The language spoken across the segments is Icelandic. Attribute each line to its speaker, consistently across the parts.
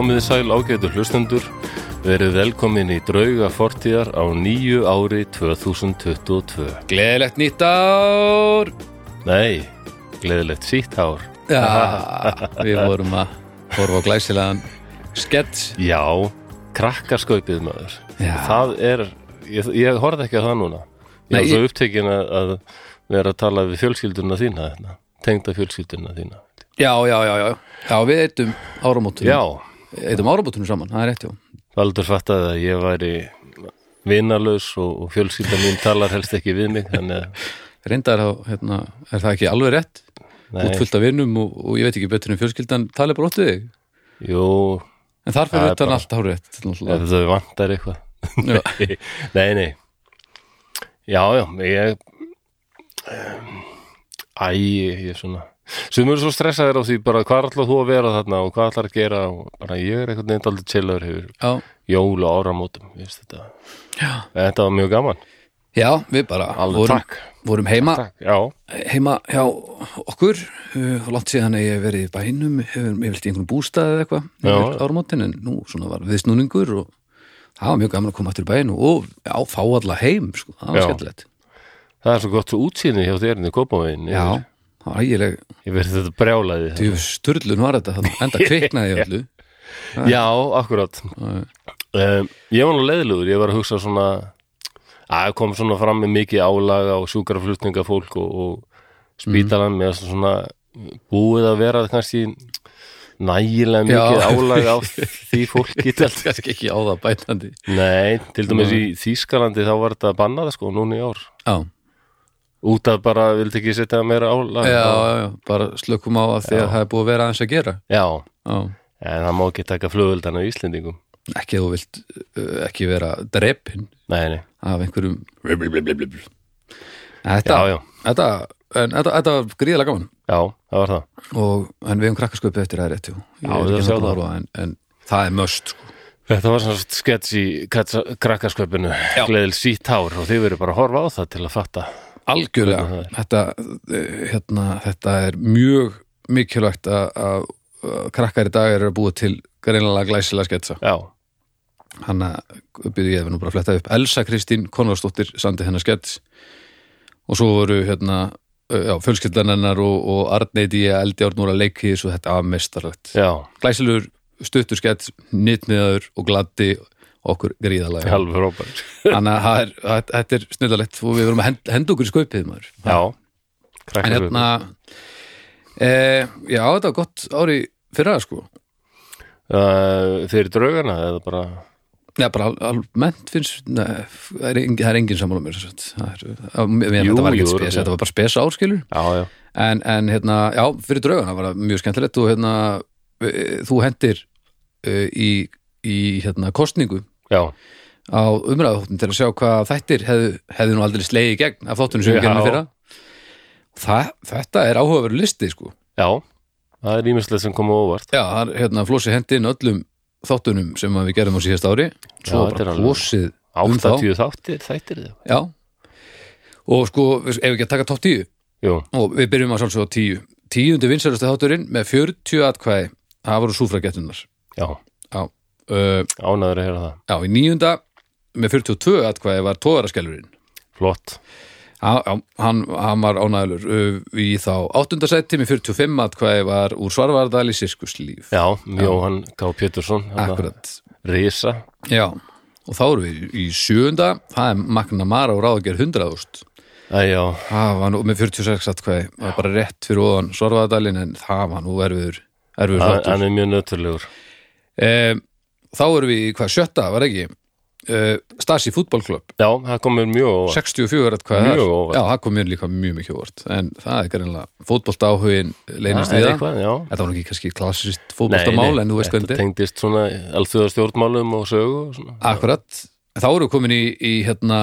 Speaker 1: Komið sæl ágætu hlustendur, verið velkomin í drauga fortíðar á nýju ári 2022.
Speaker 2: Gleðilegt nýtt ár
Speaker 1: Nei, gleðilegt sítt ár.
Speaker 2: Já, við vorum að horfa á glæsilegan skets
Speaker 1: Já, krakkarskaupið maður.
Speaker 2: Já.
Speaker 1: Það er, ég, ég horfði ekki að það núna. Ég
Speaker 2: Nei,
Speaker 1: var svo upptekinn að, að vera að tala við fjölskylduna þína, tengda fjölskylduna þína.
Speaker 2: Já, já, já, já Já, við eittum áramótunum
Speaker 1: Já,
Speaker 2: Eittum áramótunum saman, það er rétt, já
Speaker 1: Valdur fattaði að ég væri vinalaus og, og fjölskylda mín talar helst ekki við mig, þannig að
Speaker 2: Reyndar, hérna, er það ekki alveg rétt
Speaker 1: Nei.
Speaker 2: Út fullt af vinnum og, og ég veit ekki betur en fjölskyldan tali bara óttu þig
Speaker 1: Jú,
Speaker 2: En þar fyrir
Speaker 1: er
Speaker 2: utan
Speaker 1: bara-
Speaker 2: allt hár rétt
Speaker 1: ef þau vantar eitthvað. Nei, nei. Já, já, ég... Um, æ, ég er svona... Sumur er svo stressaðir á því bara hvað ætlar þú að vera þarna og hvað ætlar að gera? Og bara ég er einhvern veginn aldrei chillaður hefur
Speaker 2: já,
Speaker 1: jól og áramótum, þetta. Þetta var mjög gaman.
Speaker 2: Já, við bara vorum, vorum heima.
Speaker 1: Takk, já.
Speaker 2: heima hjá okkur uh, langt síðan að ég hef verið í bænum hefur ég vilt í einhvern bústað eða eitthvað áramótin en nú svona var viðsnúningur og það var mjög gaman að koma aftur í bæn og já, fá alla heim sko, það var skemmtilegt.
Speaker 1: Það er svo gott svo útsýni hjá þér
Speaker 2: það var ægileg
Speaker 1: Ég verði þetta brjálaði.
Speaker 2: því sturlun var þetta, enda kviknaði í öllu.
Speaker 1: Já, akkurat. Um, ég var nú leiðilegur, ég var að hugsa svona að kom svona fram með mikið álaga og sjúkaraflutninga fólk og, og spítalan með svona búið að vera kannski nægilega mikið álaga á því fólki
Speaker 2: kannski ekki á það bætandi.
Speaker 1: Nei, til dæmis í Þýskalandi þá var þetta bannað sko núna í ár.
Speaker 2: Já,
Speaker 1: út af bara, vildi ekki setja meira álaga
Speaker 2: já, já, já, bara slökum á að því að það er búið að vera aðeins að gera.
Speaker 1: Já,
Speaker 2: Já,
Speaker 1: en það má ekki taka flugöldana í Íslendingum.
Speaker 2: Ekki þú vilt uh, ekki vera
Speaker 1: nei,
Speaker 2: af einhverjum Þetta,
Speaker 1: já, já,
Speaker 2: Þetta, en, þetta, þetta var gríðalega gaman.
Speaker 1: Já, það var það.
Speaker 2: Og, en við hefum krakkarsköpið eftir það rétt
Speaker 1: Já,
Speaker 2: er
Speaker 1: við
Speaker 2: ekki
Speaker 1: sjáum
Speaker 2: að
Speaker 1: það.
Speaker 2: horfa, en, en það er möst sko.
Speaker 1: Þetta var svona skets í krakkarsköpunu gleðil sítt hár og þið verið bara að horfa á það til að fatta
Speaker 2: algjörlega. Þetta, eh, hérna, þetta er mjög mikilvægt að, að, að krakkar í dag eru að búa til greinlega glæsilega sketsa. Hann að byrja ég við nú bara að fletta upp. Elsa Kristín Konradsdóttir sandi hennar skets. Og svo voru hérna eh, já, fjölskyldan hennar og, og Arneidi Eldjárn úr að leiki þessu þetta var mestarlegt glæsilegur stuttur skets, nýttmiðaður og gladdi okkur gríðalega þannig að er- þetta er snillalegt og við verum að henda, okkur í skaupið maður.
Speaker 1: Já,
Speaker 2: en hérna e, já, þetta var gott ári fyrir það sko.
Speaker 1: Uh, Fyrir draugana eða bara?
Speaker 2: Já, bara al- almennt finnst nei, það er engin, það er engin sammála mér það er,
Speaker 1: Jú,
Speaker 2: var ekki
Speaker 1: jú,
Speaker 2: spes, þetta var bara spes árskilur
Speaker 1: Já, já,
Speaker 2: en, en hérna, já, fyrir draugana var það mjög skemmtilegt og hérna e, þú hendir e, í, í hérna kostningu
Speaker 1: já,
Speaker 2: á umræðahóttin til að sjá hvað þættir hefðu, hefðu nú aldrei slegið í gegn af þáttunum sem við
Speaker 1: Já.
Speaker 2: gerum fyrra. Það, þetta er áhugaveru listi sko.
Speaker 1: Já Það er ímislegt sem koma óvart.
Speaker 2: Já, það er hérna flósi hendi inn öllum þáttunum sem við gerum á síðast ári. Svo
Speaker 1: Já,
Speaker 2: bara flósið um þá.
Speaker 1: 80 þáttir, þættir þið
Speaker 2: já. Og sko, ef við ekki að taka topp 10
Speaker 1: Jú,
Speaker 2: og við byrjum að sjálfsögða 10 tíundi vinsælusti þátturinn með 40 atkvæði það voru súfragettunar
Speaker 1: já,
Speaker 2: já, uh,
Speaker 1: ánæður að heyra það.
Speaker 2: Já, í níunda með 42 atkvæði var tóðaraskjálfurinn
Speaker 1: Flott,
Speaker 2: Já, já, hann, hann var ánægulur uh, í þá áttundasætti með 45 atkvæði var úr Svarvardal í sirkuslíf.
Speaker 1: Já, Jóhann K. Pétursson
Speaker 2: Akkurat,
Speaker 1: Risa,
Speaker 2: já og þá erum við í sjöunda það er Magna Mara og Ráðager 100.000
Speaker 1: Æ, já,
Speaker 2: það var nú með 46 atkvæði það var bara rétt fyrir óðan Svarvardalin en það var nú erfiður erfiður
Speaker 1: hann
Speaker 2: þáttur.
Speaker 1: hann er mjög nöturlegur.
Speaker 2: Um, þá erum við í hvað sjötta, var ekki? Uh, Stasi fútbolklubb
Speaker 1: Já, það komur mjög óvart.
Speaker 2: 64 atkvæði
Speaker 1: Mjög
Speaker 2: þar.
Speaker 1: óvart.
Speaker 2: já, það kom mér líka mjög mikið óvart. En það er greinlega fótbolta áhugin leynast
Speaker 1: Það
Speaker 2: við
Speaker 1: er
Speaker 2: það.
Speaker 1: eitthvað, já.
Speaker 2: Þetta var ekki kannski klassist fótboltamál en þú veist hvernig
Speaker 1: Þetta
Speaker 2: er.
Speaker 1: tengdist svona alþjóða stjórnmálum og sögu og svona.
Speaker 2: Akkurat, þá erum við komin í, í hérna,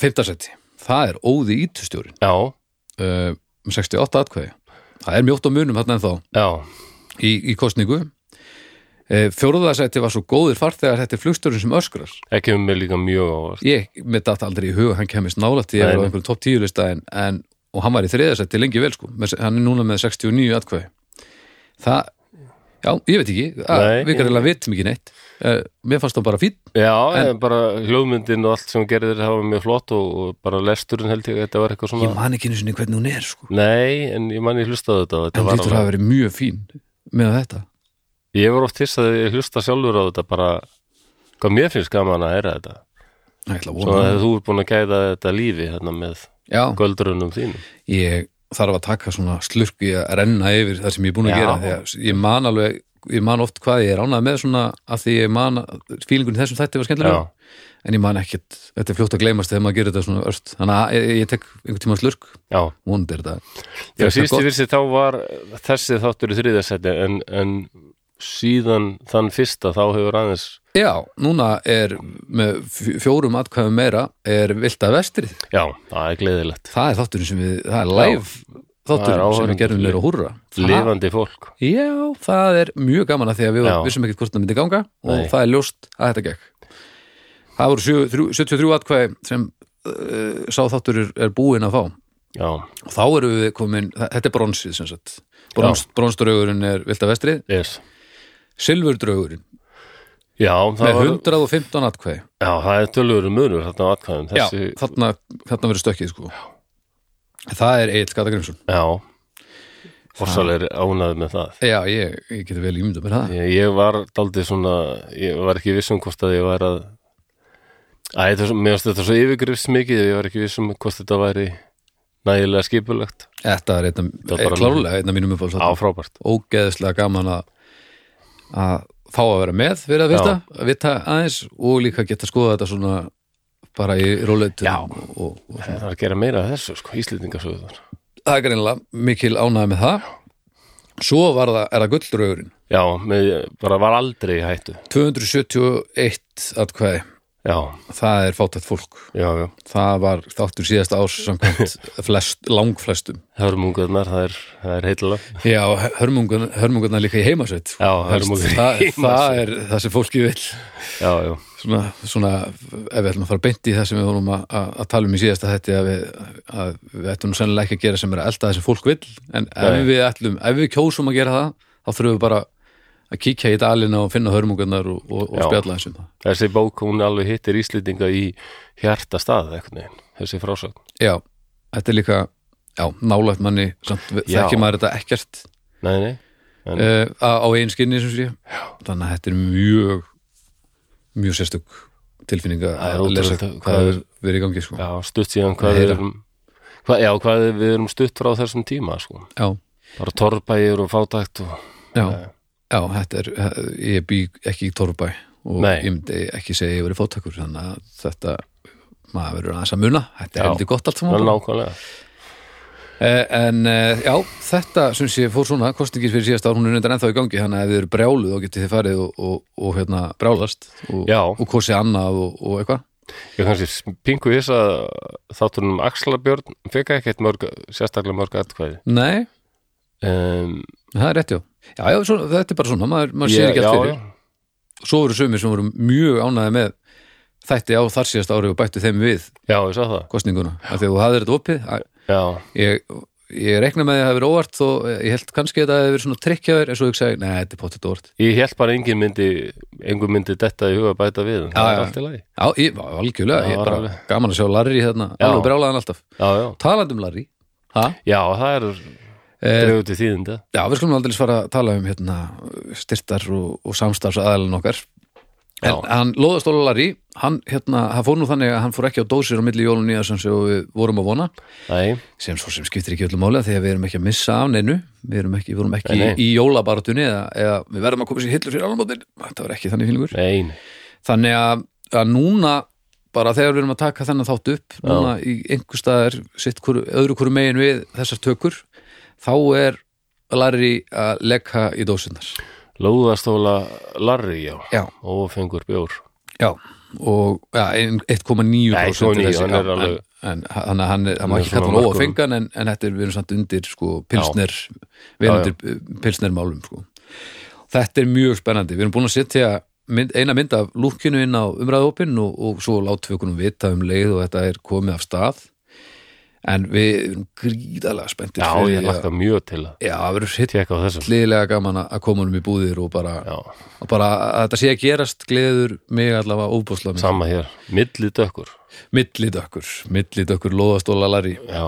Speaker 2: fimmtasetti Það er Óði Ítustjórin
Speaker 1: Já,
Speaker 2: uh, með 68 atkvæði. Það er mjótt á munum hérna en þá
Speaker 1: já,
Speaker 2: í, í kostningu uh, Fjóruðasetti var svo góðir farþegar þetta er flugstjórin sem öskrar.
Speaker 1: Um mig líka mjög óvart.
Speaker 2: Ég mitt datt aldrei í huga hann kemist nálætt ég
Speaker 1: Nei,
Speaker 2: er á einhverjum topp 10 lista en, en, og hann var í þriðasetti lengi vel sko. Hann er núna með 69 atkvæði. Það Já, ég veit ekki, við kannilega vitum ekki neitt. Uh, Mér fannst það bara fín
Speaker 1: Já,
Speaker 2: En-
Speaker 1: bara hljóðmyndin og allt sem gerðir hafa mjög flott og, og bara lesturinn held ég þetta var eitthvað
Speaker 2: Ég
Speaker 1: svona
Speaker 2: man ekki einu sinni hvernig hún er sko.
Speaker 1: Nei, en ég man ég hlustaði þetta og þetta
Speaker 2: En
Speaker 1: var
Speaker 2: hafa verið mjög fín með þetta
Speaker 1: Ég var oft hissað að ég hlusta sjálfur á þetta bara hvað mér finnst gaman að heyra þetta.
Speaker 2: Ætla að
Speaker 1: þú er búin að gæða þetta lífi hérna með
Speaker 2: Já,
Speaker 1: göldrunum þínum.
Speaker 2: Ég þarf að taka svona slurk í að renna yfir það sem ég er búin að
Speaker 1: Já.
Speaker 2: gera þegar ég man alveg, ég man oft hvað ég er ánægð með svona að því ég man fílingun þessum þætti var skemmtilega en ég man ekkert, þetta er fljótt að gleymast þegar maður gerir þetta svona örst, þannig að ég, ég tek einhvern tíma slurk, vonandi er þetta
Speaker 1: Já, síðusti fyrsti þá var þessi þáttur í þriðasæti en, en síðan þann fyrsta þá hefur aðeins
Speaker 2: Já, núna er með fj- fjórum atkvæðum meira er vilda vestrið,
Speaker 1: Já, það er gleðilegt.
Speaker 2: Það er þátturinn sem við það er live þátturinn sem við gerum nýra húrra.
Speaker 1: Lifandi fólk.
Speaker 2: Já, það er mjög gaman að því að við vissum ekkert hvort það myndi ganga og
Speaker 1: Nei.
Speaker 2: það er ljóst að þetta gekk. Það voru sjö- þrjú- 73 atkvæði sem uh, sá þáttur er, búinn að fá.
Speaker 1: Já,
Speaker 2: og þá erum við komin, þetta er bronsið sem sagt. Brons, bronsdraugurinn er vilda vestrið,
Speaker 1: yes það
Speaker 2: með
Speaker 1: var,
Speaker 2: 115 atkvæði.
Speaker 1: Já, það er tölvöru munur þarna á atkvæðum.
Speaker 2: Já,
Speaker 1: þessi,
Speaker 2: þarna, þarna verður stökkið sko. Það er Egil Skatagrimsson
Speaker 1: já. Fossalegri ánæður með það.
Speaker 2: Já, ég, ég geti vel ímyndað mér það.
Speaker 1: Ég, ég var daldið svona ég var ekki viss um hvort að ég var að Æ, er svo, mér finnst þetta svo yfirgrifst mikið ég var ekki viss um hvort þetta væri nægilega skipulegt
Speaker 2: Þetta er einna,
Speaker 1: er
Speaker 2: klárlega einna mínum uppáhalds
Speaker 1: á frábært.
Speaker 2: Ógeðslega gaman að að fá að vera með fyrir að vita, að vita aðeins og líka geta skoða þetta svona bara í róleitum og, og,
Speaker 1: það er að gera meira af þessu, sko, íslendingasöður
Speaker 2: það er greinilega mikil ánægð með það. Svo var það, er það gullraugurinn
Speaker 1: já, með, bara var aldrei hættu.
Speaker 2: 271 atkvæði,
Speaker 1: já,
Speaker 2: það er fátætt fólk.
Speaker 1: Já, já,
Speaker 2: það var þáttur síðasta árs flest, langflestum.
Speaker 1: Hörmungarnar það er, það er heitlega
Speaker 2: já, hörmungun, hörmungunna líka í heimasveit
Speaker 1: Já, hörmungar í
Speaker 2: það, það
Speaker 1: heimasveit.
Speaker 2: er það sem fólki vil
Speaker 1: já, já,
Speaker 2: svona, svona ef við ætlum að fara beint í það sem við vorum að, tala um í síðasta þetta að við, að við ætlum sennilega ekki að gera sem er að elda það sem fólk vill en ef við ætlum, ef við kjósum að gera það þá þurfum við bara að kíkja í dalina og finna hörmungarnar og, og, og spjalla þessum það.
Speaker 1: þessi bók hún alveg hittir íslendinga í hjarta stað eitthvað þessi frásögn
Speaker 2: Já, þetta er líka já, nálægt manni, þekkir maður þetta ekkert
Speaker 1: nei, nei, en,
Speaker 2: uh, á, einn skinni sem sé þannig að þetta er mjög mjög sérstök tilfinning að
Speaker 1: er
Speaker 2: lesa hvað
Speaker 1: hvað
Speaker 2: er verið í gangi sko.
Speaker 1: já, stutt síðan hvað erum hvað, já, hvað við erum stutt frá þessum tíma sko. Bara torrbæir og fátækt og,
Speaker 2: já,
Speaker 1: Nei.
Speaker 2: Já, þetta er ég bý ekki í Torfbæ og
Speaker 1: Nei.
Speaker 2: ég myndi ekki segja að ég verið fóttakur þannig að þetta maður verður aðeins að muna, þetta er
Speaker 1: Já.
Speaker 2: heldur gott allt
Speaker 1: er
Speaker 2: saman
Speaker 1: nákvæmlega.
Speaker 2: Eh, en eh, já, þetta sem sé fór svona, kostningir fyrir síðast ár hún er undan ennþá í gangi, þannig að ef þið eru brjáluð þá getið þið farið og, og, og hérna brjálast og, og kosið annað og, og eitthvað.
Speaker 1: Ég kannski pingu þess að þáttunum Axlabjörn fekk ekkert mörg, sérstaklega mörg atkvæði.
Speaker 2: Nei,
Speaker 1: um,
Speaker 2: það er rétt já Já, já, svo, þetta er bara svona, maður, maður sér ekki
Speaker 1: já,
Speaker 2: allt fyrir.
Speaker 1: Já,
Speaker 2: Svo voru sumir sem voru mjög ánæði með þætti á þar síðast ári og bættu þeim við
Speaker 1: já, það.
Speaker 2: kostninguna, af því að þú hafðir þetta opið
Speaker 1: já,
Speaker 2: ég, ég rekna með því að það verið óvart þó ég held kannski að þetta hefði verið svona trikkjaður en svo ég segi, nei, þetta er pottet óvart
Speaker 1: ég held bara engin myndi engin myndi detta í huga bæta við en það
Speaker 2: Já,
Speaker 1: er
Speaker 2: já.
Speaker 1: allt í lagi.
Speaker 2: Já, ég, algjörlega,
Speaker 1: Já,
Speaker 2: ég er bara
Speaker 1: alveg.
Speaker 2: gaman að sjá Larry hérna,
Speaker 1: Já.
Speaker 2: alveg brjálaðan alltaf.
Speaker 1: Já, já,
Speaker 2: Talandi um Larry ha?
Speaker 1: já, það er
Speaker 2: Eh,
Speaker 1: draugur til þýðinda.
Speaker 2: Já, við skulum aldrei fara að tala um hérna, styrtar og, og samstafs aðalinn okkar en
Speaker 1: Já.
Speaker 2: hann loðastóla Larry hann, hérna, hann fór nú þannig að hann fór ekki á dósir á milli jólun nýja sem við vorum að vona.
Speaker 1: Nei,
Speaker 2: sem svo sem skiptir ekki öllu máli því að við erum ekki að missa af neinu. Við erum ekki, við ekki
Speaker 1: Nei, nei.
Speaker 2: í jólabaratunni eða, eða við verðum að koma sér hillur fyrir almótin þetta var ekki þannig fílingur. Þannig að, að núna bara þegar við erum að taka þennan þátt upp núna í einhver staðar sitt hvort, öðru hverju megin við þessar tökur þá er Larry að lekka í dósinnar
Speaker 1: Lóðastóla Larry, já,
Speaker 2: já,
Speaker 1: og fengur bjór.
Speaker 2: Já og ja, ein- 1,9%
Speaker 1: Nei, 1,9,
Speaker 2: þessi,
Speaker 1: hann
Speaker 2: má
Speaker 1: er
Speaker 2: ekki kalla hann óafengan en, en þetta er erum samt undir sko, pilsner við erum
Speaker 1: Já, já.
Speaker 2: undir pilsner sko. þetta er mjög spennandi. Við erum búin að setja mynd, eina mynd af lúkinu inn á umræðópin og, og svo látum við okkur nú vita um leið og þetta er komið af stað en við erum gríðalega spenntir
Speaker 1: Já, ég lakka mjög til að
Speaker 2: Já,
Speaker 1: á þessum.
Speaker 2: hlýðilega gaman að koma honum í búðir og bara, og bara að þetta sé að gerast gleður mig allavega óbúslega mig
Speaker 1: sama hér, milli dökkur.
Speaker 2: Millidökkur, millidökkur loðastóla lari
Speaker 1: Já,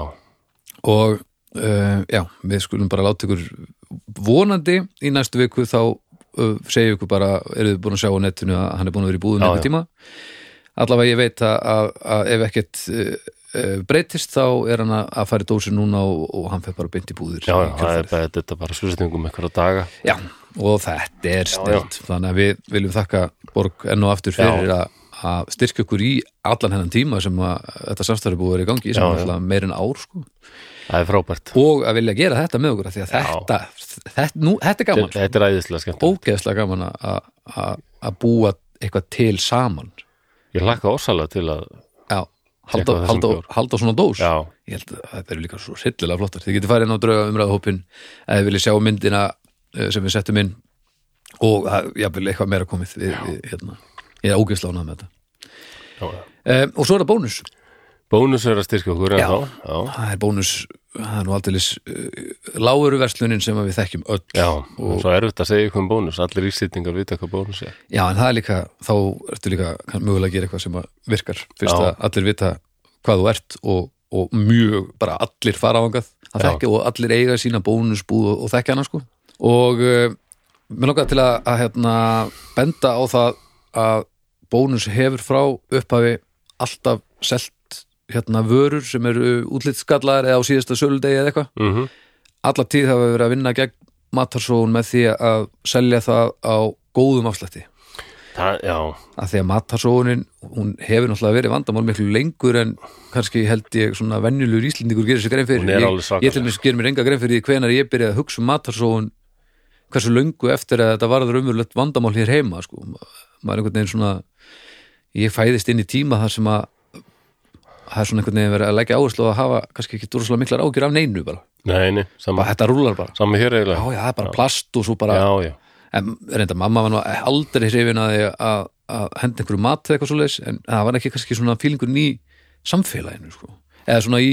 Speaker 2: og uh, já, við skulum bara láta ykkur vonandi í næstu viku þá uh, segja ykkur bara, eru þið búin að sjá á netinu að hann er búin að vera í búðun
Speaker 1: já.
Speaker 2: tíma? Allavega ég veit að, að, að ef ekkert uh, breytist þá er hann að fara í dósi núna og, og hann fer bara beint í búðir.
Speaker 1: Já, það er bara, þetta er bara svistingum einhverja daga.
Speaker 2: Já, og þetta er stilt þannig að við viljum þakka Borg enn og aftur fyrir að, styrkja okkur í allan hennan tíma sem að þetta samstæður búið að vera í gangi sem
Speaker 1: Já,
Speaker 2: er
Speaker 1: já.
Speaker 2: meir en ár sko.
Speaker 1: Það er frábært.
Speaker 2: Og að vilja gera þetta með okkur því að þetta, þetta, nú, þetta er gaman
Speaker 1: Þetta er æðislega skemmt
Speaker 2: ógeðslega gaman að- búa eitthvað til saman.
Speaker 1: Ég lakka ósalega til að
Speaker 2: halda, halda, halda svona dós?
Speaker 1: Já,
Speaker 2: ég held að þetta eru líka svo hryllilega flottar. Þið getið farið inn á drauga umræðahópin eða þið viljið sjá myndina eh, sem við settum inn. Og jafnvel eitthvað meira komið. Við, við, hérna. ég er ógeðslega ánað með þetta. Um, og svo er það bónus.
Speaker 1: Bónus er að styrkja okkur
Speaker 2: Já.
Speaker 1: Já,
Speaker 2: það er bónus, það er nú aldeilis uh, láguru verslunin sem við þekkjum öll.
Speaker 1: Já og svo er þetta að segja ykkur um bónus. Allir ísýtingar vita hvað bónus er.
Speaker 2: Já, en það er líka, þá ertu líka mögulega að gera eitthvað sem virkar. Fyrst
Speaker 1: Já.
Speaker 2: að allir vita hvað þú ert og, og mjög, bara allir fara ángað að
Speaker 1: Já.
Speaker 2: þekka og allir eiga sína bónusbúð og, og þekka hana sko. Og uh, mér langar til að, að hérna, benda á það að bónus hefur frá upphafi alltaf selt hérna vörur sem eru útlitskallar eða á síðasta söludegi eða eitthvað.
Speaker 1: Mm
Speaker 2: alla tíð hafa verið að vinna gegn matarsóun með því að selja það á góðum afslætti.
Speaker 1: Það, já,
Speaker 2: að því að matarsóunin hún hefur náttúrulega verið vandamál miklu lengur en kannski held ég svona venjulegur íslendingur gerir sér grein fyrir. Ég, ég til mér gerir mér enga grein fyrir því hvenar ég byrjaði að hugsa um matarsóun hversu löngu eftir að þetta varður umverulegt vandamál hér heima sko. maður er einhvern veginn svona ég fæðist inn í tíma þar sem að það er svona einhvern veginn verið að leggja áherslu á að hafa kannski ekki dúruslega miklar ágjur af neinu bara,
Speaker 1: nei, nei Sama,
Speaker 2: bara þetta rúlar bara
Speaker 1: sama hér
Speaker 2: já,
Speaker 1: eiginlega
Speaker 2: já, það er bara plast og svo bara
Speaker 1: Já, já,
Speaker 2: en reynda mamma var nú aldrei hrifin að, því að, að henda einhverju mat eða eitthvað svoleiðis en það var ekki kannski svona fílingurinn í samfélaginu sko. eða svona í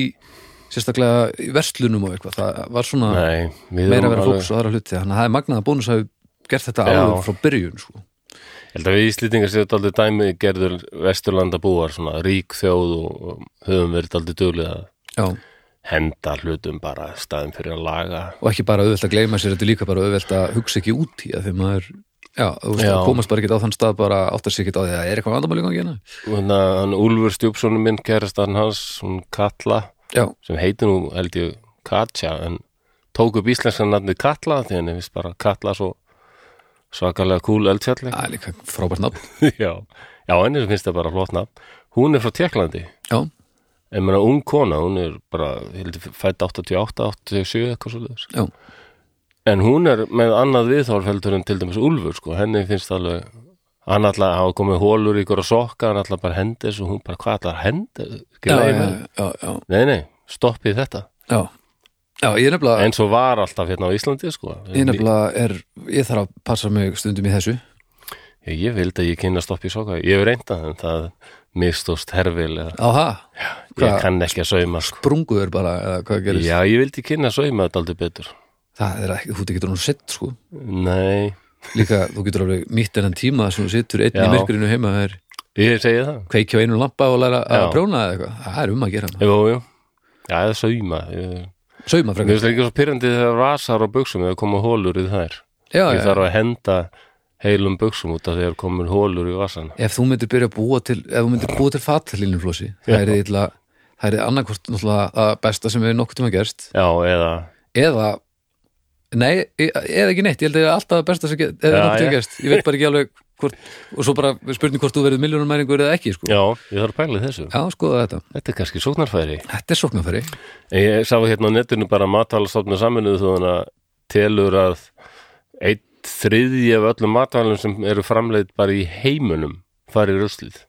Speaker 2: sérstaklega í verslunum og eitthvað það var svona
Speaker 1: nei Við
Speaker 2: meira að vera
Speaker 1: alveg-
Speaker 2: fókus og aðra hluti þannig að það er magnað að bónus hafi gert þetta
Speaker 1: Já.
Speaker 2: alveg frá byrjun sko.
Speaker 1: Ég held að við Íslendingar séu aldrei dæmi gerður vesturlanda búar svona rík þjóð og, höfum verið aldrei duglega að
Speaker 2: Já.
Speaker 1: henda hlutum bara staðin fyrir að laga
Speaker 2: og ekki bara auðvelt að gleyma sér þetta er líka bara auðvelt að hugsa ekki út í að þegar maður já,
Speaker 1: Já.
Speaker 2: komast bara ekki á þann stað bara áttar sig ekki á því að það er eitthvað vandamál í gangi hérna
Speaker 1: þannig að hann Úlfur Stjúpssonu minn kærastan hans, hún Katla
Speaker 2: já,
Speaker 1: sem heitir nú held ég Katja en tók upp íslenskan nafnið Katla því henni finnst bara Katla svo svakalega cool eldfjalli.
Speaker 2: Það er líka frábært nafn.
Speaker 1: Já, já, henni finnst það bara flott nafn. Hún er frá Tjekklandi
Speaker 2: já,
Speaker 1: en meina ung kona, hún er bara fætt 88, 87 eitthvað svo leiðis
Speaker 2: já,
Speaker 1: en hún er með annað viðþórfeldur en til dæmis Úlfur sko, henni finnst alveg hann alltaf hafa komið hólur í ykkur og sokka hann alltaf bara hendis og hún bara hvað allar hendis
Speaker 2: já, já, já, já,
Speaker 1: nei, nei, stoppið þetta.
Speaker 2: Já. Já ég nefnilega
Speaker 1: eins og var alltaf hérna á Íslandi sko.
Speaker 2: Ég nefnilega er, ég þarf að passa mig stundum í þessu.
Speaker 1: Ég, ég vildi að ég kynna stoppið sokka ég hef reynda en það mistóst herfil eða,
Speaker 2: Áha,
Speaker 1: ég kann ekki að sauma sko.
Speaker 2: brunguður bara eða hvað gerist?
Speaker 1: Já, ég vildi kynna að sauma þetta aldrei betur.
Speaker 2: Það er ekki, þú getur nú sett sko.
Speaker 1: Nei,
Speaker 2: Líka, þú getur alveg nýtt enn tíma sem þú situr einn í
Speaker 1: Já.
Speaker 2: myrkurinu heima er
Speaker 1: ég segi það.
Speaker 2: kveikja á einu lampa og læra að
Speaker 1: Já.
Speaker 2: prjóna eða eitthvað. Það er um að gera.
Speaker 1: Jú. já, eða sauma
Speaker 2: Sauma
Speaker 1: mér
Speaker 2: frekar
Speaker 1: finnst ekki svo pyrrandi þegar vasar á buksum eða koma hólur í þær.
Speaker 2: Já,
Speaker 1: ég
Speaker 2: já,
Speaker 1: þarf að henda heilum buksum út af þegar komin hólur í vasan
Speaker 2: ef þú myndir byrja að búa til ef þú myndir búa til fatlinluflósi það er illa það er annarkvort náttúrulega að besta sem við nokkuð tíma gerst.
Speaker 1: Já, eða
Speaker 2: eða nei, e- eða ekki neitt, ég held að það er alltaf það besta sem hefur
Speaker 1: Já,
Speaker 2: nokkuð tíma gerst. Ég veit bara ekki alveg hvort, og svo bara spurning hvort þú verið miljónumæringur eða ekki sko.
Speaker 1: já, ég þarf að pæla þessu.
Speaker 2: Já, skoða þetta,
Speaker 1: þetta er kannski sóknarfæri.
Speaker 2: Þetta er sóknarfæri.
Speaker 1: Ég sá hérna á netinu bara matalastofna saminuðu þannig að telur að einn þriðji af öllum matalum sem eru framleitt bara í heimunum fari í ruslið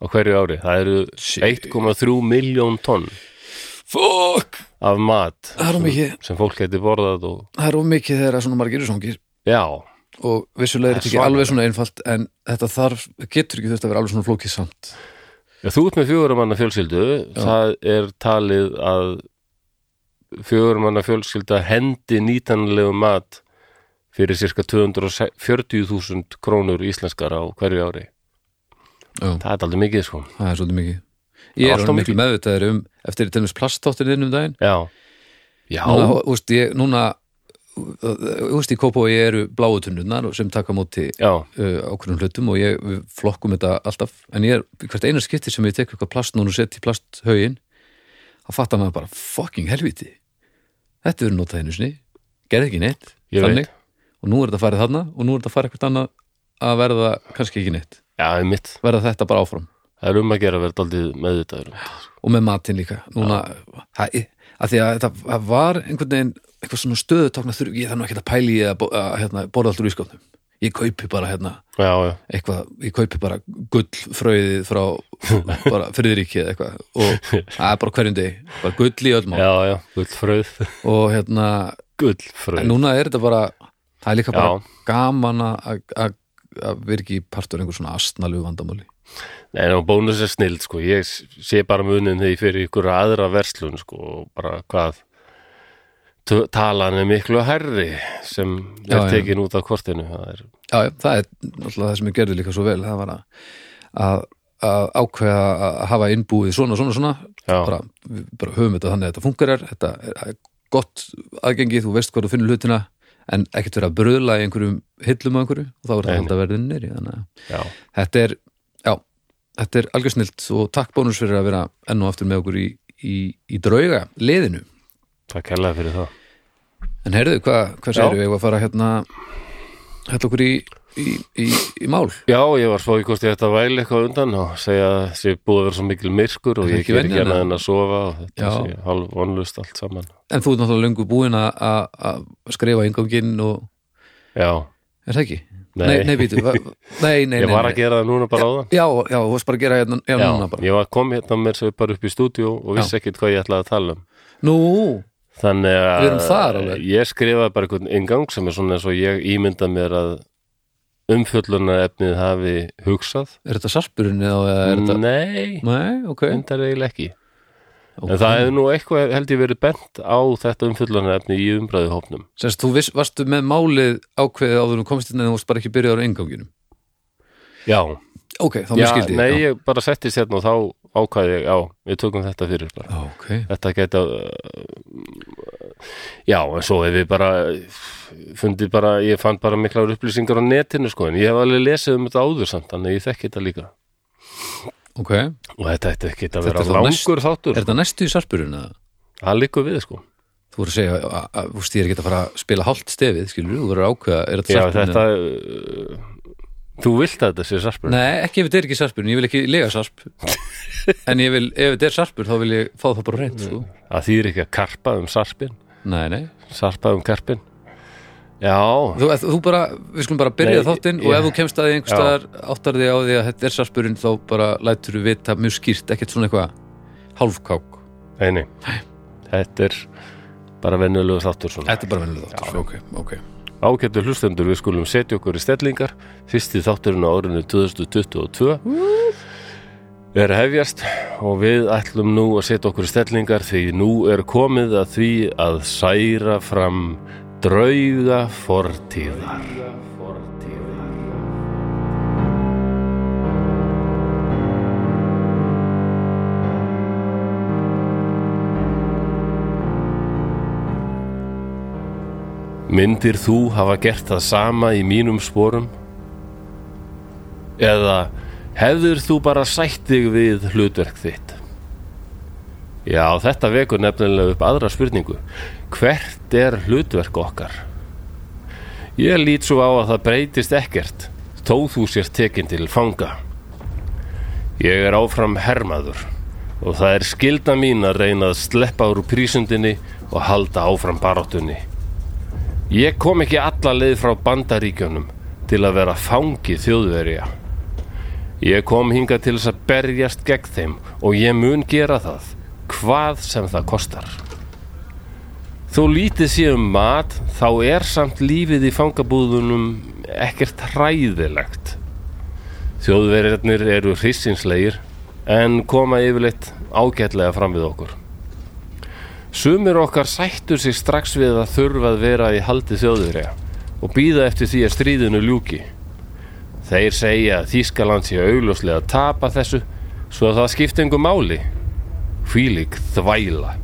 Speaker 1: á hverju ári. Það eru
Speaker 2: Shit.
Speaker 1: 1,3 miljón tonn
Speaker 2: fuck,
Speaker 1: af mat
Speaker 2: mikið.
Speaker 1: sem fólk geti borðað og
Speaker 2: það er of mikið þegar svona margir eru svangir
Speaker 1: já,
Speaker 2: og vissulega er þetta ekki
Speaker 1: svakalegt.
Speaker 2: alveg svona einfalt en þetta þarf, getur ekki þetta að vera alveg svona flókið samt.
Speaker 1: Já, þú ert með fjögurumanna fjölskyldu. Það er talið að fjögurumanna fjölskylda hendi nýtanlegu mat fyrir cirka 240.000 krónur íslenskar á hverju ári.
Speaker 2: Já,
Speaker 1: það er aldrei mikið sko.
Speaker 2: Það er svolítið mikið. Ég er alveg miklu meðvitaður um eftir til dæmis plastáttir inn um daginn.
Speaker 1: Já, já,
Speaker 2: Núna, veist, ég, núna þú veist, í Kópó ég eru bláu tunnurnar sem taka
Speaker 1: já,
Speaker 2: uh, ákveðnum hlutum og ég flokkum þetta alltaf. En ég er, hvert eina skipti sem ég tek eitthvað plast núna og sett í plasthaugin þá fattar maður bara fucking helviti þetta verður notað einu sinni. Gerði ekki neitt,
Speaker 1: Ég
Speaker 2: þannig. Og nú er þetta farið þarna og nú er þetta farið eitthvað annað að verða kannski ekki neitt.
Speaker 1: Já,
Speaker 2: verða þetta bara áfram.
Speaker 1: Það er um að gera að vera aldrei um þetta.
Speaker 2: og með matinn líka. Núna, að, að því að það var einhvern veginn eitthvað svona stöðutókna þurfi, ég nú ekki að pæli að, bo- að hérna, borða allur í skapnum ég kaupi bara hérna
Speaker 1: já, já,
Speaker 2: eitthvað, ég kaupi bara gullfröðið frá bara friðríki eða eitthvað. Og það er bara hverjum degi, bara gull í öll mál
Speaker 1: já, já, gullfröð
Speaker 2: og hérna,
Speaker 1: gullfröð
Speaker 2: en núna er þetta bara það er líka bara gaman að að- að ekki partur einhver svona astnalegu vandamáli.
Speaker 1: Nei, og bónus er snild, sko, ég sé bara þegar ég fyrir ykkur aðra verslun, sko, og bara hvað talan er miklu hærri sem
Speaker 2: Já,
Speaker 1: er
Speaker 2: já.
Speaker 1: tekin út af kortinu, það er,
Speaker 2: já, já, það er náttúrulega það sem ég gerði líka svo vel. Það var að, að, að ákveða að hafa innbúið svona, svona, svona.
Speaker 1: Já,
Speaker 2: bara, við bara höfum þetta þannig að þetta fungerar þetta er gott aðgengi, þú veist hvað þú finnur hlutina en ekkert vera að bröðla í einhverjum hillum á einhverju og þá er þetta alltaf verðin nýri
Speaker 1: já,
Speaker 2: þetta er, já, þetta er algjör snilt og takk bónus fyrir að vera enn og aftur með okkur í, í, í drauga liðinu,
Speaker 1: það kærlega fyrir það.
Speaker 2: en heyrðu, hvað hva
Speaker 1: Já.
Speaker 2: segir við að fara hérna hérna okkur í, í, í, í mál
Speaker 1: Já, ég var svo í kosti þetta væli eitthvað undan og segja að sé búið að vera svo mikil myrkur og
Speaker 2: Er það
Speaker 1: ég ger ekki
Speaker 2: eða?
Speaker 1: en að sofa og þetta
Speaker 2: Já.
Speaker 1: sé halv vonlust allt saman.
Speaker 2: en þú ert náttúrulega löngu búin að- að að skrifa inganginn og
Speaker 1: Já,
Speaker 2: er það ekki?
Speaker 1: Nei.
Speaker 2: nei, nei, býtu, nei, nei,
Speaker 1: ég var að gera það núna bara á það.
Speaker 2: Já, já, þú varst bara að gera hérna, já, núna bara.
Speaker 1: ég var kom hérna mér svo bara upp í stúdíu og vissi ekkit hvað ég ætlaði að tala um.
Speaker 2: Nú,
Speaker 1: Þannig að ég skrifaði bara einhvern ingang sem er svona eins og ég ímynda mér að umfjölluna efnið hafi hugsað.
Speaker 2: er þetta sarpurinn eða er þetta...
Speaker 1: Nei,
Speaker 2: Nei, ok.
Speaker 1: endar eiginlega ekki.
Speaker 2: ok.
Speaker 1: En það hefur nú eitthvað held ég verið bent á þetta umfjölluna efni í umræðu hópnum.
Speaker 2: Sérst, þú viss, varstu með málið ákveðið áður þú komst inn en þú varst bara ekki byrjaður á enganginum.
Speaker 1: Já,
Speaker 2: Ok, þá mér skildi.
Speaker 1: nei,
Speaker 2: já.
Speaker 1: ég bara settist hérna og þá ákvæði já, við tökum þetta fyrir bara.
Speaker 2: Já, ok.
Speaker 1: Þetta geta Já, en svo hef ég bara fundið bara, ég fann bara miklar upplýsingar á netinu sko, en ég hef alveg lesið um þetta áður samt, þannig að ég þekki þetta líka
Speaker 2: Ok.
Speaker 1: og þetta ætti ekki að vera
Speaker 2: er
Speaker 1: langur þáttur,
Speaker 2: Er þetta næstu í sarpurinn eða?
Speaker 1: það líkur við sko
Speaker 2: Þú voru að segja, að, að, þú veist, ég er ekki að fara að spila hálft stefið, skilur, þú voru að þetta
Speaker 1: Já, þetta þú vilt að þetta sé sarpur
Speaker 2: Nei, ekki ef þetta er ekki sarpurinn, ég vil ekki lega sarp. en ég vil, ef þetta er sarpur, þá vil ég fá það bara reynd, sko.
Speaker 1: að þýr ekki að karpa um sarpin
Speaker 2: Nei, nei.
Speaker 1: sarpa um karpin Já,
Speaker 2: Þú, þú bara, við skulum bara byrja
Speaker 1: Nei,
Speaker 2: þáttinn og ef þú kemst að því einhvers
Speaker 1: Já.
Speaker 2: staðar áttar því á því að þetta er sarpurinn þá bara lætur við vita mjög skýrt, ekkert svona eitthvað hálfkák.
Speaker 1: eini Þetta er bara venjulegu þáttur svona
Speaker 2: Þetta er bara vennilega þáttur, ok, ok.
Speaker 1: Ágættu hlustendur, við skulum setja okkur í stellingar Fyrsti þátturinn á árinu 2022 er hefjast og við ætlum nú að setja okkur í stellingar því nú er komið að því að særa fram drauga fortíðar. Myndir þú hafa gert það sama í mínum sporum? Eða hefður þú bara sætt þig við hlutverk þitt? Já, þetta vekur nefnilega upp aðra spurningu. Hvert er hlutverk okkar? Ég lít svo á að það breytist ekkert, þó þú sér tekin til fanga. Ég er áfram hermaður og það er skilda mín að reyna að sleppa úr prísundinni og halda áfram baráttunni. Ég kom ekki alla leið frá bandaríkjunum til að vera fangi þjóðverja. Ég kom hinga til þess að berjast gegn þeim og ég mun gera það, hvað sem það kostar. Þó lítið sé um mat, þá er samt lífið í fangabúðunum ekkert hræðilegt. Þjóðverjarnir eru hrissinslegir en koma yfirleitt ágætlega fram við okkur. Sumir okkar sættur sig strax við að þurfa að vera í haldi þjóðurja og býða eftir því að stríðinu ljúki. Þeir segja að Þískaland sé augljóslega að tapa þessu svo að það skipti engu máli. Hvílík þvæla.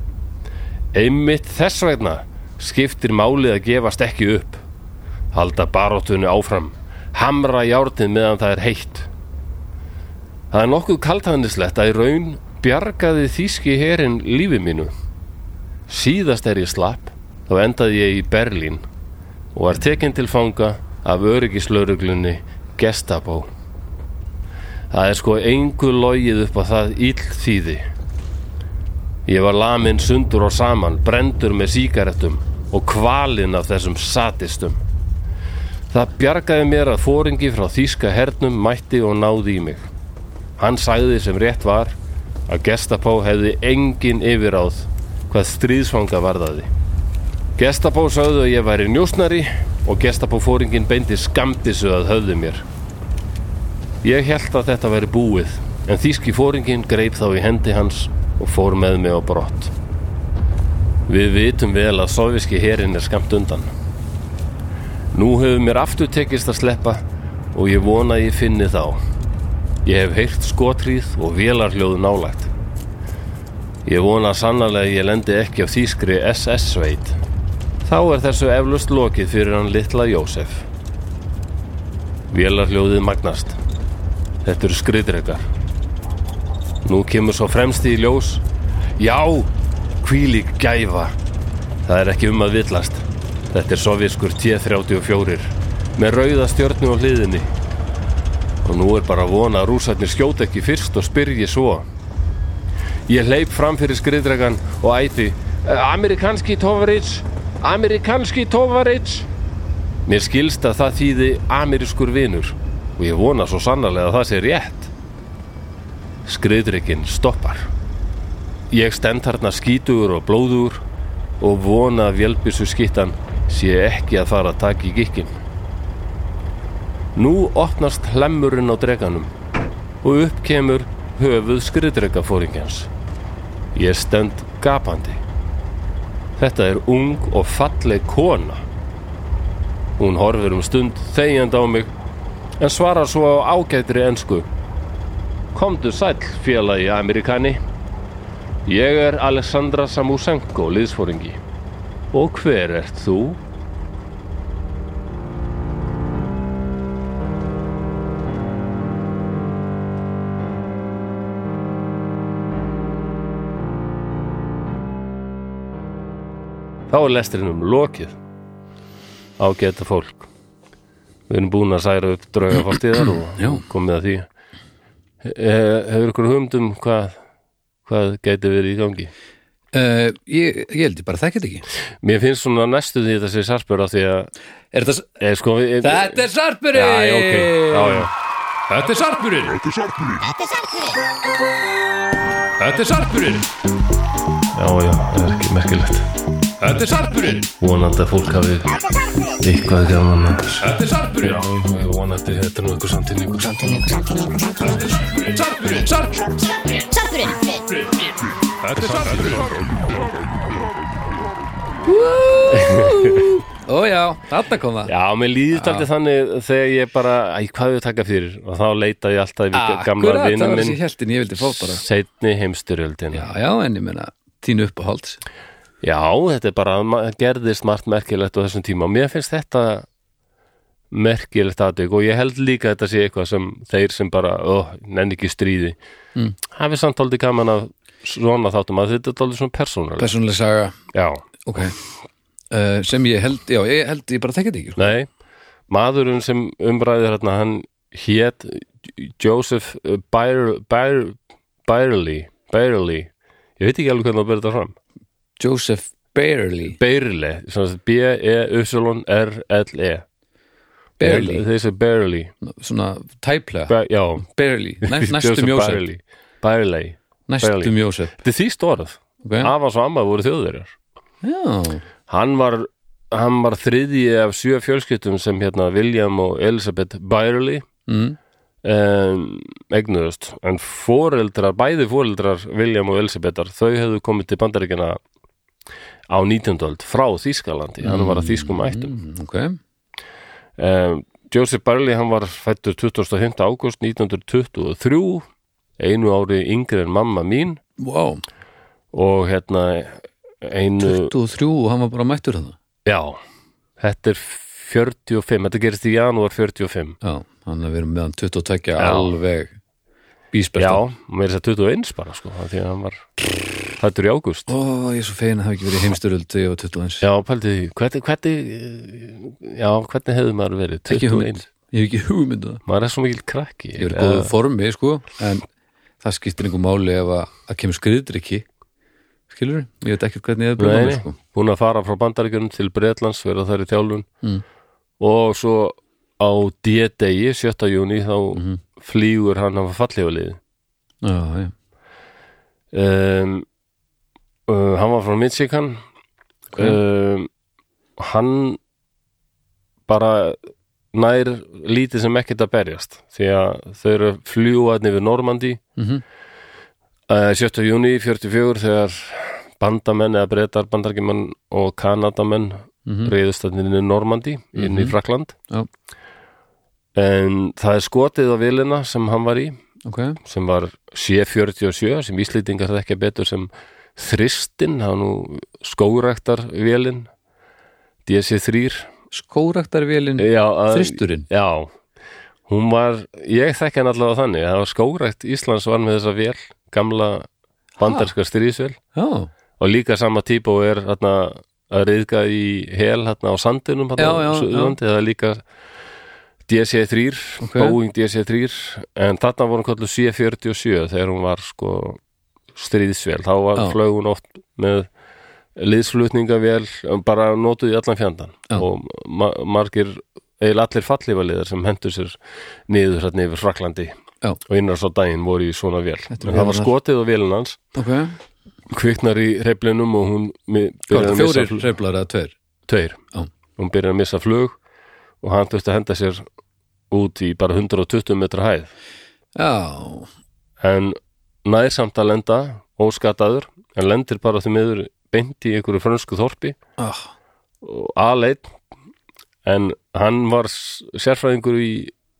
Speaker 1: Einmitt þess vegna skiptir málið að gefast ekki upp. Halda baróttunni áfram. Hamra járnið meðan það er heitt. Það er nokkuð kaltæðnislegt að í raun bjargaði þýski herin lífi mínu. Síðast er ég slapp, þá endaði ég í Berlín og var tekinn til fanga af öryggislauruglunni Gestapo. Það er sko engu logið upp á það ill þýði. Ég var lamin sundur og saman, brendur með síkaretum og kvalinn af þessum satistum. Það bjargaði mér að fóringi frá þýska hernum mætti og náði í mig. Hann sagði sem rétt var að Gestapo hefði engin yfiráð hvað stríðsfanga varðaði. Gestapo sagði að ég væri njósnari og Gestapo fóringin beindi skambissu að höfðu mér. Ég held að þetta væri búið en þýski fóringin greip þá í hendi hans og fór með mig á brott. Við vitum vel að soviski herin er skamt undan. Nú hefur mér aftur tekist að sleppa og ég vona að ég finni þá. Ég hef heyrt skotríð og vélarhljóð nálægt. Ég vona sannarlega að ég lendi ekki á þýskri SS-sveit. Þá er þessu eflust lokið fyrir hann litla Jósef. Vélarhljóðið magnast. Þetta eru skriðdrekar. Nú kemur svo fremst í ljós. Já, hvílík gæfa. Það er ekki um að villast. Þetta er sovjaskur T-34 með rauða stjörnu á hliðinni. Og nú er bara að vona að rúsarnir skjóta ekki fyrst og spyrji svo. Ég hleyp fram fyrir skriðdregan og æti Amerikanski Tovaric, Amerikanski Tovaric. Mér skilst að það þýði amerískur vinur og ég vona svo sannarlega að það sé rétt. Skriðdregin stoppar. Ég stend þarna skítugur og blóður og vona að vélbissu skittan sé ekki að fara að taka í gikkin. Nú opnast hlemmurinn á dreganum og upp kemur höfuð skriðdregafóringjans. Ég stend gapandi. Þetta er ung og falleg kona. Hún horfir um stund þegjand á mig en svarar svo á ágætri ensku. Komdu sæll félagi Amerikani. Ég er Alessandra Samusenko, liðsfóringi. Og hver ert þú? Þá er lestrinum lokið. Ágæta fólk. Við erum búin að særa upp draugafáltíðar
Speaker 2: Já.
Speaker 1: og komið að því. E, hefur ykkur humdum hvað, hvað gæti verið í gangi?
Speaker 2: Uh, ég, ég held ég bara þetta ekki.
Speaker 1: Mér finnst svona næstu því þetta sé sarpur af því að
Speaker 2: er þetta,
Speaker 1: e, sko, við,
Speaker 2: Þetta er sarpurinn!
Speaker 1: Já, já, ok, já, já.
Speaker 2: Þetta er sarpurinn. Þetta er sarpurinn!
Speaker 1: Já, já, það er ekki merkilegt
Speaker 2: Þetta er sarpurinn.
Speaker 1: Vonandi að fólk hafi eitthvað gaman að
Speaker 2: Þetta er sarpurinn.
Speaker 1: Já, ég vonandi þetta er nú eitthvað samtíningur.
Speaker 2: Sarpurinn, sarpurinn.
Speaker 3: Sarpurinn.
Speaker 2: Þetta er sarpurinn. Ó já, þarna kom það.
Speaker 1: Já, mér líður aldrei þannig þegar ég bara, æ, hvað við taka fyrir? Og þá leita ég alltaf í gamla
Speaker 2: Akkurat, það
Speaker 1: vinnum
Speaker 2: var
Speaker 1: minn.
Speaker 2: þessi hjæltin ég vildi fá bara
Speaker 1: setni heimstyrjöldin
Speaker 2: Já, já, en ég meina, þín uppáhalds
Speaker 1: Já, þetta er bara, gerðist margt merkilegt á þessum tíma og mér finnst þetta merkilegt aðdeg og ég held líka að þetta sé eitthvað sem þeir sem bara, ó, nenni ekki stríði
Speaker 2: Mm.
Speaker 1: hafi samt aldrei gaman að svona þáttum að þetta er aldrei svona persónulega
Speaker 2: Persónuleg saga,
Speaker 1: Já,
Speaker 2: ok uh, Sem ég held, já, ég held ég bara þekkja þetta ekki sko.
Speaker 1: nei maðurinn sem umræður hérna, hann hét Joseph uh, Byerly Byerly, ég veit ekki alveg hvernig að byrja þetta fram
Speaker 2: Joseph Barely
Speaker 1: Beirle, B-E-Y-R-L-E
Speaker 2: Barely,
Speaker 1: Þessi Barely
Speaker 2: svona tæplega.
Speaker 1: Ba Já,
Speaker 2: Barely, Næ- næstum Jósef
Speaker 1: Barely
Speaker 2: Næstum Jósef
Speaker 1: Þetta er því stórað
Speaker 2: okay.
Speaker 1: Afans og amma voru þjóðverjar. Hann var, hann var þriðji af sjö fjölskyldum sem hérna William og Elizabeth Byerly
Speaker 2: mm.
Speaker 1: um, eignuðust. En foreldrar, bæði foreldrar William og Elisabetar, þau hefðu komið til bandaríkjana á 19. öld frá Þýskalandi, hann var að þýskum ættum
Speaker 2: mm, ok,
Speaker 1: um, Joseph Barley, hann var fættur 25. ágúst 1923 einu ári yngri en mamma mín
Speaker 2: wow
Speaker 1: og hérna einu
Speaker 2: 23 og hann var bara mættur það
Speaker 1: já, þetta er 45, þetta gerist í janúar 45
Speaker 2: já, hann er verið meðan 22
Speaker 1: Já.
Speaker 2: alveg bísbelta
Speaker 1: já, mér er þess að 21 bara sko, því að hann var fættur í ágúst.
Speaker 2: Ó, ég er svo fegin að það hafi ekki verið ég var 21
Speaker 1: já, pældi því, hvernig, hvernig já, hvernig hefði maður verið?
Speaker 2: Ekki
Speaker 1: 21,
Speaker 2: hugmynd, ég hef ekki hugmynd um
Speaker 1: maður er svo mikil krakki
Speaker 2: ég er í góðu formi sko en það skiptir einhver máli ef að, að kemur skriðdrykki. Skilur ég veit ekki hvernig ég hef
Speaker 1: nei,
Speaker 2: sko.
Speaker 1: búin að fara frá bandaríkjunum til Bretlands, vera þar í þjálfun.
Speaker 2: Mm.
Speaker 1: og svo á D-degi, 7. júni þá
Speaker 2: Mhm.
Speaker 1: flýgur hann af
Speaker 2: já,
Speaker 1: um, uh, hann var frá Michigan
Speaker 2: Ok.
Speaker 1: um, hann bara nær lítið sem ekkert að berjast því að þau eru fljúaðni við Normandi
Speaker 2: Mhm.
Speaker 1: uh, 7. júni 44 þegar bandamenn eða breytar bandarkimann og kanadamenn
Speaker 2: Mhm.
Speaker 1: reyðust þarna inn í Normandi inn í
Speaker 2: Mhm.
Speaker 1: Frakland
Speaker 2: Já.
Speaker 1: en það er skotið á vilina sem hann var í
Speaker 2: ok,
Speaker 1: sem var C47 sem Íslendingar þekkja betur sem þristin, það var nú skórektar vélin DC3
Speaker 2: skóraktarvélin
Speaker 1: já, að-
Speaker 2: þristurinn?
Speaker 1: Já, hún var ég þekki hann allavega þannig, það var skórekt Íslands var með þessa vél, gamla bandarska stríðsvél.
Speaker 2: Já,
Speaker 1: og líka sama típa og er þarna að reyðga í hel þarna á sandinum
Speaker 2: já,
Speaker 1: Suðurlandi, eða líka DC3,
Speaker 2: Ok.
Speaker 1: Boeing DC3 en þarna voru hún kallu C47 þegar hún var sko stríðsvél, þá var
Speaker 2: Já.
Speaker 1: flög hún oft með liðsflutningavél bara notuð í allan fjandan
Speaker 2: Já.
Speaker 1: og ma margir eða allir fallífaliðar sem hendur sér niður hérna yfir Fraklandi
Speaker 2: Já.
Speaker 1: og innars á daginn voru í svona vél. En það var skotið á vélinn hans.
Speaker 2: Ok,
Speaker 1: kviknar í hreyflinum og hún
Speaker 2: er
Speaker 1: að missa
Speaker 2: fjórir
Speaker 1: fl-
Speaker 2: reyflar eða tveir?
Speaker 1: Tveir.
Speaker 2: Já.
Speaker 1: hún byrjar að missa flug og hann þurfti að henda sér út í bara 120 metra hæð.
Speaker 2: Já,
Speaker 1: en nær samt að lenda óskataður en lendir bara því miður beint í einhverju frönsku þorpi.
Speaker 2: Ah,
Speaker 1: og aðleitt en hann var sérfræðingur í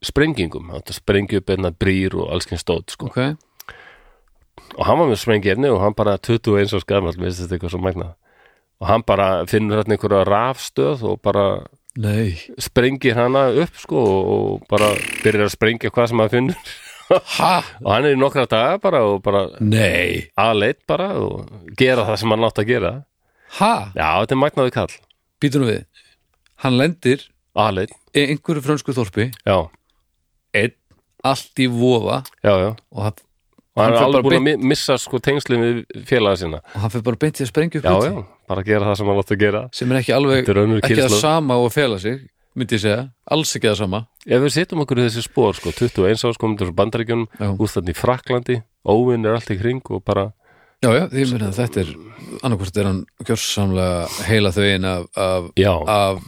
Speaker 1: sprengingum, þetta sprengju upp einna brýr og allskins stótt sko.
Speaker 2: ok.
Speaker 1: Og hann var með sprengjarni og hann bara 21 og skamall, mér finnst þetta eitthvað svo magna og hann bara finnur hérna einhverja rafstöð og bara
Speaker 2: nei,
Speaker 1: sprengir hana upp sko og bara byrjar að sprengja hvað sem hann finnur og hann er í nokkra daga bara og bara aðleitt bara og gera það sem hann átt að gera.
Speaker 2: Ha,
Speaker 1: já, þetta er magnaði kall,
Speaker 2: býtum við. Hann lendir
Speaker 1: aðleitt
Speaker 2: í einhverju frönsku þorpi.
Speaker 1: Já,
Speaker 2: einn, allt í vofa.
Speaker 1: Já, já.
Speaker 2: Og hann,
Speaker 1: og hann
Speaker 2: Hann
Speaker 1: er alveg
Speaker 2: bara
Speaker 1: búin að mi- missa sko tengslum við félaga sína.
Speaker 2: Og hann fyrir bara beint í að sprengja upp
Speaker 1: já, já, bara gera það sem hann átt að gera.
Speaker 2: Sem er ekki alveg, ekki það sama og að fela sig myndi ég segja, alls ekki það sama.
Speaker 1: Ef við setjum okkur í þessi spór sko 21 árs komum þessu bandaríkjunum
Speaker 2: já,
Speaker 1: úr þannig Fraklandi, óvinn er allt í kring og bara,
Speaker 2: já, já því mér að þetta er annarkvort er hann gjörsamlega heila þau einn af, af,
Speaker 1: já,
Speaker 2: af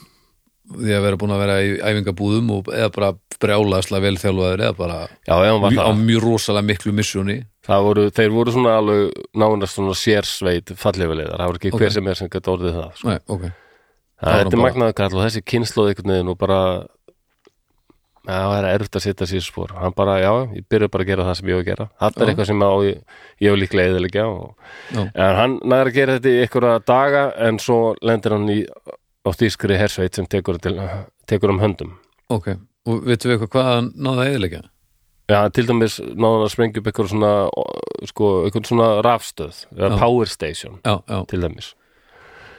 Speaker 2: því að vera búin að vera í æfingabúðum og eða bara brjálaðslega vel þjálfaður eða bara
Speaker 1: já, var
Speaker 2: mjö, á mjög rosalega miklu missjóni
Speaker 1: þeir voru svona alveg nánast svona sérsveit fallífulegðar, það voru ekki
Speaker 2: Ok.
Speaker 1: hver sem er sem gæti orðið það sko.
Speaker 2: Nei, ok,
Speaker 1: Það
Speaker 2: var
Speaker 1: þetta er magnaðu kall og þessi kynnslóð einhvern veginn og bara já, það er erfitt að setja sér spór hann bara, já, ég byrja bara að gera það sem ég á að gera. Þetta er eitthvað sem á, ég, á líklega
Speaker 2: Já.
Speaker 1: en hann næður að gera þetta í einhverja daga en svo lendir hann í á þýskri hersveit sem tekur, til, tekur um höndum.
Speaker 2: Ok og veitum við eitthvað hvað hann náði að eðilegja
Speaker 1: Já, til dæmis náðan að sprengja upp eitthvað svona, sko, eitthvað svona rafstöð, eða
Speaker 2: Já.
Speaker 1: power station
Speaker 2: já, já,
Speaker 1: til dæmis.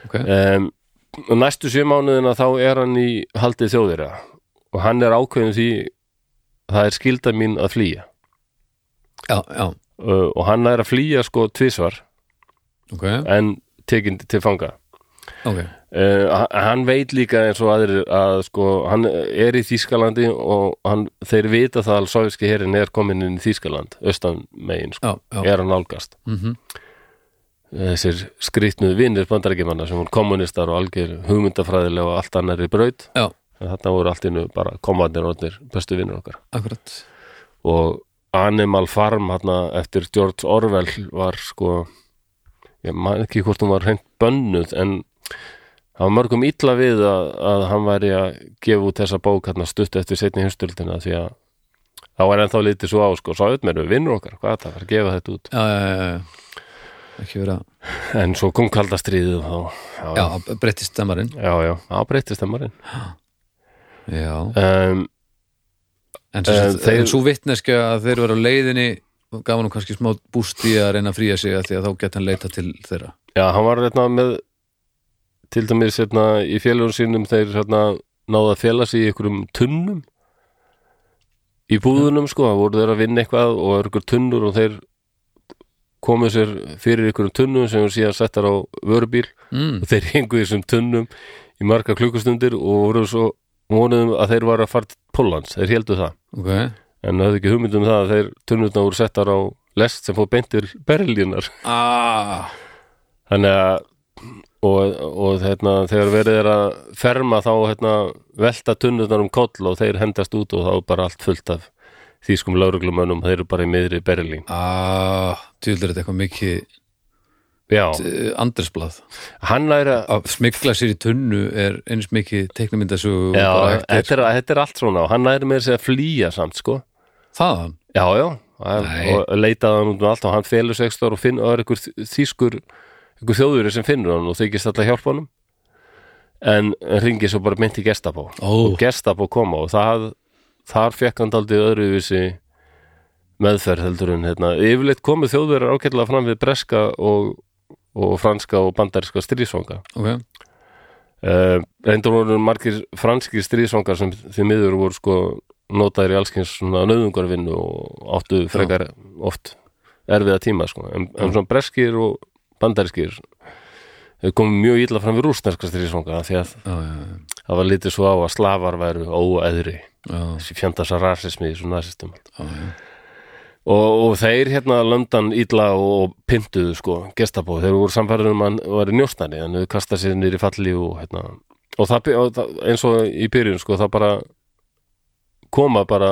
Speaker 2: Ok.
Speaker 1: Um, og næstu sjö mánuðina þá er hann í haldið þjóðira og hann er ákveðin því það er skilda mín að flýja.
Speaker 2: Já, já,
Speaker 1: uh, og hann er að flýja sko tvisvar.
Speaker 2: Ok,
Speaker 1: en tekinn til fanga.
Speaker 2: Ok.
Speaker 1: Uh, hann veit líka eins og aðrir að sko hann er í Þýskalandi og hann, þeir vita það að sovjíski herin er komin inn í Þýskaland austan megin sko,
Speaker 2: já,
Speaker 1: er hann nálgast.
Speaker 2: Mhm
Speaker 1: þessir skrýtnuð vinnir bandarækjumanna sem voru kommunistar og algjör hugmyndafræðilega og allt annar í en þarna voru allt innu bara komandir og allir bestu vinnur okkar.
Speaker 2: Akkurat.
Speaker 1: Og Animal Farm hérna, eftir George Orwell var sko ég man ekki hvort hún var hreint bönnuð en það var mörgum illa við að, að hann væri að gefa út þessa bók hérna, stutt eftir setni hinstöldina því að þá var ennþá litið svo á sko, auðvitað mér, við vinnur okkar, hvað það, að gefa þetta út.
Speaker 2: Já, já, já, já. Ekki vera
Speaker 1: en svo kom kalda stríðið og þá, já, já,
Speaker 2: já, breyttist stemmarinn.
Speaker 1: Já, já, þá breytist það marinn
Speaker 2: já,
Speaker 1: um,
Speaker 2: en,
Speaker 1: Eh,
Speaker 2: sagt,
Speaker 1: þeir-
Speaker 2: svo vitneskja að þeir eru á leiðinni gaf hann kannski smá búst í að reyna að fría sig að því að þá geta hann leita til þeirra.
Speaker 1: Já, hann var hérna með til dæmis hérna í félagur sínum þeir hérna náða að fela sig í einhverjum tunnum. Í búðunum sko, það voru þeir að vinna eitthvað og einhver tunnur og þeir komu sér fyrir einhverjum tunnum sem voru síðan settar á vörubíl.
Speaker 2: Mm.
Speaker 1: og þeir hengu í þessum tunnum í marga klukkustundir og voru svo vonuðum að þeir var að fara til Póllands, þeir heldu það.
Speaker 2: Ok,
Speaker 1: en höfðu ekki hugmyndum það að þeir tunnurna voru settar á lest sem fór beintir berlínar.
Speaker 2: Ah,
Speaker 1: þannig að og, og hérna, þegar verið er að ferma þá hérna, velta tunnurnar um koll og þeir hendast út og þá er bara allt fullt af þýskum lauruglumönnum, þeir eru bara í miðri Berlín.
Speaker 2: ah, tjúldur þetta eitthvað mikið
Speaker 1: hann er að
Speaker 2: smikla sér í tunnu er eins mikið teiknumyndasögu er.
Speaker 1: þetta er, er allt svona. Og hann er með að flýja samt, sko.
Speaker 2: Þaðan?
Speaker 1: Já, já, og leitaði hann út um allt og hann felur sig ekstra og finn og er einhver þýskur einhver þjóðuri sem finnur hann og þykist alltaf hjálpa honum. En ringi svo bara myndi gestapó
Speaker 2: Ó.
Speaker 1: og gestapó koma og það, þar fekk hann daldið öðruvísi meðferð heldur en hérna, yfirleitt komu þjóðverjar ákærlega fram við breska og, og franska og bandaríska stríðsvanga
Speaker 2: ok,
Speaker 1: uh, reyndur voru margir franskir stríðsvangar sem því miður voru sko notaðir í allskins svona nöðungarvinnu og áttu frekar oft erfiða tíma sko. En, en svona breskir og bandarískir þau komu mjög illa fram við rústnarska stríðsvanga því að
Speaker 2: já, já, já,
Speaker 1: það var lítið svo á að slafar væru óeðri
Speaker 2: já,
Speaker 1: þessi fjandasa rasismi í svona nasistum. Og, og þeir hérna löndan illa og pyntuðu sko gestabóð, þeir voru samfærið um að var njóstnari, en þau kasta sér í falli og hérna, og það, og það eins og í byrjun sko, það bara koma bara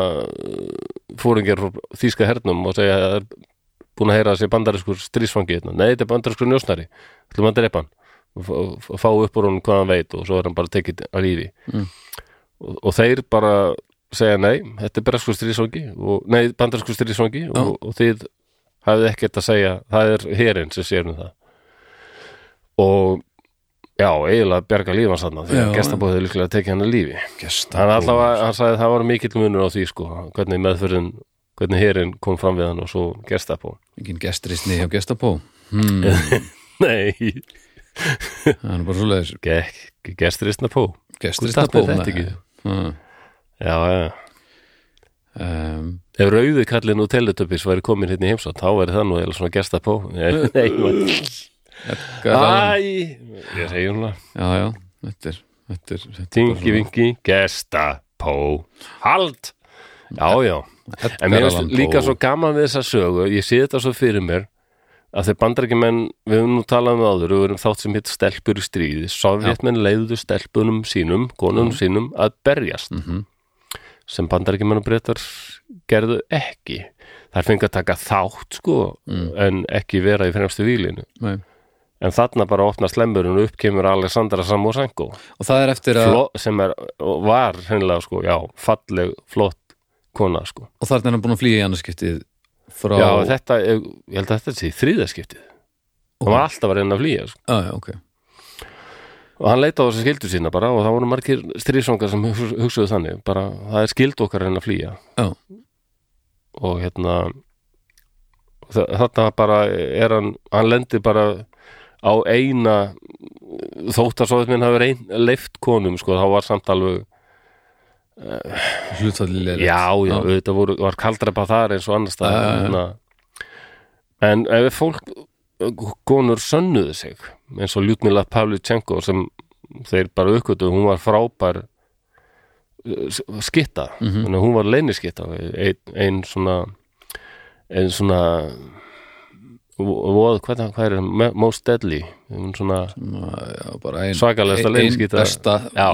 Speaker 1: fóringjar frá þýska hernum og segja að það búin að heyra að sé bandariskur strísfangi hérna, nei þetta er bandariskur njóstnari ætlum að drepa hann og fá- upp úr honum hvað hann veit og svo er hann bara tekið að lífi.
Speaker 2: Mm.
Speaker 1: og, og þeir bara segja nei, þetta er breskur strísvangi og, nei, bandariskur strísvangi og, og þið hafið ekkert að segja það er herinn sem sér um það. Og já, eiginlega bjarga lífans þarna því að gestabóðið líklega tekið hann að lífi hann allavega, hann sagði að það var mikill munur á því sko, hvernig meðfyrin hvernig herinn kom fram við hann og svo gestabó
Speaker 2: Engin gestrisni hjá gestabó hmm,
Speaker 1: nei,
Speaker 2: Það er bara svo leiðis
Speaker 1: ge gesturistna pó ekki.
Speaker 2: um,
Speaker 1: já, já,
Speaker 2: um,
Speaker 1: ef rauði kallinn og teletöpis væri komin hérna í heimsótt, þá væri það nú eða svona gestapó. Nei, nei,
Speaker 2: Æ,
Speaker 1: ég segi hún það
Speaker 2: Já, já, þetta er,
Speaker 1: Tingi vingi, gestapó. Hald Já, já, en mér finnst líka svo gaman við þessa sögu Ég sé þetta svo fyrir mér að þeir bandarækjumenn, við höfum nú talað um áður við höfum þátt sem hitt stelpur í stríði. Sovjetmenn leiðuðu stelpunum sínum konunum sínum að berjast.
Speaker 2: Mhm.
Speaker 1: sem bandarækjumenn og breytar gerðu ekki. Þær fengi að taka þátt sko en ekki vera í fremstu výlinu
Speaker 2: Nei.
Speaker 1: en þarna bara opna slemmurinn og upp kemur Alexandra Samosenko
Speaker 2: Og það er eftir að
Speaker 1: Fló, sem er, var hennilega sko, já, falleg, flott kona sko.
Speaker 2: Og þarna er hann búin að flýja í annarskiptið frá
Speaker 1: Já, þetta, ég, ég held að þetta sé þriðaskiptið
Speaker 2: Og-
Speaker 1: hann var alltaf að reyna að flýja sko.
Speaker 2: Já, já, ok.
Speaker 1: Og hann leita á þessi skildu sína bara og það voru margir stríðsvangar sem hugsa- hugsuðu þannig bara, það er skild okkar að reyna að flýja.
Speaker 2: Já,
Speaker 1: og hérna þa- þarna bara er hann hann lendir bara á eina þótt að svo minn hafi leift konum sko, þá var samt alveg
Speaker 2: hlutfallilega
Speaker 1: já, já, auðvitað voru, var kaldrepa þar eins og annars það en ef fólk konur sönnuðu sig eins og Ljútmila Pavlichenko sem þeir bara uppgötu hún var frábær skitta, þannig að hún var leyniskitta ein, ein svona ein svona voð, hvað, hvað er það, most deadly svona
Speaker 2: Já, bara ein,
Speaker 1: Svakalegasta
Speaker 2: ein, ein
Speaker 1: leyniskýta.
Speaker 2: besta
Speaker 1: Já.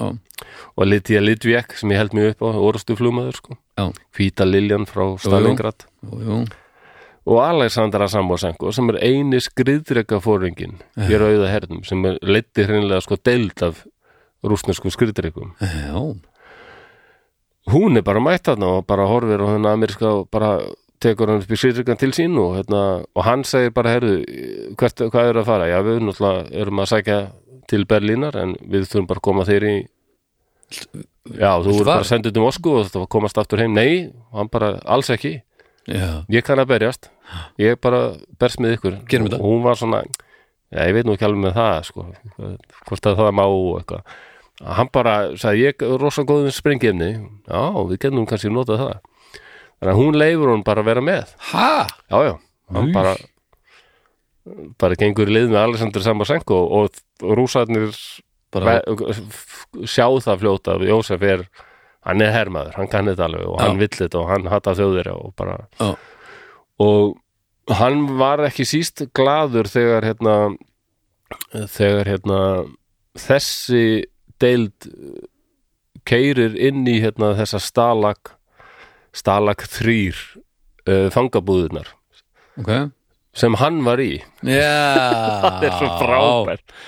Speaker 1: Og Lydia Lidvik sem ég held mig upp á, orðstu flugmaður sko.
Speaker 2: Já,
Speaker 1: Hvíta Liljan frá Stalingrad.
Speaker 2: Jú, jú.
Speaker 1: og Alexandra Samosenko sem er eini skriðdrega fóringin í rauða hernum sem er leiddi hreinlega sko deild af rúsneskum skriðdregum
Speaker 2: já,
Speaker 1: hún er bara mætt þarna og bara horfir á hennar ameríska og bara tekur hann upp í skriðdregan til sín og, hérna, og hann segir bara hvert, hvað er að fara? Já, við náttúrulega erum að sækja til Berlínar en við þurfum bara að koma þeir í Já, þú voru bara sendið til Moskú og þetta komast aftur heim. Nei, hann bara alls ekki.
Speaker 2: Já,
Speaker 1: ég kann að berjast. Ég bara berst með ykkur. Og hún var svona já, ég veit nú ekki alveg með það sko. hvort að það má og eitthvað. Hann bara sagði ég er rosa góðum sprengjefni já, við getum kannski notað það. Þannig að hún leifur hún bara að vera með.
Speaker 2: Ha,
Speaker 1: já, já, hann
Speaker 2: Új.
Speaker 1: bara bara gengur í lið með Alexander Samasenko og, og rúsarnir
Speaker 2: bara,
Speaker 1: sjá það fljóta að Jósef er hann er hermaður, hann kann þetta alveg og hann vill þetta og hann hattar þjóðir og bara
Speaker 2: Já.
Speaker 1: og hann var ekki síst gladur þegar hérna þegar hérna þessi deild keirir inn í hérna þessa stalag stalag þrýr uh, fangabúðunar
Speaker 2: ok
Speaker 1: sem hann var í.
Speaker 2: Já,
Speaker 1: það er svo frábært.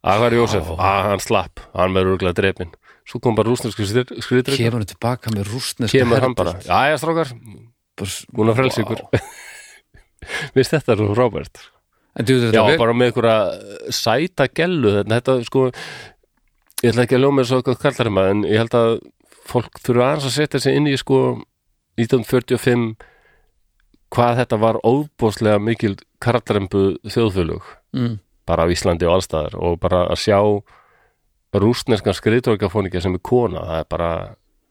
Speaker 1: Að hvað er Jósef, að hann slapp. Hann verður örgulega drepin svo kom bara rúsnesku skriður
Speaker 2: kemur hann tilbaka með rústneska
Speaker 1: kemur hann bara, já strákar. Búin að frelsa ykkur. Vist þetta er svo frábært. Já, bara með einhverja sæta gellu þetta, þetta sko ég ætla ekki að ljóma þessu eitthvað kallar maður en ég held að fólk þurfa aðeins að setja sig inn í sko 1945 hvað þetta var óbóðslega mikil karlarembu þjóðfölug
Speaker 2: mm,
Speaker 1: bara á Íslandi og allstaðar og bara að sjá rústneskan skriðtorkafóninga sem er kona það er bara,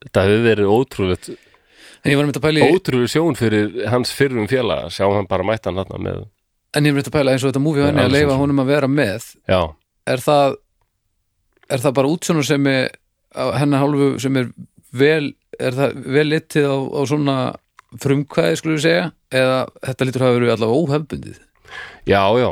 Speaker 1: þetta hefur verið ótrúlegt
Speaker 2: en ég var með að pæli
Speaker 1: ótrúlega sjón fyrir hans fyrrum að sjá hann bara mæta hann þarna með
Speaker 2: en ég var með að pæla eins og þetta múfi henni
Speaker 1: Já,
Speaker 2: að leifa honum að vera með.
Speaker 1: Já,
Speaker 2: er það er það bara útsjónur sem er hennar hálfu sem er vel er það vel litið á, á svona frumkvæði skulum við segja eða þetta lítur hafa verið allavega óhefbundið
Speaker 1: já, já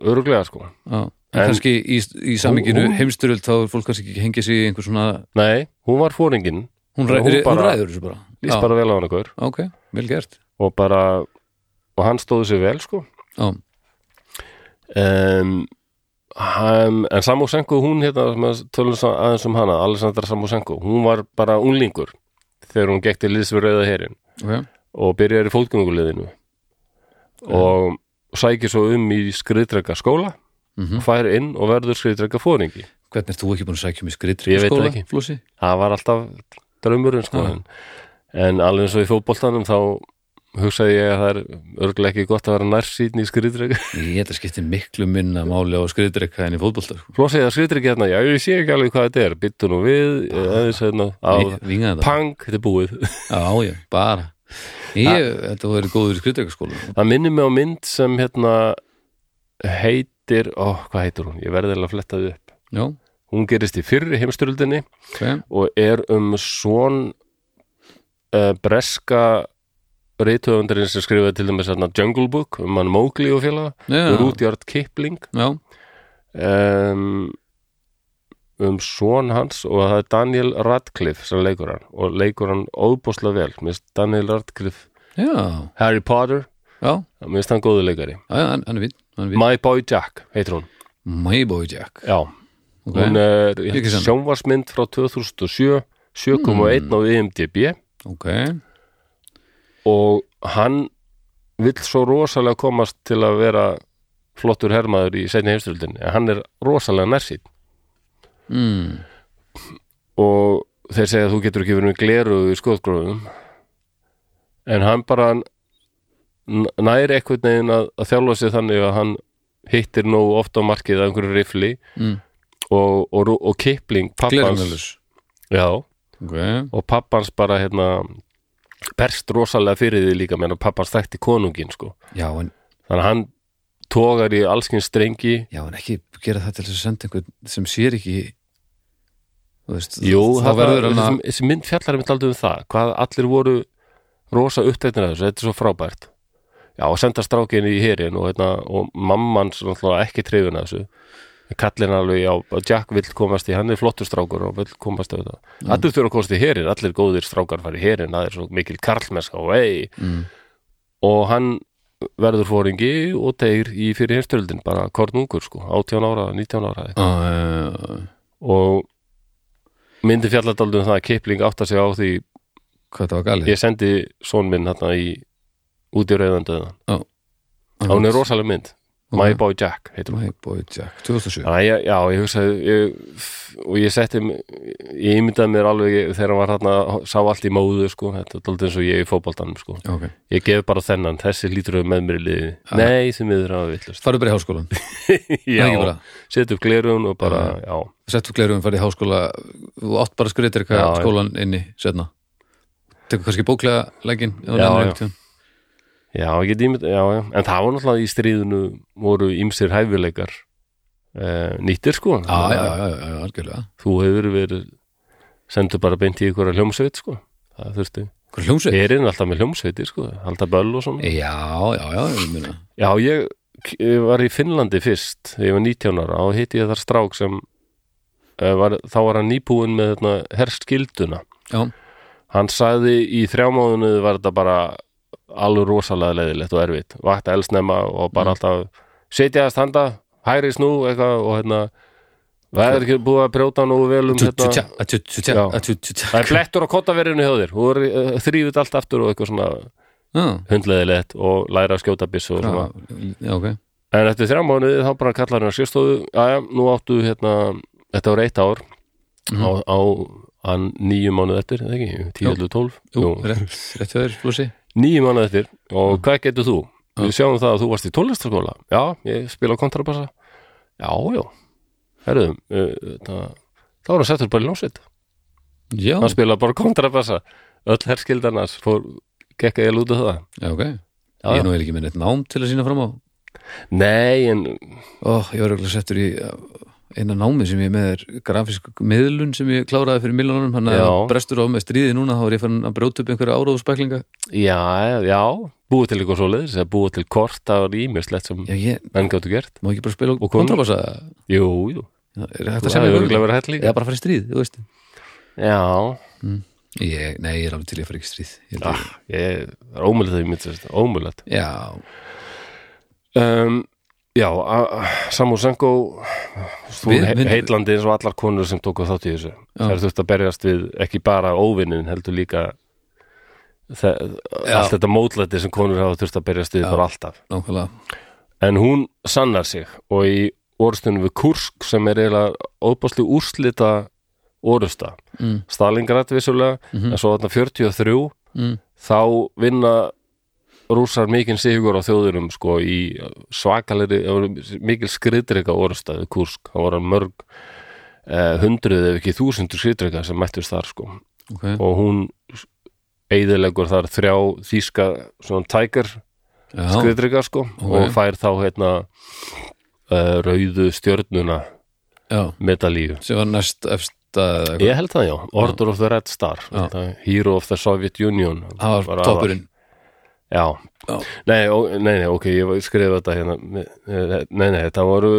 Speaker 1: öruglega sko.
Speaker 2: Já, en,
Speaker 1: En-
Speaker 2: kannski í, í saminginu
Speaker 1: Hún-
Speaker 2: heimstyröld þá er fólk kannski ekki hengið sig í einhver svona
Speaker 1: nei, hún var fóringin
Speaker 2: hún, ræ,
Speaker 1: Hún
Speaker 2: hún,
Speaker 1: bara-
Speaker 2: ræður þessu bara.
Speaker 1: líst
Speaker 2: Já,
Speaker 1: bara vel á hann okkur.
Speaker 2: Ok, vel gert.
Speaker 1: Og bara og hann stóði sér vel sko.
Speaker 2: Já,
Speaker 1: um, hann, en Samosenko hún hérna, tölum aðeins um hana Alessandra Samosenko, hún var bara unglingur þegar hún gekk til liðs við rauða herin
Speaker 2: ok,
Speaker 1: og byrjaði í fólkjönguliðinu og sækir svo um í skriðdrega skóla
Speaker 2: mm
Speaker 1: fær inn og verður skriðdrega fóringi
Speaker 2: hvernig er þú ekki búin að sækja
Speaker 1: Ég veit það ekki.
Speaker 2: Flósi?
Speaker 1: það var alltaf draumurinn sko
Speaker 2: Já.
Speaker 1: en, alveg eins og í fótboltanum þá hugsaði ég að það er örglega ekki gott að vera nærsýtn í skriðdrega
Speaker 2: Ég þetta skiptir miklu minna máli á skriðdrekka en í fótbolta sko.
Speaker 1: Flósið að skriðdrega hérna, já ég sé ekki alveg hvað þetta er. Byttu nú við, aðeins hérna á
Speaker 2: Vinga þetta.
Speaker 1: Pang, þetta er búið.
Speaker 2: Já, já, bara ég, Þetta verið góður í skriðdrekkaskóla
Speaker 1: það minnir mig á mynd sem hérna heitir, ó, hvað heitir hún? Ég verði eiginlega að fletta þið upp.
Speaker 2: Já,
Speaker 1: hún gerist í fyrri heimstyröldinni
Speaker 2: ok,
Speaker 1: og er um svon uh, breska reytöfundarinn sem skrifaði til dæmis hérna, Jungle Book um hann Mowgli og félaga Rudyard Kipling.
Speaker 2: Já,
Speaker 1: um, um svon hans og það er Daniel Radcliffe sem leikur hann og leikur hann óbúslega vel. Mér finnst Daniel Radcliffe
Speaker 2: já,
Speaker 1: Harry Potter, finnst hann góðu leikari.
Speaker 2: Já, hann hann vitt hann vitt,
Speaker 1: My Boy Jack heitir hún.
Speaker 2: My Boy Jack.
Speaker 1: Já,
Speaker 2: ok,
Speaker 1: hún er sjónvarsmynd frá 2007 7,1 á IMDb
Speaker 2: ok,
Speaker 1: og hann vill svo rosalega komast til að vera flottur hermaður í seinni heimstöldinni en hann er rosalega nærsýn
Speaker 2: mm,
Speaker 1: og þeir segja að þú getur ekki verið með gleru í skoðgróðum en hann bara n- nær eitthvað neginn að, að þjálfa sig þannig að hann hittir nógu oft á markið að einhverju rifli
Speaker 2: mm,
Speaker 1: og, og, og Kipling pappans, já,
Speaker 2: ok,
Speaker 1: og pappans bara hérna berst rosalega fyrir því líka menn að pappans þekkti konungin sko.
Speaker 2: Já, en,
Speaker 1: þannig að hann tógar í allskins strengi
Speaker 2: já, en ekki gera það til þess að senda einhvern sem sér ekki veist,
Speaker 1: Jú, það
Speaker 2: verður hann
Speaker 1: þessi,
Speaker 2: að
Speaker 1: mynd fjallar einmitt aldrei um það hvað allir voru rosa uppteknir af þessu, þetta er svo frábært. Já, og senda strákin í herin og, hérna, og mamman ekki trefin af þessu. Kallin alveg, já, Jack vill komast í hann er flottur strákur og vill komast í þetta. Allir þurfa að komast í herin, allir góðir strákar fara í herin, það er svo mikil karlmeska og ei,
Speaker 2: mm.
Speaker 1: og hann verður fóringi og deyr í fyrir herstöldin, bara kornungur sko, 18 ára, 19 ára eitthvað.
Speaker 2: uh,
Speaker 1: og myndi fjalladaldum það að Kipling átta sig á því ég sendi son minn hérna í út í rauðandöðan
Speaker 2: Já.
Speaker 1: hún er rosaleg mynd My Boy Jack? Hún
Speaker 2: My Boy Jack 2007
Speaker 1: Já, ég, já, ég hugsaði ég, og ég setti ég ímyndaði mér alveg þegar hann var hérna sá allt í móðu sko, þetta er alltaf eins og ég í fótboltanum sko.
Speaker 2: Ok,
Speaker 1: ég gef bara þennan, þessi lítur við með mér í liði. Nei, því miður að villast
Speaker 2: farðu bara í háskólan
Speaker 1: já,
Speaker 2: ekki bara.
Speaker 1: setja upp glerun og bara, já,
Speaker 2: Settu glerugum, farðu í háskóla. Þú átt bara
Speaker 1: Já, já.
Speaker 2: skólan inni setna Tekur kannski bóklega leggin
Speaker 1: Já, já. Já, ímynd já, já, en það var náttúrulega í stríðinu voru ímsir hæfileikar uh, nýttir sko.
Speaker 2: Já, já, já, já, algjörlega.
Speaker 1: þú hefur verið sendur bara beint í ykkur hljómsveit sko. Það þurfti
Speaker 2: Hvað hljómsveit?
Speaker 1: Erinn alltaf með hljómsveitir sko, halda böll og svona.
Speaker 2: Já, já, já, ég meina.
Speaker 1: Já, ég, ég var í Finnlandi fyrst, ég var 19 ára og hitti ég þar strák sem uh, var, þá var hann nýbúin með hérna, herskilduna.
Speaker 2: Já,
Speaker 1: Hann sagði í þrjámáðinu var þetta bara alveg rosalega leiðilegt og erfitt. Vakta elsnemma og bara alltaf setja að standa, hæri snú eitthvað og hérna það er ekki búið að brjóta nógu vel um hérna, það er blettur á kottaverinu hjá þér. Og uh, þrýfut allt aftur og eitthvað svona
Speaker 2: Já,
Speaker 1: hundleðilegt og læra að skjóta byssu og svona.
Speaker 2: já, ok.
Speaker 1: En eftir þrjá mánuði þá bara kallar hann sérstofu Jæja, nú áttu hérna Þetta var eitt ár. Á, á hann nýju mánuð eftir, eða ekki? 10, 11, 12
Speaker 2: Jú, rétt, rétt hjá þér, Flósi
Speaker 1: Nýju mánuð eftir. Og hvað getur þú? Við sjáum það að þú varst í tónlistaskóla Já, ég spila kontrabassa. Já, já. Herðum, uh, það, þá var hann settur bara í ljónsveit
Speaker 2: Já,
Speaker 1: Hann spila bara kontrabassa. Öll herskildarnas fór gekka ég lúta það.
Speaker 2: Já, ok.
Speaker 1: Já,
Speaker 2: Ég er nú vel ekki með neitt nám til að sína fram á.
Speaker 1: Nei, en
Speaker 2: Ó, ég var eiginlega settur í uh, eina námið sem ég með er grafísk miðlun sem ég kláraði fyrir miljónunum hann að
Speaker 1: Já.
Speaker 2: brestur á með stríði núna þá er ég fann að brjóta upp einhverja áróðspæklinga
Speaker 1: Já, já, búið til eitthvað svoleiðis eða búið til kort, það var ímislegt sem
Speaker 2: Já,
Speaker 1: menn gáttu gert.
Speaker 2: Má ekki bara spila
Speaker 1: Og
Speaker 2: kontrabassa?
Speaker 1: Jú, jú,
Speaker 2: Já, Er þetta sem ég
Speaker 1: örgulega verið hætt líka
Speaker 2: Eða bara fara í stríð, þú veist.
Speaker 1: Já,
Speaker 2: ég, Nei, ég er alveg til að fara í stríð. Ég
Speaker 1: ah, er ómulegt það ég myndi þess ómulegt
Speaker 2: Já,
Speaker 1: um, Já, he
Speaker 2: við-
Speaker 1: heitlandi eins og allar konur sem tóku þátt í þessu. Það er þurft að berjast við ekki bara óvinnin heldur líka allt þetta mótlæti sem konur hafa þurft að berjast við bara alltaf.
Speaker 2: Nákvæmlega.
Speaker 1: En hún sannar sig og í orðstunum við Kursk sem er eiginlega óbásli úrslita orusta
Speaker 2: mm,
Speaker 1: Stalingrad vissulega en svo þarna 43
Speaker 2: mm,
Speaker 1: þá vinna rússar mikinn sigur á þjóðurum sko í svakalegri mikil skriðdreika við Kursk, það voru mörg eh, hundruð ef ekki þúsundur skriðdreika sem mættust þar sko.
Speaker 2: Ok,
Speaker 1: og hún eigðilegur þar þrjá þýska svona tækar
Speaker 2: já,
Speaker 1: skriðdreika sko
Speaker 2: Ok.
Speaker 1: og fær þá hérna uh, rauðu stjörnuna
Speaker 2: já.
Speaker 1: medalíu.
Speaker 2: Sem var næst eitthvað.
Speaker 1: ég held það já, Order of the Red Star.
Speaker 2: Já.
Speaker 1: þetta, Hero of the Soviet Union.
Speaker 2: Það var toppurinn
Speaker 1: já,
Speaker 2: Já.
Speaker 1: Nei, ó, nei, nei, ok, ég skrifa þetta hérna nei, nei, þetta voru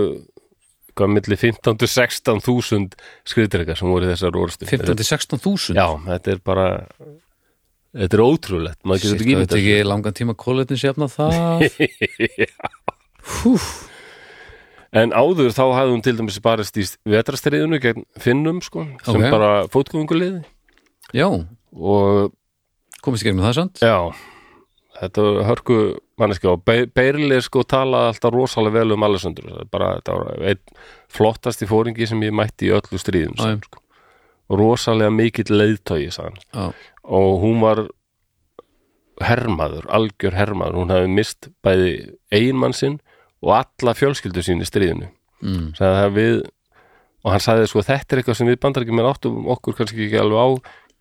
Speaker 1: hvað milli 15 til 16 þúsund skriðdreika sem voru þessar orðstu
Speaker 2: 15-16
Speaker 1: já, þetta er bara þetta er ótrúlegt, maður getur ekki ímyndað
Speaker 2: veit ekki langan tíma kóletni sefna það.
Speaker 1: En áður þá hafði hún til dæmis barist í vetrastriðinu gegn Finnum sko, sem
Speaker 2: Ok.
Speaker 1: bara fótgönguliði.
Speaker 2: Já,
Speaker 1: og
Speaker 2: komist í gegnum það sant
Speaker 1: já, þetta var hörku manneski og Be Beirli sko talaði alltaf rosalega vel um Alessandur bara þetta var einn flottasti fóringi sem ég mætti í öllu stríðum hann, sko. og rosalega mikill
Speaker 2: Já,
Speaker 1: og hún var hermaður, algjör hermaður. Hún hafði mist bæði eiginmann sinn og alla fjölskyldu sín í stríðinu.
Speaker 2: Mm,
Speaker 1: við og hann sagði sko þetta er eitthvað sem við bandarækjum með áttum okkur kannski ekki alveg á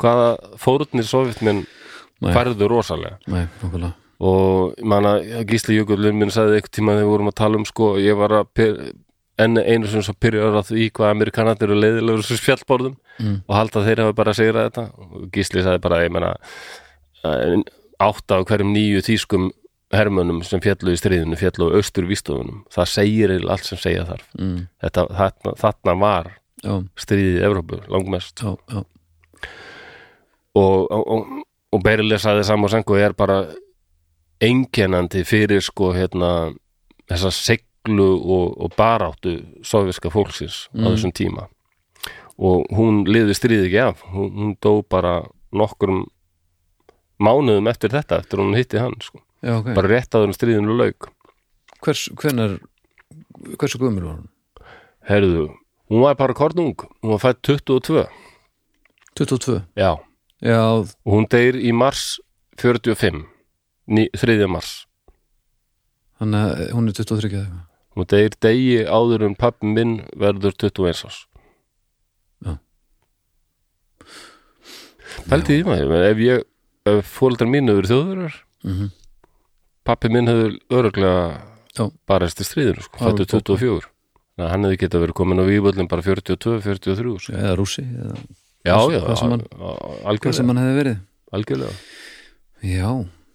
Speaker 1: hvaða fórutnir sovjetmenn
Speaker 2: Nei.
Speaker 1: Færðu rosalega.
Speaker 2: Nei,
Speaker 1: og ég man að Gísli Jökullin minn sagði eitthvað tíma þegar við vorum að tala um sko ég var að enn einu sem svo pyrjar að því hvað amerikanat eru leiðilegur þessu fjallborðum
Speaker 2: Mm.
Speaker 1: og halda að þeir hafa bara að segra þetta. Og Gísli sagði bara ég meina átta af hverjum nýju þýskum hermönnum sem fjallu í stríðinu fjallu á austur vístofunum það segir allt sem segja þarf.
Speaker 2: Mm,
Speaker 1: Þetta, þarna, þarna var
Speaker 2: já,
Speaker 1: stríðið í Evrópu langmest.
Speaker 2: Já, já,
Speaker 1: og, og, og, og Berileg sagði Samosenko er bara einkennandi fyrir sko hérna þessa seglu og, og baráttu sofiska fólksins á
Speaker 2: Mm.
Speaker 1: þessum tíma. Og hún liði stríði ekki af. Hún, hún dó bara nokkrum mánuðum eftir þetta eftir hún hitti hann sko.
Speaker 2: já, ok.
Speaker 1: Bara rétt áður en stríðinu lauk.
Speaker 2: Hvers, hvenar, hversu gömur var hún?
Speaker 1: herðu, hún var bara kornung. Hún var fætt 22
Speaker 2: 22
Speaker 1: já,
Speaker 2: Já,
Speaker 1: hún deyr í mars 45 ný, 3. mars
Speaker 2: hann er, hún er 23 eða eitthvað
Speaker 1: hún deyr degi áður en pappi minn verður 21 árs
Speaker 2: Já.
Speaker 1: Pældi því maður ef ég, ef fóldar mín hefur þjóðurar
Speaker 2: Mhm.
Speaker 1: pappi minn hefur öruglega barist í stríðinu sko, fættu 24 Þannig að hann hefði getað verið komin á vývöldin bara 42, 43 sko.
Speaker 2: eða rússi eða
Speaker 1: Já, já,
Speaker 2: hvað sem hann- hvað sem hann hefði verið.
Speaker 1: Algjörlega.
Speaker 2: Já,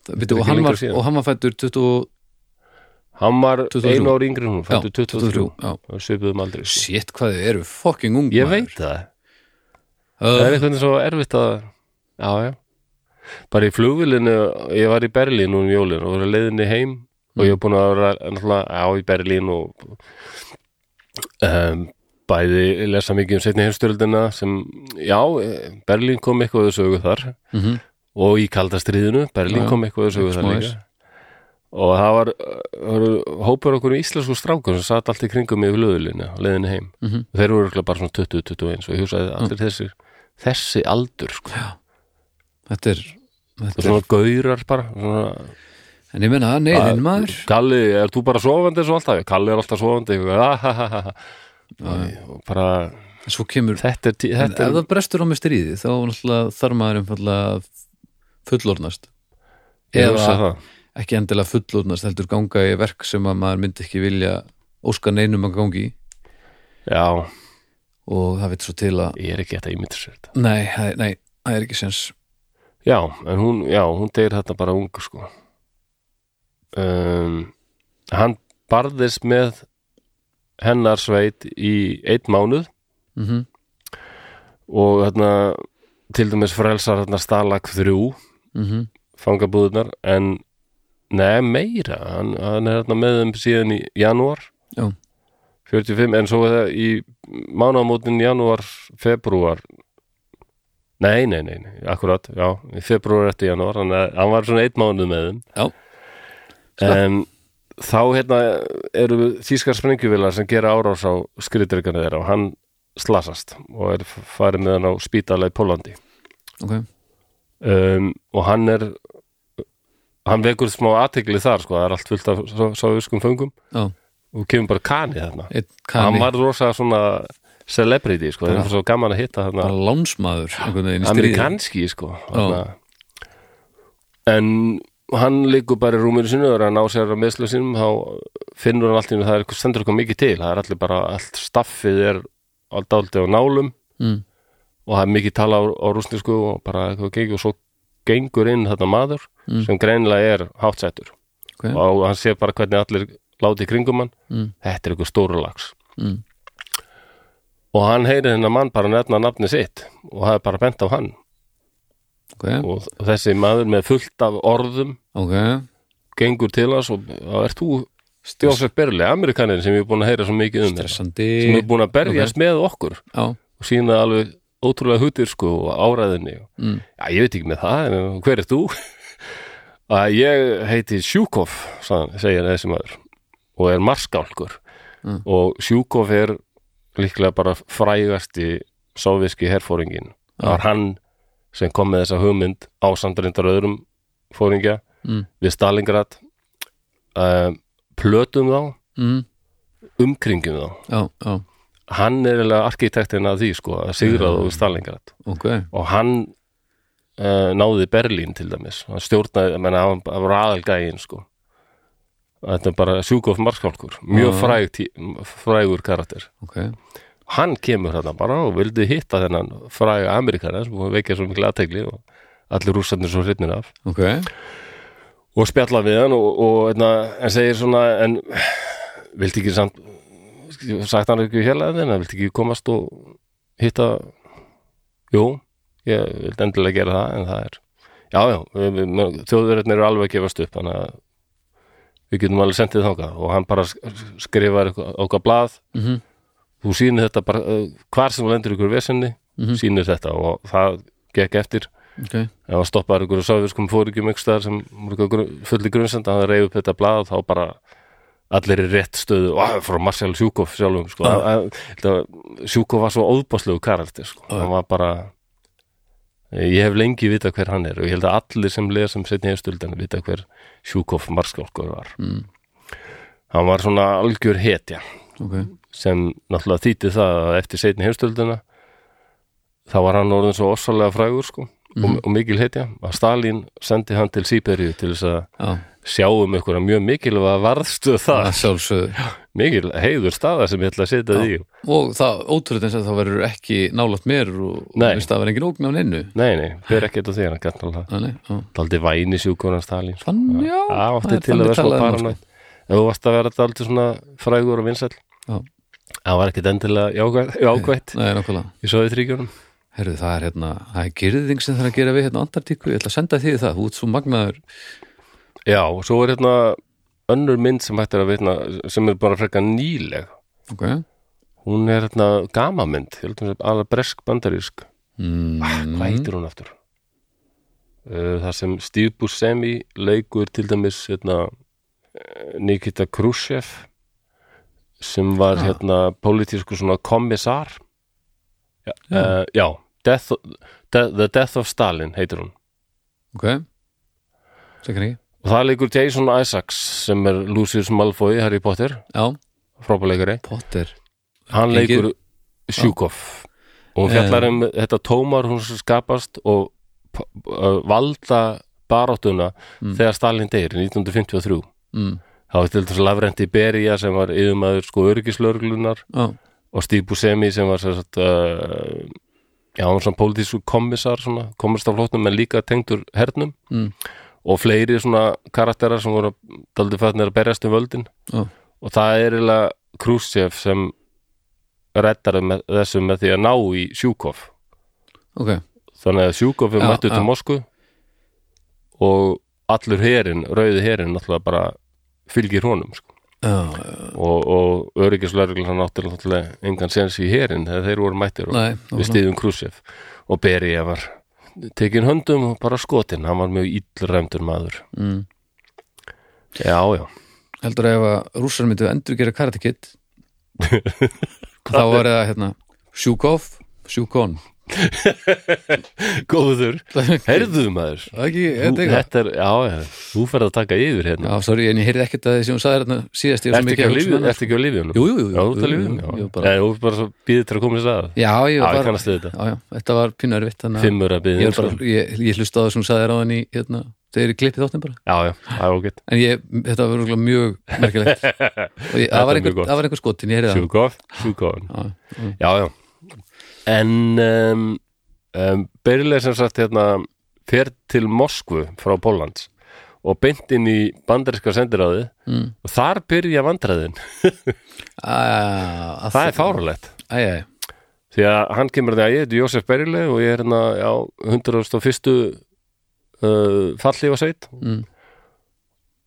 Speaker 2: það, byrju, og, hann var, og hann var fættur 20,
Speaker 1: Hann var
Speaker 2: 23.
Speaker 1: einu ári yngri hún,
Speaker 2: já,
Speaker 1: fættu 23
Speaker 2: já.
Speaker 1: Svipuðum aldrei.
Speaker 2: Shit, hvað þið eru fucking ung
Speaker 1: Ég veit það. Það er
Speaker 2: uh,
Speaker 1: veginn svo erfitt að Já, já. Bara í flugvillinu, ég var í Berlín núna í jólin og var að leiðinni heim og ég hef búin að vera já, í Berlín og um, bæði lesa mikið um setni heimstyrldina sem, já, eh, Berlín kom eitthvað við sögu þar.
Speaker 2: Mm
Speaker 1: og í kaldastriðinu, Berlín
Speaker 2: Já, já.
Speaker 1: kom eitthvað við sögu þar líka. Og það var, var hópur okkur í íslensku strákur sem satt allt í kringum í flugvillinu á leiðinni heim.
Speaker 2: -hmm.
Speaker 1: þeir voru bara svona 20-21 og ég hugsaði allir þessir þessi aldur sko.
Speaker 2: Þetta er,
Speaker 1: og
Speaker 2: þetta er
Speaker 1: svona gaurar bara svona,
Speaker 2: En ég menna, neyðin maður.
Speaker 1: Kalli, er þú bara sofandi eins og alltaf? Kalli er alltaf sofandi og bara
Speaker 2: Svo kemur,
Speaker 1: þetta er, þetta
Speaker 2: ef
Speaker 1: er
Speaker 2: það brestur á með stríði þá þarf maður einfallega fullornast eða
Speaker 1: það.
Speaker 2: ekki endilega fullornast heldur ganga í verk sem að maður myndi ekki vilja óska neinum að gangi í.
Speaker 1: Já,
Speaker 2: og það veit svo til að
Speaker 1: ég er ekki þetta ímyndir sér þetta.
Speaker 2: Nei, nei, það er ekki sens
Speaker 1: já, en hún, já, hún deyr þetta bara ung sko. Um, hann barðist með hennar sveit í einn mánuð
Speaker 2: mm
Speaker 1: og hérna til dæmis frelsar hérna Stalag 3
Speaker 2: -hmm.
Speaker 1: fangabúðunar en neð meira hann, hann er hérna með þeim síðan í janúar
Speaker 2: Já.
Speaker 1: 45 en svo er það í mánaðamótin janúar, februar nei, nei, nei, akkurat, já, í februar eftir janúar þannig að hann var svona eitt mánuð með þeim
Speaker 2: Já.
Speaker 1: en þá hérna eru þýskar sprengjuvilar sem gera árás á skriðdreikana þeirra og hann slasast og er farið með hann á spítala í Pólandi
Speaker 2: ok,
Speaker 1: um, og hann er hann vekur smá aðtekli þar sko, það er allt fullt af sáviskum föngum
Speaker 2: já,
Speaker 1: og kemur bara kani þarna.
Speaker 2: Einn
Speaker 1: hann
Speaker 2: kani.
Speaker 1: var rosa svona celebrity sko, það er svo gaman að hitta þarna.
Speaker 2: lánsmaður
Speaker 1: amerikanski sko þarna. en hann liggur bara í rúminu sinu og er að ná sér að meðslu sinum þá finnur hann allt í einu það er eitthvað stendur eitthvað mikið til það er allir bara, allt staffið er allt áldi á nálum
Speaker 2: mm.
Speaker 1: og það er mikið tala á, á rúsnesku og bara eitthvað gengur og svo gengur inn þetta maður
Speaker 2: Mm.
Speaker 1: sem greinilega er hátsettur
Speaker 2: ok,
Speaker 1: og hann sé bara hvernig allir láti í kringum hann
Speaker 2: mm.
Speaker 1: þetta er eitthvað stóru lags
Speaker 2: Mm.
Speaker 1: og hann heyri hennar mann bara nefna nafni sitt og það er bara bent á hann
Speaker 2: ok,
Speaker 1: og þessi maður með fullt af orðum
Speaker 2: ok.
Speaker 1: gengur til hans og þá ert þú Jósef Berli, amerikanin sem ég er búin að heyra svo mikið um þetta sem er búin að berjast með okkur
Speaker 2: já,
Speaker 1: og sína alveg ótrúlega hutir sko og áræðinni
Speaker 2: mm.
Speaker 1: Já, ég veit ekki með það, en hver er þú? að ég heiti Sjúkov, sagði- segir þessi maður og er marskálkur
Speaker 2: Mm.
Speaker 1: og Sjúkov er líklega bara frægasti sóviski herfóringin það var hann sem kom með þessa hugmynd á samdrindar öðrum fóringja
Speaker 2: Mm.
Speaker 1: við Stalingrad uh, plötum þá
Speaker 2: Mm.
Speaker 1: umkringjum þá.
Speaker 2: Já, já,
Speaker 1: hann er eiginlega arkitektin að því sko að sigra þá við Stalingrad.
Speaker 2: Ok.
Speaker 1: Og hann uh, náði Berlín til dæmis. Hann stjórnaði, menna, hann var aðalgægin sko. Þetta er bara sjúkof marskálkur mjög
Speaker 2: Já.
Speaker 1: fræg, frægur karakter.
Speaker 2: Ok,
Speaker 1: hann kemur þarna bara og vildi hitta þennan fræga Amerikana sem veikja svo miklu aðtegli og allir rússarnir svo hrynnir af.
Speaker 2: Ok.
Speaker 1: Og spjalla við hann og, og einna, en segir svona en viltu ekki samt sagt hann ekki hérlega þinn viltu ekki komast og hitta jú, ég vil endilega gera það en það er já, já, þjóðverðin eru alveg að gefast upp þannig að við getum alveg sendið þangað. Og hann bara sk- skrifar okkar blað.
Speaker 2: Mhm.
Speaker 1: Þú sýnir þetta bara uh, hvar sem þú lendur ykkur vesenni
Speaker 2: Mhm.
Speaker 1: sýnir þetta og það gekk eftir
Speaker 2: ok,
Speaker 1: ef hann stoppaði ykkur sáfiskum fóringjum ykkur staðar sem fulli grunnsend að hann reyði upp þetta blað þá bara allir í rétt stöðu og frá Marcel Sjúkov sjálfum sko. Að, Sjúkov var svo óðbáslegu karakter sko.
Speaker 2: Já.
Speaker 1: hann var bara ég hef lengi vita hver hann er og ég held að allir sem leða sem setni hefstöldan vita hver Sjúkov marskálkur var
Speaker 2: mm.
Speaker 1: hann var svona algjör hetja
Speaker 2: ok
Speaker 1: sem náttúrulega þýtti það að eftir setni heimstöldina þá var hann orðin svo ossalega frægur sko,
Speaker 2: Mhm.
Speaker 1: og, og mikil hetja. Að Stalin sendi hann til Sýberíu til þess að
Speaker 2: já,
Speaker 1: sjá um einhverja mjög mikilvæga varðstuð það,
Speaker 2: það sjálfsögðu.
Speaker 1: Mikil heiður staða sem ég ætla að setja því
Speaker 2: og það ótrúlega eins að það verður ekki nálægt mér og,
Speaker 1: Nei.
Speaker 2: veist, það verður engin ógn af neinu.
Speaker 1: Nei, nei, fyrir ekkert á því hann náttúrulega
Speaker 2: Þannig, já.
Speaker 1: daldi væni sjúkunan Stalin sko.
Speaker 2: Fann, já,
Speaker 1: það
Speaker 2: það er
Speaker 1: til að
Speaker 2: þannig talað um það,
Speaker 1: paranoid. Ef þú varst að vera daldi svona frægur og vinsæll.
Speaker 2: Já.
Speaker 1: Það var ekkert endilega jákvætt, jákvætt
Speaker 2: Nei, nákvæmlega.
Speaker 1: í þrýkjörnum
Speaker 2: Herru, það er hérna, það er gerðing sem það er að gera við hérna Antartíku, ég ætla að senda því það, ert svo magnaður.
Speaker 1: Já, og svo er hérna önnur mynd sem hægt er að veitna sem er bara frekar nýleg.
Speaker 2: Ok.
Speaker 1: Hún er hérna gamamynd ég held að hún sé alveg bresk bandarísk.
Speaker 2: Mm,
Speaker 1: ah, hvað heitir hún aftur? Uh, það sem Steve Buscemi leikur til dæmis hérna, eh, Nikita Khrushchev sem var
Speaker 2: Ah.
Speaker 1: hérna pólitísku svona kommissar. Já,
Speaker 2: Já.
Speaker 1: uh, já Death, De, The Death of Stalin heitir hún.
Speaker 2: Ok. Sekkar ekki?
Speaker 1: Og það leikur Jason Isaacs sem er Lucius Malfoy, Harry Potter.
Speaker 2: Já,
Speaker 1: frábæleikari
Speaker 2: Potter.
Speaker 1: Hann leikur Sjúkov. Og hún fjallar um þetta tómar hún sem skapast og uh, valda baráttuna
Speaker 2: Mm.
Speaker 1: þegar Stalin deyr í 1953
Speaker 2: mm,
Speaker 1: þá var til þess að Lavrenti Beria sem var yfirmaður sko örgislörglunar
Speaker 2: Já,
Speaker 1: og Steve Buscemi sem var sem sagt, uh, já, hann var svona pólitísku kommissar svona, kommissarflótnum en líka tengdur hernum.
Speaker 2: Mm,
Speaker 1: og fleiri svona karakterar sem voru daldi fætnir að berjast um völdin.
Speaker 2: Já.
Speaker 1: og það er eiginlega Khrushchev sem reddar með, þessu með því að ná í Sjúkov.
Speaker 2: Ok.
Speaker 1: Þannig að Sjúkov er
Speaker 2: Já,
Speaker 1: mættu til
Speaker 2: já.
Speaker 1: Moskvu og allur herin, rauði herin náttúrulega bara fylgir honum sko.
Speaker 2: Já, já,
Speaker 1: og, og öryggislörglan náttúrulega engan sens í herin þegar þeir voru mættir og
Speaker 2: nei,
Speaker 1: við stiðum Khrushchev. Og Berija var tekin höndum og bara skotin hann var mjög illræmdur maður.
Speaker 2: Mm.
Speaker 1: já, já.
Speaker 2: Heldur að ef að rússar myndu endur gera Karate Kid þá var það hérna Sjúkov, Sjúkon
Speaker 1: góður, heyrðu maður.
Speaker 2: Ekki,
Speaker 1: Þú,
Speaker 2: þetta
Speaker 1: er, já, já, þú ferð að taka yfir hérna.
Speaker 2: Já, sorry, en ég heyrði ekkert að því sem hún sagði hérna síðast ég
Speaker 1: Ertu ekki á lífið? Ertu ekki á lífið?
Speaker 2: Jú, jú, jú,
Speaker 1: Já, þú ert á lífið? Já, þú ert bara svo býðið til að koma þess að
Speaker 2: Já, ég
Speaker 1: Já,
Speaker 2: var
Speaker 1: ég
Speaker 2: bara
Speaker 1: kannast við þetta.
Speaker 2: Já, já, þetta var að
Speaker 1: Fimmur að
Speaker 2: ég,
Speaker 1: býðið
Speaker 2: var bara, ég, ég hlusta á það sem hún sagði ráðan í hérna, þegar ég klippið þáttin bara.
Speaker 1: Já, já, það er ógætt
Speaker 2: en ég, þetta var mjög merkilegt. Og ég, það var
Speaker 1: er
Speaker 2: einhver, einhver skotin, ég heyrði það.
Speaker 1: Sjúkóf, sjúkóf
Speaker 2: Já, já.
Speaker 1: En um, um, Berileg sem sagt hérna fer til Moskvu frá Póllands og beint inn í bandaríska sendiráði
Speaker 2: Mm.
Speaker 1: og þar byrja vandræðin
Speaker 2: að
Speaker 1: það er
Speaker 2: æ,
Speaker 1: því að hann kemur því að ég heiti Jósef Berileg og ég er hérna já, 101. Uh, fallífa sveit
Speaker 2: mm.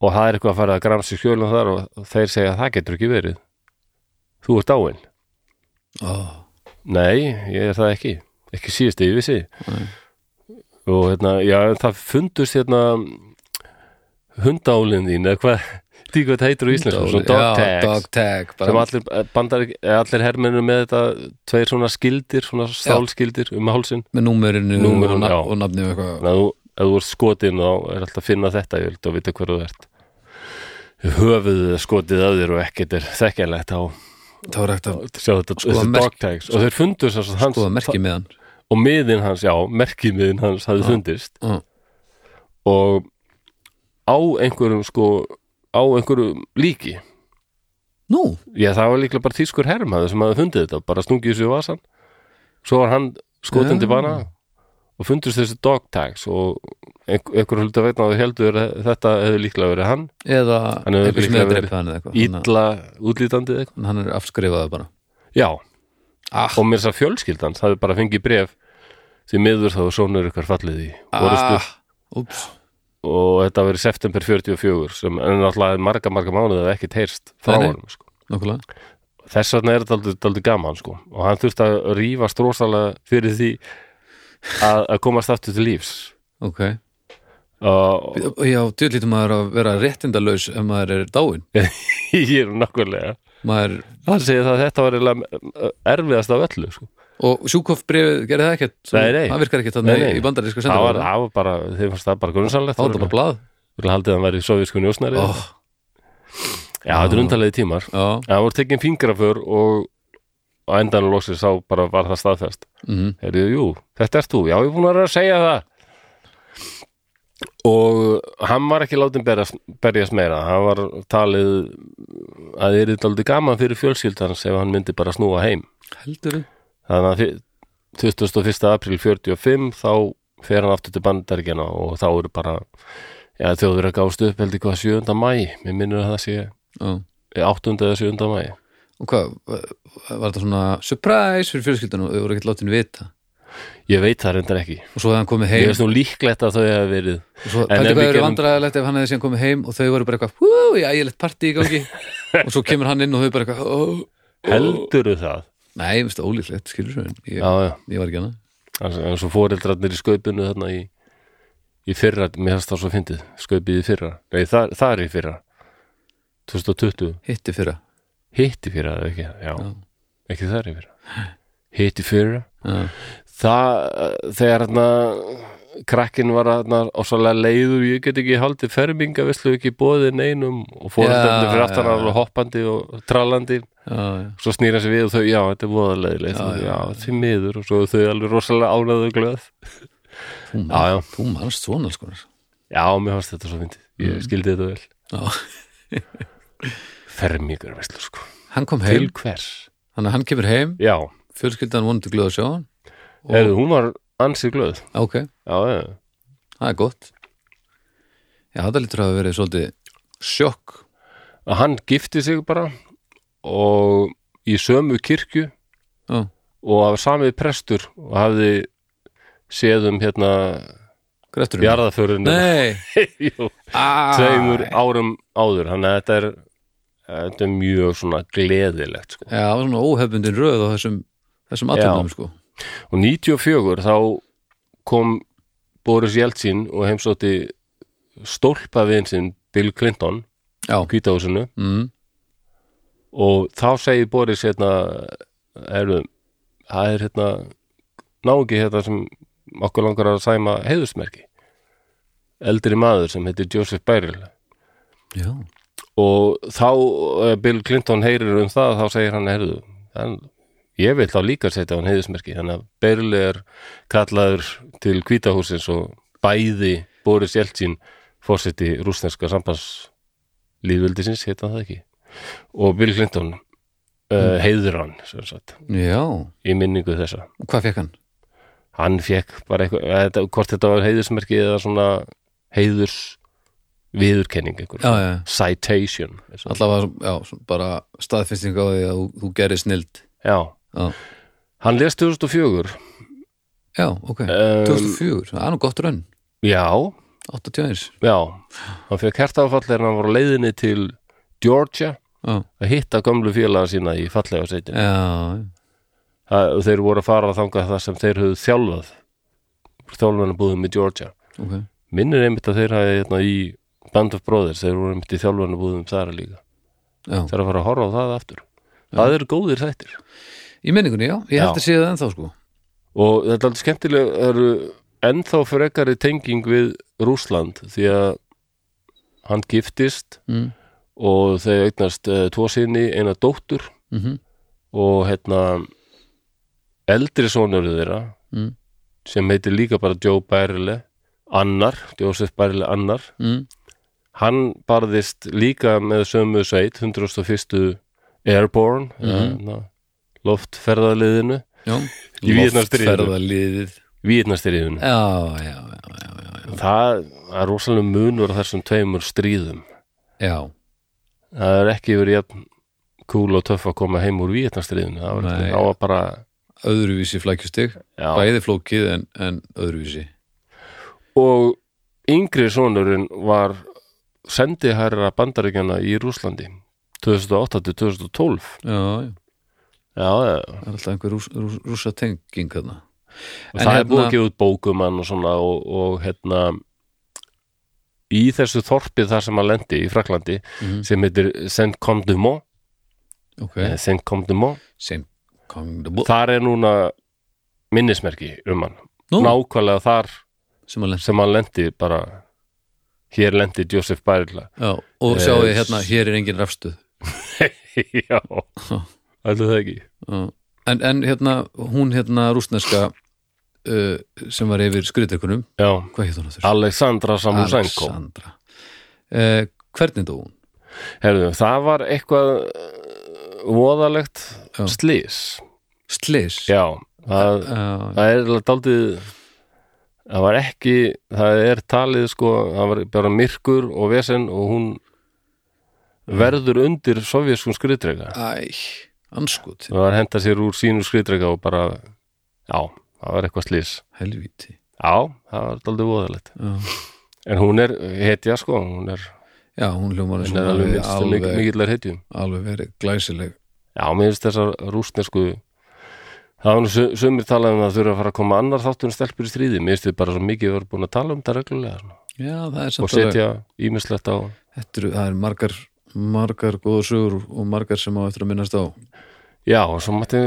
Speaker 1: og það er eitthvað að fara að gramsa í skjölum þar og þeir segja að það getur ekki verið þú ert dáin
Speaker 2: Ó,
Speaker 1: nei, ég er það ekki. Ekki síðast ég vissi
Speaker 2: Nei.
Speaker 1: og hérna, já, það fundust hérna hundálinn þín eða hvað, því hvað það heitir á íslensku svona dog
Speaker 2: já,
Speaker 1: tags.
Speaker 2: dog tag
Speaker 1: sem allir, bandar, allir hermennir með þetta tveir svona skildir, svona stálskildir um hálsin
Speaker 2: með númerinu
Speaker 1: Númerinu,
Speaker 2: og,
Speaker 1: já.
Speaker 2: nafn, og nafni og eitthvað.
Speaker 1: Þú, ef þú ert skotin þá er alltaf að finna þetta ég vil að vita hver þú ert. Höfuðið er skotið að þér og ekkert er þekkjanlegt á
Speaker 2: það var hægt að
Speaker 1: sjá þetta,
Speaker 2: Skoða
Speaker 1: þessi
Speaker 2: merk-
Speaker 1: dog tags. Og þeir fundu þess að hans
Speaker 2: skoða merki með hann.
Speaker 1: Og miðin hans, já, merkimiðin hans hafði fundist.
Speaker 2: Já.
Speaker 1: og á einhverjum sko, á einhverjum líki.
Speaker 2: Nú,
Speaker 1: já, það var líklega bara tískur hermaður sem hafði fundið þetta, bara stungið sér í vasan svo var hann skotin
Speaker 2: Já.
Speaker 1: Og fundust þessi dog tags og einhver, einhver hluta veitna að heldur þetta hefði líklega verið hann.
Speaker 2: Eða
Speaker 1: Hann hefur
Speaker 2: einhver sem
Speaker 1: líklega
Speaker 2: hefur
Speaker 1: verið
Speaker 2: dreipið hann eða eitthvað.
Speaker 1: illa útlítandi eða eitthvað.
Speaker 2: Hann er afskrifaði bara.
Speaker 1: Já,
Speaker 2: ah,
Speaker 1: og mér að fjölskyldan það hefði bara fengið bref því miður þá sonur ykkar fallið í
Speaker 2: ah,
Speaker 1: og þetta verið september 44 sem en náttúrulega er marga marga mánuð eða ekkert heyrst frá hann sko. þess vegna er þetta aldrei, gaman sko. og hann þurfti að rífast rosalega fyrir því að, að komast aftur til lífs.
Speaker 2: Ok,
Speaker 1: og
Speaker 2: og já, djúlítum maður að vera réttindalaus ef maður er dáin
Speaker 1: ég er nákvæmlega.
Speaker 2: Maður,
Speaker 1: hann segir það að þetta var eiginlega erfiðast af öllu sko.
Speaker 2: og sjúkof brefið gerði það ekkert? Svo-
Speaker 1: Nei, nei.
Speaker 2: það virkar ekkert þannig í bandaríska
Speaker 1: það var, það var bara, þeim fannst það bara grunnsanlegt
Speaker 2: þá var bara blað.
Speaker 1: Vil haldið að hann væri sovísku njósnari
Speaker 2: oh,
Speaker 1: Já, þetta er undarlega tímar.
Speaker 2: Já,
Speaker 1: Það voru tekin fingraför og á endanum loksins sá bara var það staðfest
Speaker 2: mm
Speaker 1: Heyrðu, jú, þetta ert þú, já, ég er búin að vera að segja það og hann var ekki látin berjast, berjast meira hann var talið að það er þetta gaman fyrir fjölskyldans ef hann myndi bara snúa heim
Speaker 2: heldur
Speaker 1: fyr- 21. april 45 þá fer hann aftur til bandaríkjana og þá eru bara já, þjóður að gást upp held ég hvað 7. mæ mér minnur að það sé
Speaker 2: já.
Speaker 1: 8. eða 7. mæ
Speaker 2: og hvað, var þetta svona surprise fyrir fjölskyldan og þau voru ekkert látin vita?
Speaker 1: Ég veit það reyndar ekki.
Speaker 2: Og svo hefði hann komið
Speaker 1: ég
Speaker 2: heim.
Speaker 1: veist nú líklegt að þau hefði verið.
Speaker 2: Og svo
Speaker 1: við
Speaker 2: hvað eru vandræðilegt ef hann hefði síðan komið heim og þau voru bara eitthvað, hú, já, ég lett partí í gangi. Og svo kemur hann inn og þau bara eitthvað oh,
Speaker 1: helduru það?
Speaker 2: Nei, ég veist það ólíklegt, skilur svo ég,
Speaker 1: já, já,
Speaker 2: ég var ekki hana
Speaker 1: en svo fóreldrarnir í skaupinu þarna í, í fyrra, mér hefst það svo fyndið skaupið í fyrra, nei það, það er í fyrra. 2020,
Speaker 2: hitti fyrra
Speaker 1: hitti fyrra eða ekki, já,
Speaker 2: Já.
Speaker 1: ekki það í fyrra hitti fyrra
Speaker 2: já,
Speaker 1: það, þegar hérna krakkin var hérna ásvalega leiður, ég get ekki haldið ferminga, visslu ekki bóðið neinum og fóreldrarnir
Speaker 2: Já,
Speaker 1: fyrir aftan alveg hoppandi og trallandi.
Speaker 2: Já, já.
Speaker 1: svo snýra sig við og þau, já, þetta er voðalegilegt
Speaker 2: Já,
Speaker 1: því miður. Og svo þau alveg rosalega ánæðu glöð.
Speaker 2: Þú, manst, þú manst svona konar
Speaker 1: já, mér fannst þetta svo fyndið, ég
Speaker 2: Mm.
Speaker 1: skildi þetta vel.
Speaker 2: Já.
Speaker 1: fermingur, veistlu, sko.
Speaker 2: Hann kom
Speaker 1: til
Speaker 2: heim,
Speaker 1: hvers?
Speaker 2: þannig að hann kemur heim.
Speaker 1: Já,
Speaker 2: fjölskyldan vonandi glöð að sjá hann. Og-
Speaker 1: Heyrðu, hún var ansið glöð.
Speaker 2: Ok,
Speaker 1: já, já,
Speaker 2: það er gott. Já, þetta lítur að hafa verið svolítið sjokk.
Speaker 1: Að hann gifti sig bara og í sömu kirkju
Speaker 2: já,
Speaker 1: og hafa samið prestur og hafði séð um hérna jarðaförun tveimur árum áður. Þannig að þetta er þetta er mjög svona gleðilegt sko.
Speaker 2: já, svona óhefbundin röð á þessum þessum aðtöfnum sko.
Speaker 1: Og 94 þá kom Boris Jeltsin og heimsótti stólpavinn sinn Bill Clinton á kvítahúsinu
Speaker 2: mm,
Speaker 1: og þá segir Boris hérna er, það er hérna náungi hérna sem okkur langar að sæma heiðusmerki eldri maður sem heitir Joseph Beryl
Speaker 2: já,
Speaker 1: og þá eh, Bill Clinton heyrir um það þá segir hann, heyrðu hann, ég vil þá líka setja hann heiðusmerki þannig að Beryl er kallaður til kvítahúsins og bæði Boris Jeltsin fórseti rúsneska sambandslýðvöldisins, heita það ekki og Bill Clinton uh, heiður hann í minningu þessa.
Speaker 2: Og hvað fekk hann?
Speaker 1: hann fekk bara eitthvað, þetta, hvort þetta var heiðusmerki eða svona heiðurs viðurkenning einhver,
Speaker 2: já, já,
Speaker 1: citation.
Speaker 2: Allavega, bara staðfinsting á því að þú, þú gerir snild.
Speaker 1: Já,
Speaker 2: já,
Speaker 1: hann lest 2004
Speaker 2: já, ok.
Speaker 1: Um,
Speaker 2: 2004, það er nú gott raun.
Speaker 1: Já,
Speaker 2: 81,
Speaker 1: já. Hann fekk hertafall þegar hann var á leiðinni til Georgia að hitta gömlu félaga sína í fallega og þeir voru að fara að þanga það sem þeir höfðu þjálfað. Þjálfanabúðum í Georgia.
Speaker 2: Ok.
Speaker 1: Minnir einmitt að þeir hafi hérna, í Band of Brothers, þeir voru í þjálfanabúðum þar líka, þeir eru að fara að horfa á það aftur. Það eru góðir þættir.
Speaker 2: Í menningunni, já, ég held að sé það ennþá sko.
Speaker 1: Og þetta er aldrei skemmtilega það eru ennþá frekari tenging við Rússland því að hann giftist
Speaker 2: mm.
Speaker 1: og þeir eignast uh, tvo sinni, eina dóttur
Speaker 2: Mm
Speaker 1: og hérna eldri sonur þeirra
Speaker 2: Mm.
Speaker 1: sem heitir líka bara Joe Bærle annar, Joseph Bærle annar.
Speaker 2: Mm.
Speaker 1: Hann barðist líka með sömu sveit 101. Airborne mm
Speaker 2: já, já, já, já,
Speaker 1: það er rosalega munur þessum tveimur stríðum.
Speaker 2: Já.
Speaker 1: það er ekki verið cool og töff að koma heim úr Víetnastriðinu það var, bara
Speaker 2: öðruvísi flækjustig. Bæði flókið en, en öðruvísi.
Speaker 1: Og yngri sonurinn var sendiherra bandaríkjana í Rúslandi 2008 til 2012
Speaker 2: já, já,
Speaker 1: já,
Speaker 2: það er alltaf einhver rús, rús, rúsa tenging þarna.
Speaker 1: Það er búið
Speaker 2: hérna-
Speaker 1: gefa út bókumann og svona og, og hérna í þessu þorpið þar sem að lendi í Fraklandi
Speaker 2: Mhm.
Speaker 1: sem heitir Saint-Comte-de-Mont
Speaker 2: ok,
Speaker 1: okay. Saint-Comte-de-Mont
Speaker 2: sem kom the book
Speaker 1: þar er núna minnismerki um hann.
Speaker 2: Nú,
Speaker 1: nákvæmlega þar
Speaker 2: sem að
Speaker 1: lendi bara hér lendi Joseph Barilla.
Speaker 2: Já, og
Speaker 1: Eh,
Speaker 2: sjáu þið hérna, hér er engin rafstuð.
Speaker 1: Já, ætlu það ekki.
Speaker 2: Já. en, en hérna, hún hérna rúsneska uh, sem var yfir
Speaker 1: já,
Speaker 2: þessu?
Speaker 1: Alexandra Samusenko
Speaker 2: Alexandra. Uh, hvernig dó hún?
Speaker 1: Herðu, það var eitthvað voðalegt
Speaker 2: Já.
Speaker 1: slís
Speaker 2: Slis
Speaker 1: já, það,
Speaker 2: uh,
Speaker 1: það er alveg daldið það var ekki það er talið sko, það var bara myrkur og vesen og hún verður undir sovjaskum skriðdrega
Speaker 2: Æ, anskot
Speaker 1: það var að henda sér úr sínu skriðdrega og bara já, það var eitthvað slís
Speaker 2: helvíti.
Speaker 1: Já, það var daldið voðalegt. En hún er hetja sko hún er,
Speaker 2: já hún hljómar
Speaker 1: alveg alveg,
Speaker 2: alveg, alveg verið glæsileg.
Speaker 1: Já, mér finnst þessar rústnesku það var nú sumir talað um að það þurfa að fara að koma annar þáttur en stelpur í stríði. Mér finnst þið bara svo mikið að vera búin að tala um þetta reglulega.
Speaker 2: Já, það er
Speaker 1: og
Speaker 2: samt alveg
Speaker 1: setja ímislegt á.
Speaker 2: Þetta er margar margar góða sögur og margar sem á eftir að minnast á.
Speaker 1: Já, og svo mátti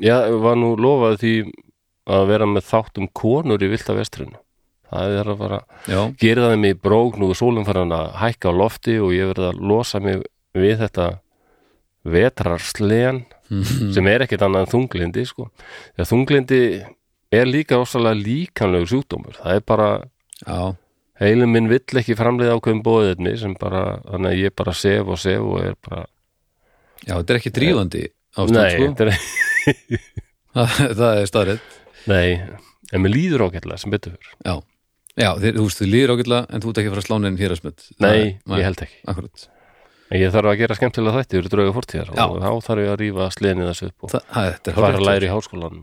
Speaker 1: já, var nú lofað því að vera með þátt um konur í vilda vestrinu. Það er að fara
Speaker 2: Já,
Speaker 1: gera það mig í brók nú er sólum hann að hækka á lofti og ég verið að losa mig við þetta vetrarslegan sem er ekkert annað en þunglindi sko. þegar þunglindi er líka ósalega líkanlegur sjúkdómur. Það er bara,
Speaker 2: já,
Speaker 1: heilin minn vill ekki framleiða ákveðum bóðirni sem bara, þannig að ég bara sef og sef og er bara,
Speaker 2: já, þetta er ekki drífandi
Speaker 1: nei,
Speaker 2: sko.
Speaker 1: þetta er,
Speaker 2: það, er staðrætt
Speaker 1: nei en mér líður ágætlega sem betur
Speaker 2: Já, já þið, þú veist, þið líður ágætlega en þú ert ekki að fara að slána inn hér
Speaker 1: nei, ég held ekki,
Speaker 2: Akkurat,
Speaker 1: ég þarf að gera skemmtilega þætti fyrir drauga fórtíðar
Speaker 2: Já.
Speaker 1: og þá þarf ég að rífa slenið þessu upp og
Speaker 2: það, það,
Speaker 1: fara að læra í háskólanum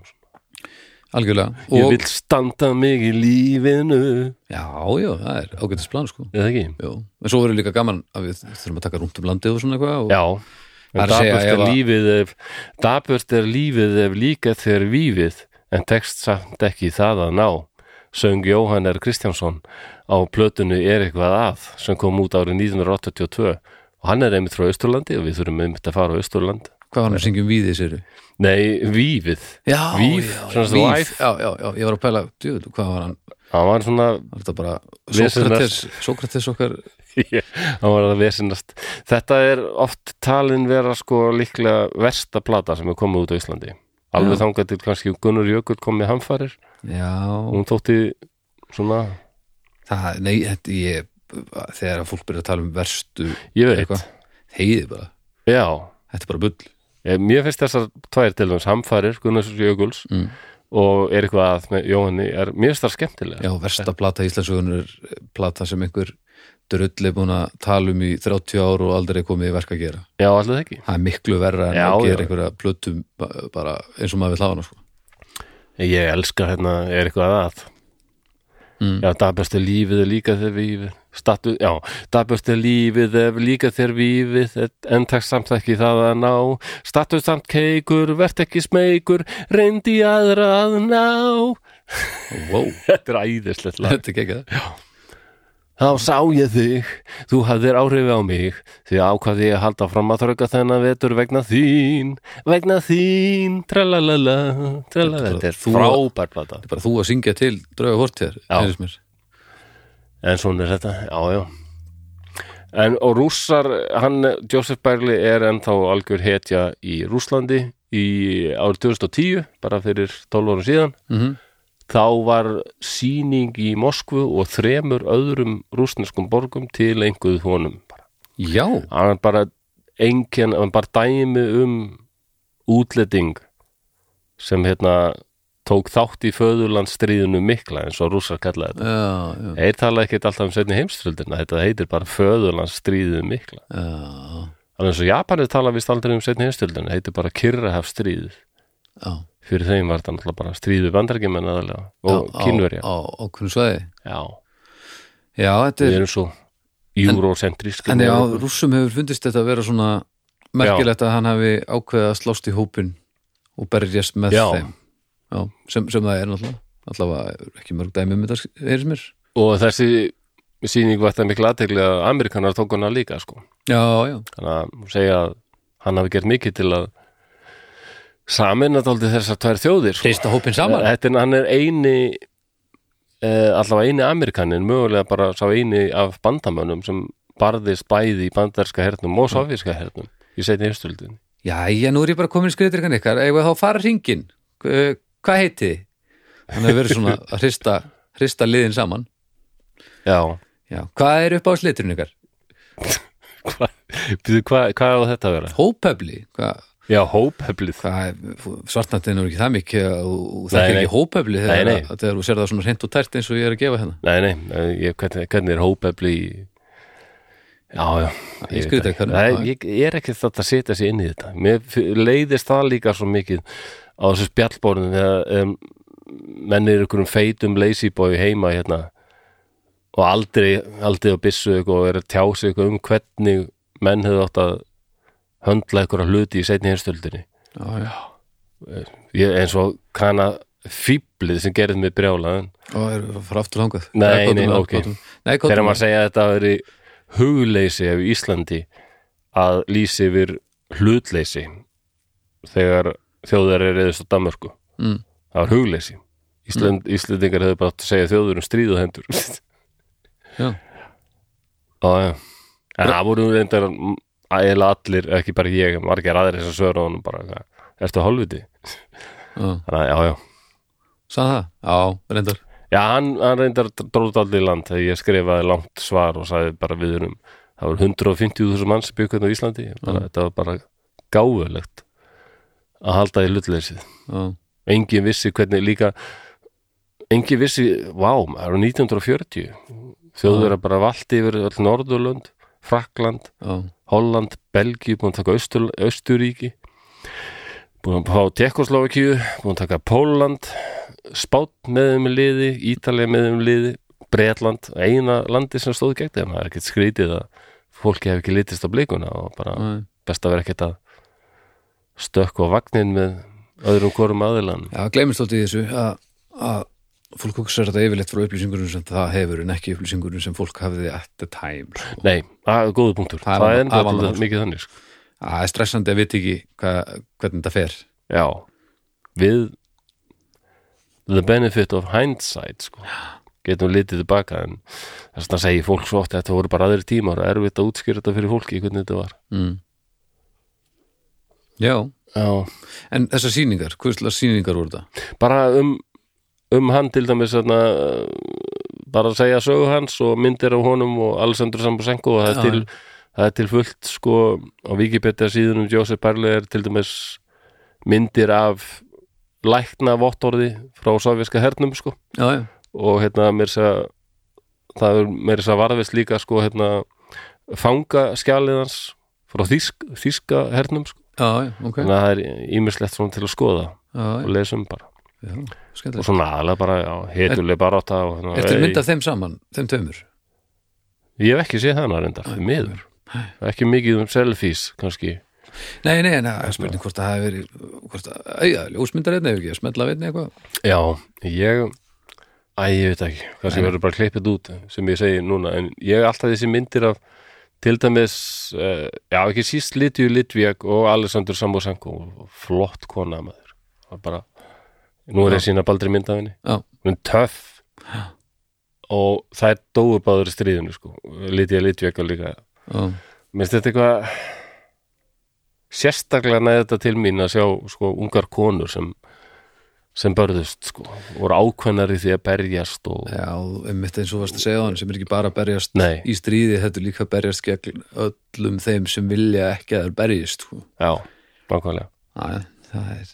Speaker 2: Algjörlega.
Speaker 1: Ég
Speaker 2: og,
Speaker 1: vil standa mig í lífinu.
Speaker 2: Já, já, það er ágættis plan sko.
Speaker 1: Eða ekki?
Speaker 2: Jú, en svo verður líka gaman að við þurfum að taka rúnt um landið og svona eitthvað og,
Speaker 1: Já,
Speaker 2: Það
Speaker 1: en
Speaker 2: ef
Speaker 1: er lífið ef dapurt er lífið ef líka þeir vífið en tekst samt ekki það að ná söng Jóhann R. Kristjánsson á plötunni er eitthvað að sem kom út árið 1982 og hann er einmitt frá Östurlandi og við þurfum einmitt að fara á Östurland
Speaker 2: Hvað var hann að syngja um víðið séru?
Speaker 1: Nei, vífið
Speaker 2: Já,
Speaker 1: Víf,
Speaker 2: já,
Speaker 1: svona
Speaker 2: víf. já, já, já, ég var að pæla djöð, hvað var hann?
Speaker 1: hann var svona
Speaker 2: Var þetta bara. Sókrates, Sókrates okkar
Speaker 1: hann var að vesinast þetta er oft talin vera sko líklega versta plata sem er komið út á Íslandi alveg
Speaker 2: Já.
Speaker 1: þangað til kannski Gunnar Jökull kom með hamfarir
Speaker 2: Já,
Speaker 1: hún þótti svona
Speaker 2: það, nei, þetta ég þegar fólk byrja að tala um verstu
Speaker 1: ég veit,
Speaker 2: heiði bara.
Speaker 1: Já.
Speaker 2: Þetta er bara bull.
Speaker 1: Eh, mér finnst þessar tvær til þess hamfarir Gunnars Jökuls
Speaker 2: mm.
Speaker 1: og er eitthvað að með Jóhanni er, mér finnst það skemmtilega
Speaker 2: Já, versta plata Íslandsögun er plata sem einhver drull er búin að tala um í 30 ár og aldrei komið í verk að gera.
Speaker 1: Já, alltaf ekki.
Speaker 2: Það er miklu verra en
Speaker 1: Já,
Speaker 2: að gera einhverja plötum ba- bara eins og maður vil hafa hana sko.
Speaker 1: ég elska hérna, er eitthvað að
Speaker 2: mm.
Speaker 1: já, dagbæst er lífið er líka þegar vífið Statu, já, dagbæst er lífið er líka þegar vífið en takk samt ekki það að ná. Status samt keikur, vert ekki smeykur reyndi aðra að ná.
Speaker 2: Wow,
Speaker 1: þetta er æðislegt lag.
Speaker 2: Þetta er ekki það
Speaker 1: Þá sá ég þig, þú hafðir áhrifi á mig, því ákvaði ég að halda fram að þrauka þennan vetur vegna þín, vegna þín, tralalala, tralalala, þetta er
Speaker 2: Þú-
Speaker 1: frábær plata.
Speaker 2: Þetta er bara þú að syngja til drauga hortjar
Speaker 1: Já. En svona er þetta, já, já. En og rússar, hann, Joseph Berli er ennþá algjör hetja í Rússlandi í árið 2010, bara fyrir 12 árum síðan.
Speaker 2: mm
Speaker 1: þá var sýning í Moskvu og þremur öðrum rúsneskum borgum til einhverju honum bara.
Speaker 2: Já,
Speaker 1: hann er bara einken, hann er bara dæmi um útletting sem hérna tók þátt í föðurlandsstríðinu mikla eins og rússar kallaði þetta.
Speaker 2: Já, já,
Speaker 1: þeir tala ekkert alltaf um setni heimströldina þetta heitir bara föðurlandsstríðinu mikla.
Speaker 2: Já,
Speaker 1: alveg eins og Japanið tala vist aldrei um setni heimströldina heitir bara Kyrrahafstríð
Speaker 2: já.
Speaker 1: Fyrir þeim var þetta náttúrulega bara stríðu bandarækjumenn aðalega og kynverja
Speaker 2: á, kunnu svæði.
Speaker 1: Já,
Speaker 2: já, þetta
Speaker 1: við
Speaker 2: er,
Speaker 1: erum svo eurocentrísk
Speaker 2: en já, rússum hefur fundist þetta að vera svona merkilegt að hann hafi ákveðið að slást í hópin og berjast með
Speaker 1: Já.
Speaker 2: þeim. Já, sem, sem það er náttúrulega. Allavega ekki mörg dæmi um þetta heyrðis mér.
Speaker 1: Og þessi sýning var þetta miklu aðtegli að Amerikanar tók hana líka sko.
Speaker 2: Já, já,
Speaker 1: þannig að segja að hann hafi gert mikið til að samina dálítið þessar tvær þjóðir sko.
Speaker 2: hrista hópin saman
Speaker 1: Þetta er, hann er eini eh, allavega eini Amerikanin mögulega bara sá eini af bandamönnum sem barðist bæði í bandarska hernum og sovjíska hernum í setni heimstöldin
Speaker 2: já, já, nú er ég bara komin í skriðdrykkan ykkar eða þá fara hringin hvað heiti þið? hann hefur verið svona að hrista, hrista liðin saman
Speaker 1: Já,
Speaker 2: já, hvað er upp á sliturinn ykkar?
Speaker 1: Hvað, hvað á þetta að vera?
Speaker 2: hópefli, hvað
Speaker 1: Já, hópheflið
Speaker 2: svartnættin er ekki það mikið og það
Speaker 1: Nei,
Speaker 2: er ekki hópefli
Speaker 1: Nei,
Speaker 2: þegar, þegar þú sér það svona hreint og tært eins og ég er að gefa hérna.
Speaker 1: Nei, nei, eh, ég, hvernig, hvernig er hóphefli í Já, já. Ég veit
Speaker 2: skriðdrekanum,
Speaker 1: ekki. Nei, ég, ég er ekki þetta að setja sig inn í þetta. Mér leiðist það líka svo mikið á þessu spjallborðin þegar um, menn er ykkur um feitum lazy boy heima hérna og aldrei, aldrei á byssu eitthvað og er að tjá sig eitthvað um hvernig menn hefðu átt að höndla ykkur að hluti í
Speaker 2: já, já.
Speaker 1: ég, eins og kana fýblið sem gerði mig brjálaðan
Speaker 2: og er frá aftur langað
Speaker 1: Nei, nei, ok. þegar maður segja að þetta veri hugleysi ef Íslandi að lýsi yfir hlutleysi þegar þjóðar er eðist á Danmörku
Speaker 2: mm.
Speaker 1: það var hugleysi Ísland, Íslandingar hefur bara átt að segja þjóður um stríð og hendur
Speaker 2: já,
Speaker 1: já. En það voru reyndar ægilega allir, ekki bara ég, margir þess að sögur á honum bara, ertu hálfviti?
Speaker 2: já,
Speaker 1: Þannig að, já, já.
Speaker 2: sagði það? Já, reyndar.
Speaker 1: Já, hann, hann reyndar dróð aldrei í land þegar ég skrifaði langt svar og sagði bara við erum, það voru 150.000 manns byggðan á Íslandi, bara, þetta var bara gáfulegt að halda í hlutleysið.
Speaker 2: já,
Speaker 1: Engin vissi hvernig líka, engin vissi, vá, það eru 1940, þjóður er bara valt yfir öll Norðurlönd, Frakland,
Speaker 2: já,
Speaker 1: Holland, Belgíu, búin að taka Austur, Austuríki búin að fá Tekoslovakíu búin að taka Póland Spát með þeim í liði, Ítalía með þeim í liði Bretland, eina landi sem stóð gegn þeim, það er ekkert skrítið að fólki hef ekki litist á blikuna og bara
Speaker 2: nei.
Speaker 1: best að vera ekkert að stökku á vagnin með öðrum hvorum aðilan
Speaker 2: já, gleymist alltaf í þessu að fólk hugsar þetta yfirleitt frá upplýsingunum sem það hefur en ekki upplýsingunum sem fólk hafði at the time sko.
Speaker 1: Nei, er góðu punktur,
Speaker 2: Það
Speaker 1: það er enda alltaf mikið þannig sko.
Speaker 2: það er stressandi að vita ekki hva, hvernig þetta fer
Speaker 1: Já, við the benefit of hindsight sko. getum litið tilbaka en þess að segja fólk svo oft að þetta voru bara aðrir tímar og erfitt að útskýra þetta fyrir fólki hvernig þetta var
Speaker 2: mm. já,
Speaker 1: Já,
Speaker 2: en þessar sýningar hverslega sýningar voru þetta?
Speaker 1: bara um um hann til dæmis þarna, bara að segja sögu hans og myndir af honum og Alessandro Sambosenko og það er, til, það er til fullt sko á Wikipedia síðunum Joseph Barley er til dæmis myndir af lækna vottorði frá sovjaska hernum sko.
Speaker 2: Já, já,
Speaker 1: og hérna mér þess að það er mér þess að varðvist líka sko hérna fanga skjalið hans frá þýsk, þýska hernum sko.
Speaker 2: já, já, ok.
Speaker 1: Þannig að það er ímislegt til að skoða
Speaker 2: já,
Speaker 1: og lesa um bara
Speaker 2: já,
Speaker 1: og svona aðlega bara, já, hetuleg bara átta og hérna,
Speaker 2: Ertu
Speaker 1: ei-
Speaker 2: mynd af þeim saman, þeim tveimur?
Speaker 1: ég hef ekki séð reyndar, því miður. Ekki mikið um selfies kannski.
Speaker 2: Nei, nei, en það er spurning hvort það hafi verið hvort að, auðvitað, ljósmyndar einni ef ekki, að smetla einni eitthvað?
Speaker 1: Já, ég æ, ég veit ekki, kannski verður bara klippið út sem ég segi núna, en ég er alltaf þessi myndir af til dæmis uh, já, ekki síst Litju Litvik og Alessandr Sambosenko flott kona maður. Bara, nú er ég sína baldri mynd af henni.
Speaker 2: Já,
Speaker 1: hún er töff. Og það er dóu báður í stríðinu sko, Litja Litvik og líka.
Speaker 2: Já,
Speaker 1: minnst þetta eitthvað sérstaklega næði þetta til mín að sjá sko ungar konur sem sem börðust sko, voru ákveðnar í því að berjast og
Speaker 2: já, einmitt eins og varst að segja á hann sem er ekki bara að berjast
Speaker 1: Nei.
Speaker 2: í stríði, þetta er líka að berjast gegn öllum þeim sem vilja ekki að það berjist sko.
Speaker 1: já,
Speaker 2: Já, það er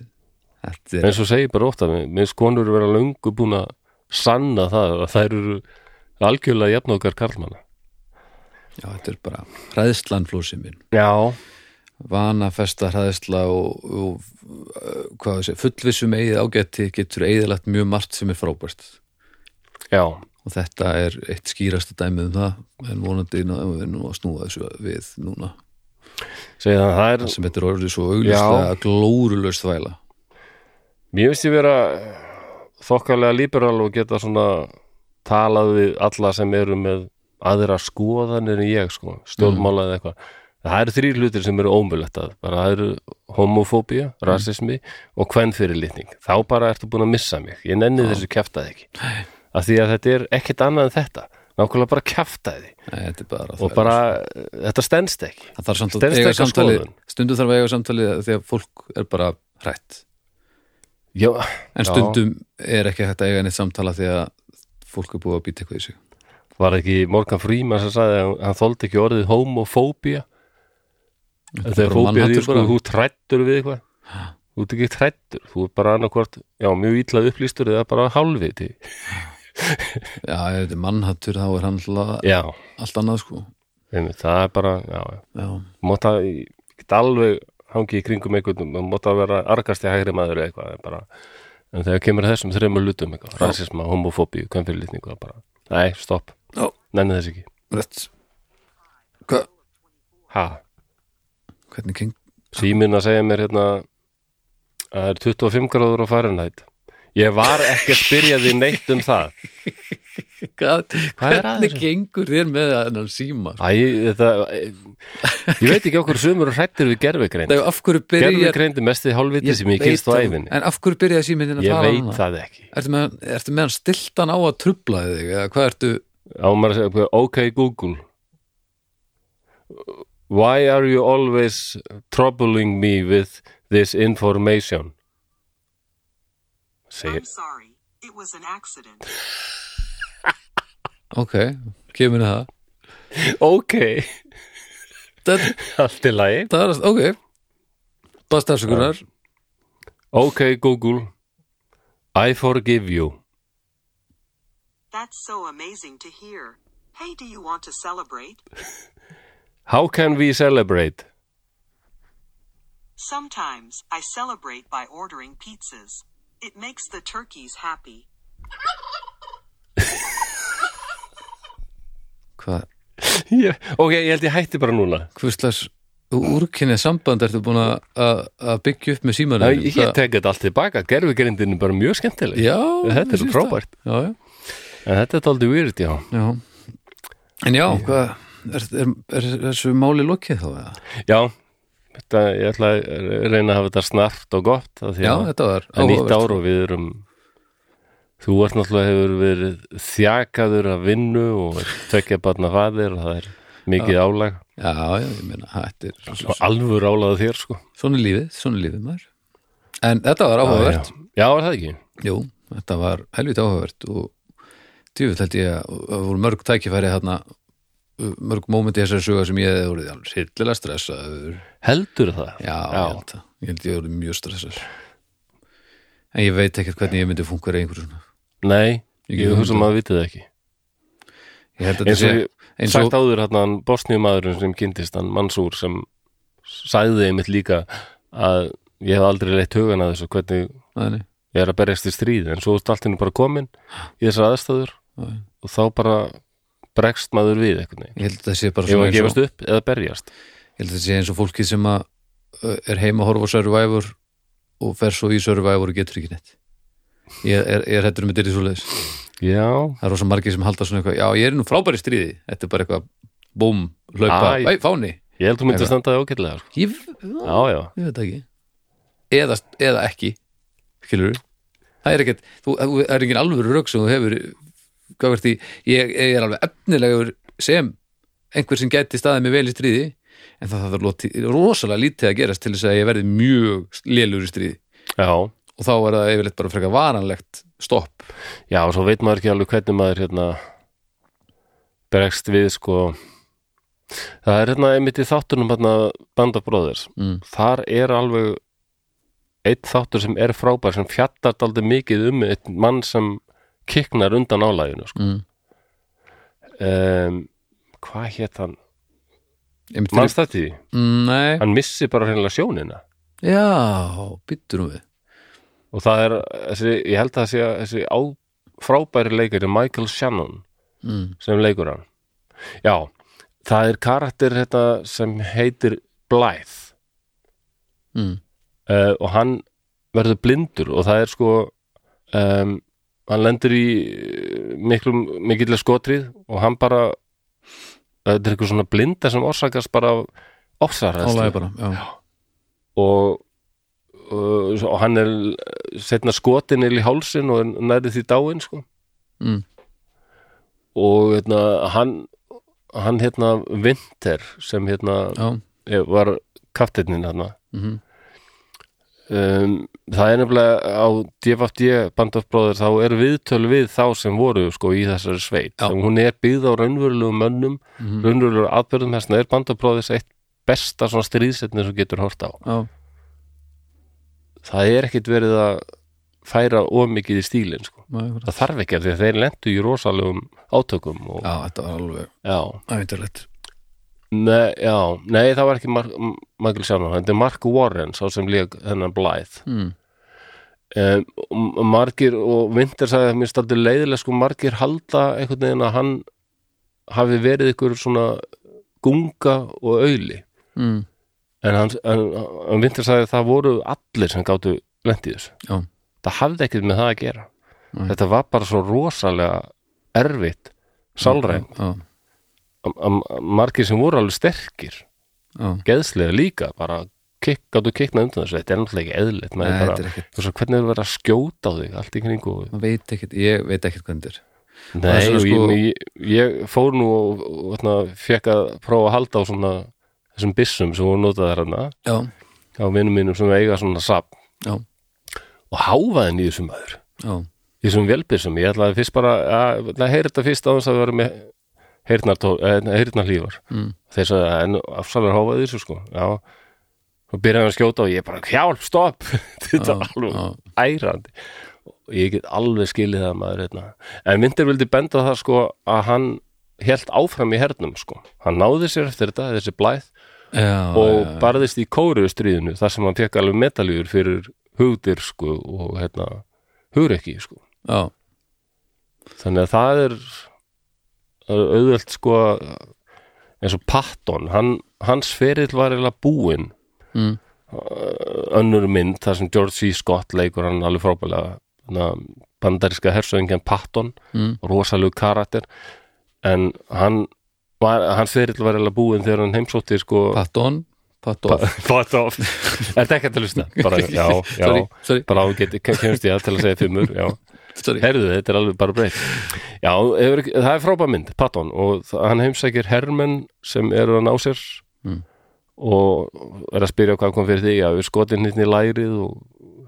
Speaker 1: eins og segir bara ofta með skonur vera löngu búin að sanna það að þær eru algjörlega jafn okkar karlmanna.
Speaker 2: Já, þetta er bara hræðslan flósið minn.
Speaker 1: Já,
Speaker 2: vanafesta hræðsla og, og uh, hvað segja, fullvissum eigið ágætti getur eigðilegt mjög margt sem er frábært.
Speaker 1: Já,
Speaker 2: og þetta er eitt skýrasta dæmið um það en vonandi við nú að snúa þessu við núna.
Speaker 1: Segir það það er
Speaker 2: sem þetta er orðið svo auglustlega glórulaust þvæla
Speaker 1: Mér finnst ég vera þokkalega líberal og geta svona talað við alla sem eru með aðra skoðanir en ég sko, stjórnmála eða eitthvað. Það eru þrýr hlutir sem eru ómulett að bara það eru homofóbía, rasismi og kvennfyrirlitning, þá bara ertu búin að missa mig, ég nenni þessu kjaftaði ekki. Af því að þetta er ekkert annað en þetta. Nákvæmlega bara
Speaker 2: þetta er bara
Speaker 1: og bara, þetta stendst ekki.
Speaker 2: Að eiga
Speaker 1: ekki
Speaker 2: samtalið
Speaker 1: skoðun.
Speaker 2: stundum þarf að eiga samtalið því að fólk er bara hrætt
Speaker 1: Já,
Speaker 2: en
Speaker 1: Já.
Speaker 2: stundum er ekki hægt að eiga neitt samtala því að fólk er búið að býta eitthvað í sig.
Speaker 1: Var ekki Morgan Freeman sem sagði að hann þóldi ekki orðið homofóbía?
Speaker 2: Þetta er
Speaker 1: fóbía því
Speaker 2: mannhattur
Speaker 1: sko, þú trættur við eitthvað. Þú ert ekki trættur, þú er bara annarkvort já, mjög ítla upplýstur eða bara hálfviti.
Speaker 2: Já, ef þetta er mannhattur þá er hann alltaf
Speaker 1: já,
Speaker 2: allt annað sko.
Speaker 1: Einmitt, það er bara já, já,
Speaker 2: já,
Speaker 1: mátt að get alveg hangi í kringum einhvern maður mátt að vera argasti hægri maður eða eitthvað en, bara, en þegar kemur þessum þreymur lutum eitthvað, rasisma, homofóbíu, bara, nei, stopp,
Speaker 2: já,
Speaker 1: nenni þess ekki.
Speaker 2: Rétt. Hva,
Speaker 1: ha,
Speaker 2: hvernig keng
Speaker 1: síminn að segja mér hérna að það er 25 gráður á Fahrenheit ég var ekki að spyrja því neitt um það.
Speaker 2: Hvað,
Speaker 1: Hvað er að
Speaker 2: hvernig gengur þér með þennan síma?
Speaker 1: Æ, þetta, ég veit ekki okkur sumur hrættir við
Speaker 2: byrjar
Speaker 1: gerfigreind er mesti hálfviti sem ég
Speaker 2: veit
Speaker 1: kynst á
Speaker 2: það,
Speaker 1: æfinni
Speaker 2: En af hverju byrjaði síminn þinn að
Speaker 1: ég
Speaker 2: tala
Speaker 1: veit
Speaker 2: núna?
Speaker 1: það? ekki.
Speaker 2: Ertu með, ertu með hann stiltan á að trubla þig eða hvað ertu
Speaker 1: á maður að segja, ok Google. Why are you always troubling me with this information segir
Speaker 3: I'm sorry. It was an accident.
Speaker 2: ok, kemur það
Speaker 1: ok,
Speaker 2: þetta,
Speaker 1: allt í lagi
Speaker 2: það er, ok bara stafsökunar
Speaker 1: ok Google I forgive you
Speaker 3: That's so amazing to hear. Hey, do you want to celebrate?
Speaker 1: how can we celebrate
Speaker 3: Sometimes I celebrate by ordering pizzas. It makes the turkeys happy.
Speaker 2: hvað,
Speaker 1: ég, ok, ég held ég hætti bara núna.
Speaker 2: Hvurslags úrkynnið samband ertu búin að- að að byggja upp með símanum?
Speaker 1: Æ, ég tek þetta allt tilbaka, gerfigreindin er bara mjög skemmtileg.
Speaker 2: Já,
Speaker 1: Þetta er
Speaker 2: sýnist
Speaker 1: frábært.
Speaker 2: já, já,
Speaker 1: en þetta er aldrei weird, já.
Speaker 2: Já. En já, hvað er, er, er þessu máli lokið þá eða?
Speaker 1: Já, þetta, ég ætla að reyna að hafa þetta snart og gott
Speaker 2: já,
Speaker 1: að
Speaker 2: þetta var
Speaker 1: nýtt ár og við erum þú ert náttúrulega hefur verið þjakaður af vinnu og tvekja barna faðir og það er mikið álag.
Speaker 2: Já, já, ég meina, þetta er
Speaker 1: og alvur álagað þér sko.
Speaker 2: Svona lífið, svona lífið maður. En þetta var áhugavert
Speaker 1: Já, já, er það ekki?
Speaker 2: Jú, þetta var helviti áhugavert og djúvill held ég að það voru mörg tækifæri þarna mörg mómenti í þessari söga sem ég hefði voruð alveg sýrlilega stressaður
Speaker 1: Heldur það?
Speaker 2: já, Ég, held það. ég held ég voruð mjög stressaður. En ég veit ekkert hvernig ég myndi fungera í einhverju svona.
Speaker 1: Nei,
Speaker 2: Ég
Speaker 1: ég hugsa maður vitið það ekki.
Speaker 2: Ég held að
Speaker 1: eins
Speaker 2: þetta
Speaker 1: og
Speaker 2: sé
Speaker 1: ég
Speaker 2: eins
Speaker 1: sagt
Speaker 2: og,
Speaker 1: áður hann, hann bosníumadurinn sem kynntist hann Mansúr sem sagði einmitt líka að ég hef aldrei leitt hugan að þessu hvernig
Speaker 2: Nei,
Speaker 1: ég er að berjast í stríð en svo er allt henni bara komin í þessar aðstæður
Speaker 2: nei.
Speaker 1: og þá bara bregst maður við veginn.
Speaker 2: Ég held að þetta sé bara
Speaker 1: ef
Speaker 2: svona
Speaker 1: að
Speaker 2: eins
Speaker 1: gefast
Speaker 2: og,
Speaker 1: upp eða berjast
Speaker 2: ég held að þetta sé eins og fólki sem að er heima að horfa á Survivor og fer svo í Survivor og getur ekki neitt. Ég er, er hættur með dyrir svoleiðis.
Speaker 1: Já,
Speaker 2: það er rosa margir sem halda svona eitthvað já, ég er nú frábæri stríði, þetta er bara eitthvað búm, hlaupa,
Speaker 1: Æ.
Speaker 2: fáni.
Speaker 1: Ég held þú myndi að standa það ágætlega sko.
Speaker 2: ég,
Speaker 1: já, já,
Speaker 2: ég veit það ekki. Eða, eða ekki. Skilur það er ekkert, þú, það er engin alvöru rögg sem þú hefur hvað verður því, ég, ég er alveg efnilegur sem einhver sem gæti staðið mig vel í stríði en það þarf rosalega lítið að gerast til þess að ég verði mjög lélur í stríði
Speaker 1: já
Speaker 2: og þá er það yfirleitt bara frekar varanlegt stopp
Speaker 1: já, og svo veit maður ekki alveg hvernig maður hérna bregst við sko það er hérna einmitt í þáttunum hérna Band of Brothers
Speaker 2: mm.
Speaker 1: þar er alveg eitt þáttur sem er frábær sem fjallar daldið mikið um eitt mann sem kiknar undan álæginu sko.
Speaker 2: mm.
Speaker 1: um, hvað hétt hann Mannst þetta því?
Speaker 2: Mm, Nei,
Speaker 1: Hann missi bara hreinlega sjónina
Speaker 2: já, byttur nú við
Speaker 1: og það er, þessi, ég held að það sé að þessi á, frábæri leikari Michael Shannon
Speaker 2: mm.
Speaker 1: sem leikur hann já, það er karakter þetta sem heitir Blythe
Speaker 2: Mm.
Speaker 1: uh, og hann verður blindur og það er sko um, hann lendur í miklum, mikillega skotrið og hann bara þetta er eitthvað svona blinda sem orsakast bara ofsarhæðslu og, og, og hann er setna skotin í hálsin og nærið því dáin sko.
Speaker 2: Mm.
Speaker 1: og hérna, hann hann hérna Winter sem hérna
Speaker 2: já.
Speaker 1: var kaftinnin hérna
Speaker 2: Mm
Speaker 1: um, það er nefnilega á DFD Band of Brothers þá er viðtölu við þá sem voru sko í þessari sveit. Hún er byggð á raunverulegum mönnum
Speaker 2: Mhm.
Speaker 1: raunverulegum aðbörðum þess að er Band of Brothers eitt besta svona stríðsetni sem getur hort á.
Speaker 2: Já,
Speaker 1: það er ekkit verið að færa ómikið í stílinn sko.
Speaker 2: já,
Speaker 1: það þarf ekki að því að þeir lendu í rosalegum átökum og,
Speaker 2: já, þetta var alveg ævindarlegt
Speaker 1: Nei, já, nei, það var ekki Michael Shannon, þetta er Mark Warren sá sem líka þennan Blythe
Speaker 2: mm.
Speaker 1: um, og margir og Vinter sagði að mér staldi leiðilega sko margir halda einhvern veginn að hann hafi verið ykkur svona gunga og auðli
Speaker 2: Mm.
Speaker 1: en en, en Vinter sagði að það voru allir sem gáttu lendið þessu.
Speaker 2: Já,
Speaker 1: það hafði ekkert með það að gera.
Speaker 2: Nei.
Speaker 1: þetta var bara svo rosalega erfitt sálræn
Speaker 2: já,
Speaker 1: Am- am- margir sem voru alveg sterkir
Speaker 2: já.
Speaker 1: geðslega líka bara gáttu kikna undan þessu. Þetta er náttúrulega ekki eðlitt
Speaker 2: Nei,
Speaker 1: bara,
Speaker 2: er ekkert,
Speaker 1: þú veist, hvernig er verið að skjóta á þig allt í kringu
Speaker 2: veit ekkert ég veit ekkert er er.
Speaker 1: Nei,
Speaker 2: svona sko-
Speaker 1: ég, ég, fór nú og, fekk að prófa að halda á svona þessum byssum sem voru notaðar hérna.
Speaker 2: Já,
Speaker 1: á vinnum mínum sem eiga svona sap
Speaker 2: já,
Speaker 1: og þessum maður.
Speaker 2: Já,
Speaker 1: í þessum velbyssum, ég ætlaði fyrst bara að, að heyra þetta fyrst á þess að vera með heyrnarlífar
Speaker 2: mm.
Speaker 1: þeir sagði að en afsalar háfaði þessu sko. Já, og byrjaði hann að skjóta og ég bara hjálp, stopp. Þetta er alveg ærandi. Og ég get alveg skilið það maður hérna. en myndir vildi benda það sko að hann helt áfram í hernum sko. Hann náði sér eftir þetta, þessi blæð
Speaker 2: já
Speaker 1: og
Speaker 2: já,
Speaker 1: barðist í kóruðstríðinu þar sem hann fekk alveg medaljur fyrir hugdir sko og hérna hugrekki sko.
Speaker 2: Já,
Speaker 1: þannig að það er auðvelt sko eins og Patton hann, hans ferill var eiginlega búinn
Speaker 2: mm.
Speaker 1: önnur mynd þar sem George C. Scott leikur hann alveg frábælega hana, bandaríska hersöðingjan Patton
Speaker 2: Mm.
Speaker 1: rosalegu karakter en hann var, hans ferill var eiginlega búinn þegar hann heimsótti sko
Speaker 2: Patton Patton
Speaker 1: er þetta ekki að hlusta? bara, já, já,
Speaker 2: Sorry, sorry,
Speaker 1: bara á geti, kemst ég að til að segja fimmur já Herðu, þetta er alveg bara breytt. Já, hefur, það er frábæð mynd, Patton og hann heimsækir hermenn sem eru að ná sér
Speaker 2: Mm.
Speaker 1: og er að spyrja hvað kom fyrir því að við skotin hittni í lærið og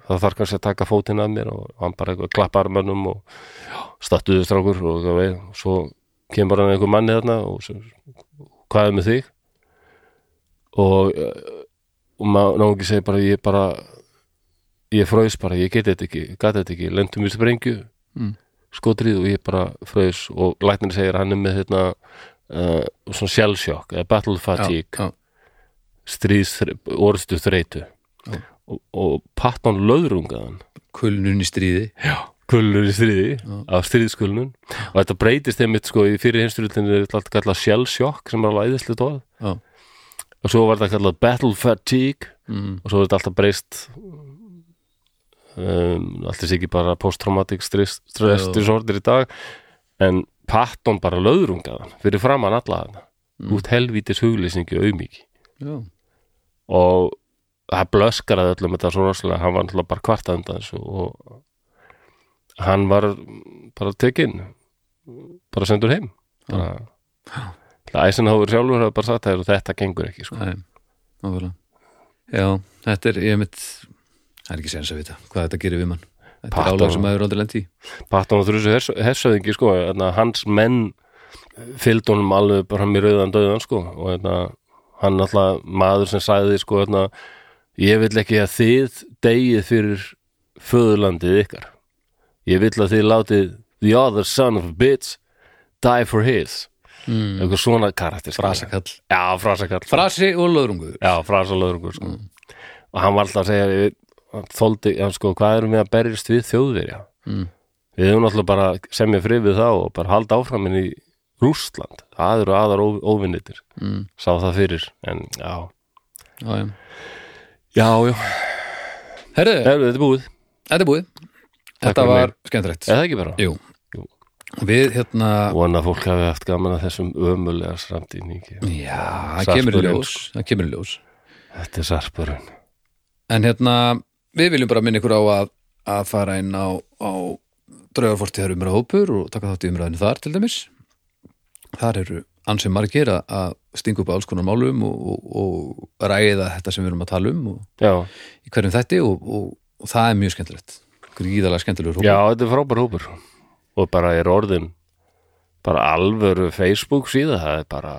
Speaker 1: það þarf kannski að taka fótinn að mér og hann bara klappar mönnum og stattuðu strákur og það veið og svo kemur hann einhver manni þarna og svo, hvað er með þig? Og, eh, og maður ná ekki segir bara ég bara ég fröys bara, ég geti þetta ekki, gati þetta ekki lendum við sprengju
Speaker 2: Mm.
Speaker 1: skotrið og ég bara fröys og læknir segir hann er með hérna uh, svona sjálfsjokk eða battle fatigue
Speaker 2: já,
Speaker 1: stríðs, orðstu þreytu
Speaker 2: Já.
Speaker 1: og, og Patton löðrungaðan
Speaker 2: kulnun í stríði
Speaker 1: kulnur í stríði,
Speaker 2: Já.
Speaker 1: af stríðskulnun og þetta breytist einmitt sko í fyrir heimstyrjöldinu er alltaf kallað sjálfsjokk sem er alveg æðislega tóð
Speaker 2: Já.
Speaker 1: og svo var þetta kallað battle fatigue
Speaker 2: mm.
Speaker 1: og svo er þetta alltaf breyst um, alltaf sé ekki bara post-traumatic stress, stress disorder í dag en Patton bara löðrungaðan fyrir framann alla hana
Speaker 2: Mm.
Speaker 1: út helvítis huglýsingi og auðmíki
Speaker 2: Já,
Speaker 1: og það blöskaraði öllum þetta svo rosalega, hann var náttúrulega bara kvartað undan þessu og hann var bara tekinn bara sendur heim. Bara, Eisenhower sjálfur hefur bara sagt það og þetta gengur ekki sko.
Speaker 2: Nákvæmlega. Já, þetta er, ég mitt það er ekki sens að vita hvað þetta gerir við mann. Þetta er álag sem maður aldrei lendi
Speaker 1: Patton og þrjusu hers, hersöðingi sko, hérna, hans menn fylgd honum alveg bara hann í rauðan döðan sko, og hérna, hann alltaf maður sem sagði sko, hérna, ég vil ekki að þið degið fyrir föðurlandið ykkar. Ég vil að þið látið the other son of a bitch die for his. Mm. eitthvað svona karakter skilja.
Speaker 2: Frasakall.
Speaker 1: Já, frasakall
Speaker 2: Frasi og löðrungur.
Speaker 1: Já, frasalöðrungur sko. og hann var alltaf að segja þóldi, hann sko, hvað erum við að berjast við þjóðverja?
Speaker 2: Mm.
Speaker 1: við höfum alltaf bara semja frið við þá og bara halda áfram inn í Rússland. Það eru aðar óvinnitir
Speaker 2: mm.
Speaker 1: sá það fyrir, en já.
Speaker 2: Já, já.
Speaker 1: Já, já,
Speaker 2: Herðu,
Speaker 1: þetta er búið.
Speaker 2: Þetta er búið. Þetta var skemmtilegt.
Speaker 1: Eða ekki bara?
Speaker 2: Jú.
Speaker 1: Jú.
Speaker 2: Við hérna
Speaker 1: vona fólk hafi haft gaman að þessum ömulega sramtíningi
Speaker 2: Já, það kemur í
Speaker 1: Sarpurinn,
Speaker 2: ljós Það kemur í ljós.
Speaker 1: Þetta er sarpurinn.
Speaker 2: En hérna, við viljum bara minna ykkur á að, að fara inn á, á draugarfortíðar umræða hópur og taka þátt í umræðinu þar til dæmis. Þar eru ansið margir að, að stinga upp á alls konar málum og, og, og ræða þetta sem við erum að tala um og, í hverjum og, og það er mjög skemmtilegt. Gríðalega skemmtilegur hópur.
Speaker 1: já, þetta er frábær hópur og bara er orðin bara alvöru Facebook síða það er bara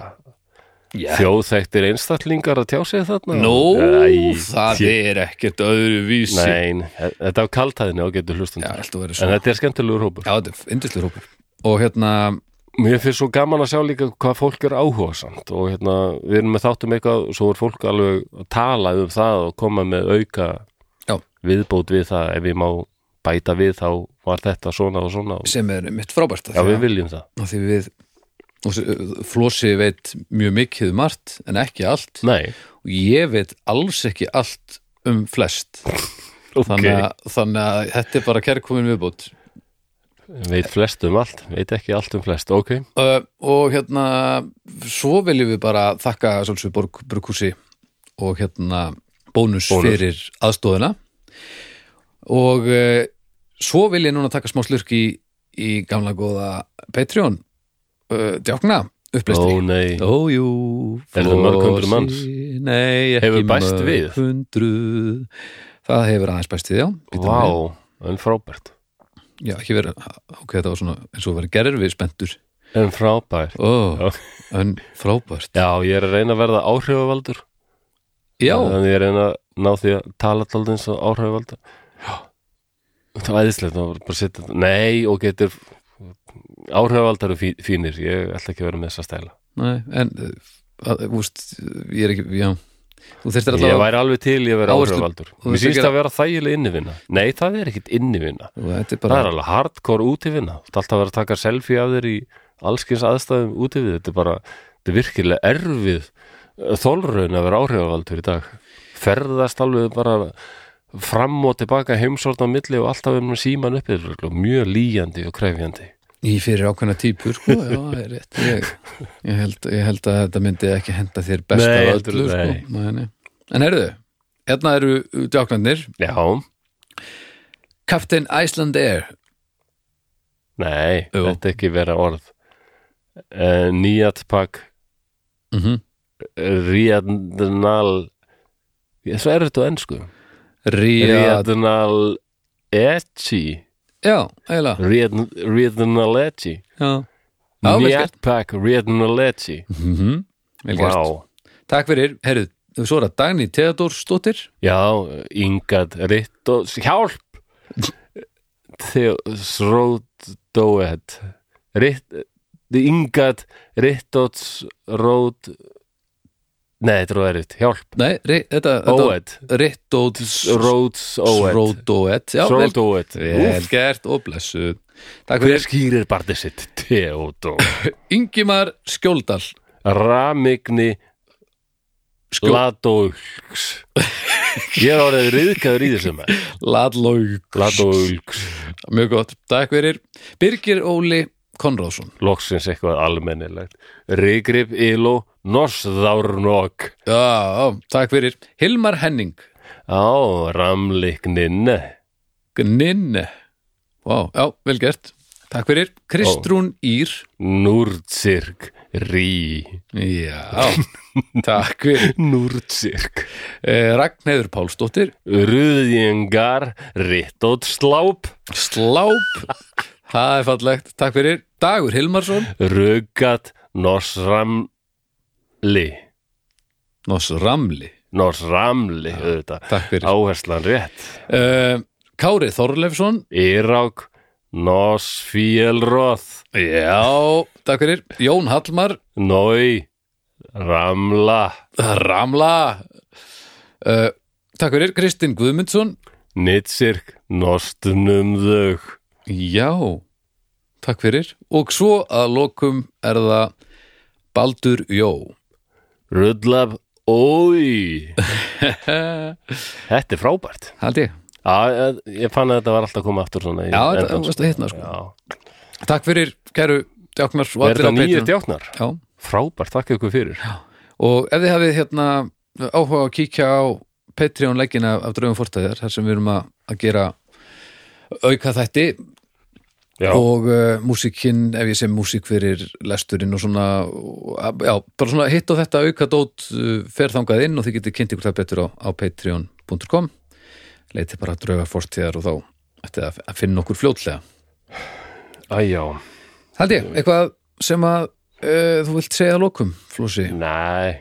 Speaker 2: Já.
Speaker 1: þjóðþektir einstaklingar að tjá sig þarna
Speaker 2: Nú,
Speaker 1: Æ,
Speaker 2: það
Speaker 1: tjé-
Speaker 2: er ekkert öðru vísi.
Speaker 1: Nei, þetta er kaltæðinni og getur
Speaker 2: Já, að vera
Speaker 1: En þetta er skemmtilegur hópur
Speaker 2: Já, þetta er yndislegur hópur. Og hérna,
Speaker 1: Mér finnst svo gaman að sjá líka hvað fólk er áhugasamt og hérna, við erum með þáttum eitthvað og svo er fólk alveg að tala um það og koma með auka
Speaker 2: Já.
Speaker 1: viðbót við það ef ég má bæta við þá var þetta svona og svona og,
Speaker 2: sem er mitt frábært.
Speaker 1: Já, við viljum það
Speaker 2: því við Flósi veit mjög mikið um margt en ekki allt.
Speaker 1: Nei,
Speaker 2: og ég veit alls ekki allt um flest.
Speaker 1: Ok,
Speaker 2: þannig, að, þannig að þetta er bara kærkomin viðbót.
Speaker 1: Veit flest um allt veit ekki allt um flest, ok.
Speaker 2: Uh, og hérna svo viljum við bara þakka svolsvið Borg Brukhúsi og hérna bónus,
Speaker 1: Bónus.
Speaker 2: fyrir aðstóðina og uh, svo vil ég núna taka smá slurk í, í gamla góða Patreon uh, djákna? Upplestri
Speaker 1: Ó nei,
Speaker 2: Ójú
Speaker 1: Er það mörg hundruð manns?
Speaker 2: Nei, ekki mörg
Speaker 1: við?
Speaker 2: hundruð. Það hefur aðeins bæst við, já.
Speaker 1: Vá, en frábært.
Speaker 2: Já, ekki verið, ok, þetta var svona eins og verið gerir við spenntur.
Speaker 1: En frábært.
Speaker 2: Ó,
Speaker 1: Já.
Speaker 2: en frábært.
Speaker 1: Já, ég er að reyna að verða áhrifavaldur.
Speaker 2: Já,
Speaker 1: Þannig ég er að reyna að ná því að tala alltaf eins og áhrifavaldur. Já. Það var æðislegt, það var bara að setja Nei, og getur áhrifavaldar eru fí, fínir, ég ætla ekki að vera með þessa stæla.
Speaker 2: Nei, en uh, að, úst, ég er ekki, já. Þú þyrftir
Speaker 1: Ég
Speaker 2: alltaf
Speaker 1: væri alveg til að
Speaker 2: Áherslu-
Speaker 1: áhrifavaldur.
Speaker 2: þú
Speaker 1: Mér
Speaker 2: þyrftir
Speaker 1: sýnst
Speaker 2: að
Speaker 1: að vera þægileg innivinna. Nei, það er ekkit innivinna.
Speaker 2: Er
Speaker 1: Það er alveg hardcore útivinna. Þú ert alltaf að vera að taka selfie af þér í allskins aðstæðum útivið. Þetta er bara, þetta er virkilega erfið þolraun að vera áhrifavaldur í dag. Ferðast alveg bara fram og tilbaka heimsorn á milli og alltaf um síman uppið mjög líjandi og krefjandi
Speaker 2: í fyrir ákveðna típur sko, já, það er rétt ég, ég, held, ég held að þetta myndi ekki henda þér besta
Speaker 1: Nei,
Speaker 2: öllu sko.
Speaker 1: nei.
Speaker 2: nei. En heyrðu, hérna eru djáknarnir
Speaker 1: Já,
Speaker 2: Captain Iceland Air
Speaker 1: nei,
Speaker 2: Jú.
Speaker 1: þetta ekki vera orð uh, Nýjatpak
Speaker 2: mm -hmm.
Speaker 1: Riadnal Svo er þetta á ennsku
Speaker 2: Ríad
Speaker 1: Riadnal Etchi
Speaker 2: Já, eiginlega. -hmm. Vel gert.
Speaker 1: Vá,
Speaker 2: Takk fyrir, heyrðu, svo er það Dagný Theodorsdóttir
Speaker 1: já, Ingad Rittos Hjálp! Þjóðsrót Dóet Ritt Ingad Rittos Rót Nei, þetta er óæritt, hjálp.
Speaker 2: Nei, þetta,
Speaker 1: Óet
Speaker 2: Rittóts Ródóet Já, vel,
Speaker 1: Rót Óet
Speaker 2: vel gert og blessuð. Takk
Speaker 1: Hver skýrir barnið sitt? Theodó
Speaker 2: Ingimar Skjóldal.
Speaker 1: Ramigni Ladólks Ég er orðið riðkaður í þessum Ladólks
Speaker 2: Mjög gott, takk fyrir. Birgir Óli Konráðsson.
Speaker 1: Loksins eitthvað almennilegt. Rigrip Ilo Norsðárnok
Speaker 2: Já, takk fyrir. Hilmar Henning.
Speaker 1: Á, Ramlikninne
Speaker 2: Gninne. Vá, já, vel gert. Takk fyrir. Kristrún Ír
Speaker 1: Núrdsirk Rí.
Speaker 2: Já, takk fyrir.
Speaker 1: Núrdsirk
Speaker 2: eh, Ragnheiður Pálsdóttir.
Speaker 1: Ruðjengar Rittótt Sláp.
Speaker 2: Sláp Það er fallegt, takk fyrir. Dagur Hilmarsson.
Speaker 1: Rugat Nosramli.
Speaker 2: Nos Ramli
Speaker 1: Nors Ramli, auðvitað.
Speaker 2: Takk fyrir.
Speaker 1: Áherslan rétt.
Speaker 2: Uh, Kári Þorleifsson.
Speaker 1: Írák Nos Fíelroð
Speaker 2: Já, takk fyrir. Jón Hallmar.
Speaker 1: Nói Ramla.
Speaker 2: Ramla. Uh, Takk fyrir. Kristinn Guðmundsson.
Speaker 1: Nitsirk Nostnum þau
Speaker 2: Já, takk fyrir. Og svo að lokum er það Baldur Jó.
Speaker 1: Rullab Ói. Þetta er frábært.
Speaker 2: Haldi ég.
Speaker 1: Já, ég- fann að þetta var alltaf að koma aftur svona
Speaker 2: Já, þetta varst að hitna sko.
Speaker 1: Já,
Speaker 2: Takk fyrir, kæru djáknar
Speaker 1: er þetta nýju djáknar?
Speaker 2: Já,
Speaker 1: Frábært, þakka ykkur fyrir.
Speaker 2: Og ef þið hafið hérna áhuga að kíkja á Patreon leggina af draugum fórstæðar þar sem við erum að gera auka þætti
Speaker 1: Já,
Speaker 2: og uh, músíkin, ef ég sem músík fyrir lesturinn og svona og, já, bara svona hitt og þetta auka dót uh, fer þangað inn og þið getið kynnt ykkur það betur á, á patreon.com leiti bara draugar fórstíðar og þá ætti að, að finna okkur fljótlega.
Speaker 1: Æjá.
Speaker 2: Hald ég, eitthvað sem að uh, þú vilt segja að lokum, Flósi
Speaker 1: Nei,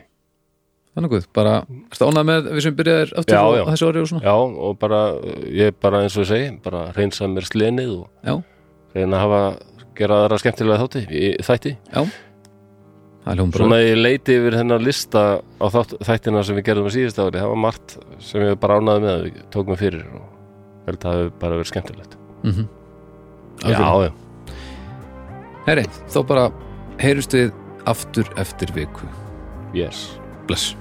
Speaker 2: Þannig guð, bara, ertu ánægð með við sem byrjaðir aftur
Speaker 1: Já,
Speaker 2: á á þessu ári og svona?
Speaker 1: já, og bara ég bara eins og ég segi, bara reynsa mér slenið og
Speaker 2: Já,
Speaker 1: reyna að hafa gera aðra skemmtilega þátti í þætti.
Speaker 2: Já. Það er hljóum bara
Speaker 1: Svona ég leiti yfir þennan lista á þátt, þættina sem við gerðum á síðust ári. Það var margt sem ég bara ánaði með við tókum fyrir og held að það hefur bara verið skemmtilegt.
Speaker 2: Mm -hmm.
Speaker 1: Já, já,
Speaker 2: Herri, þá bara heyrust við aftur eftir viku.
Speaker 1: Yes.
Speaker 2: Bless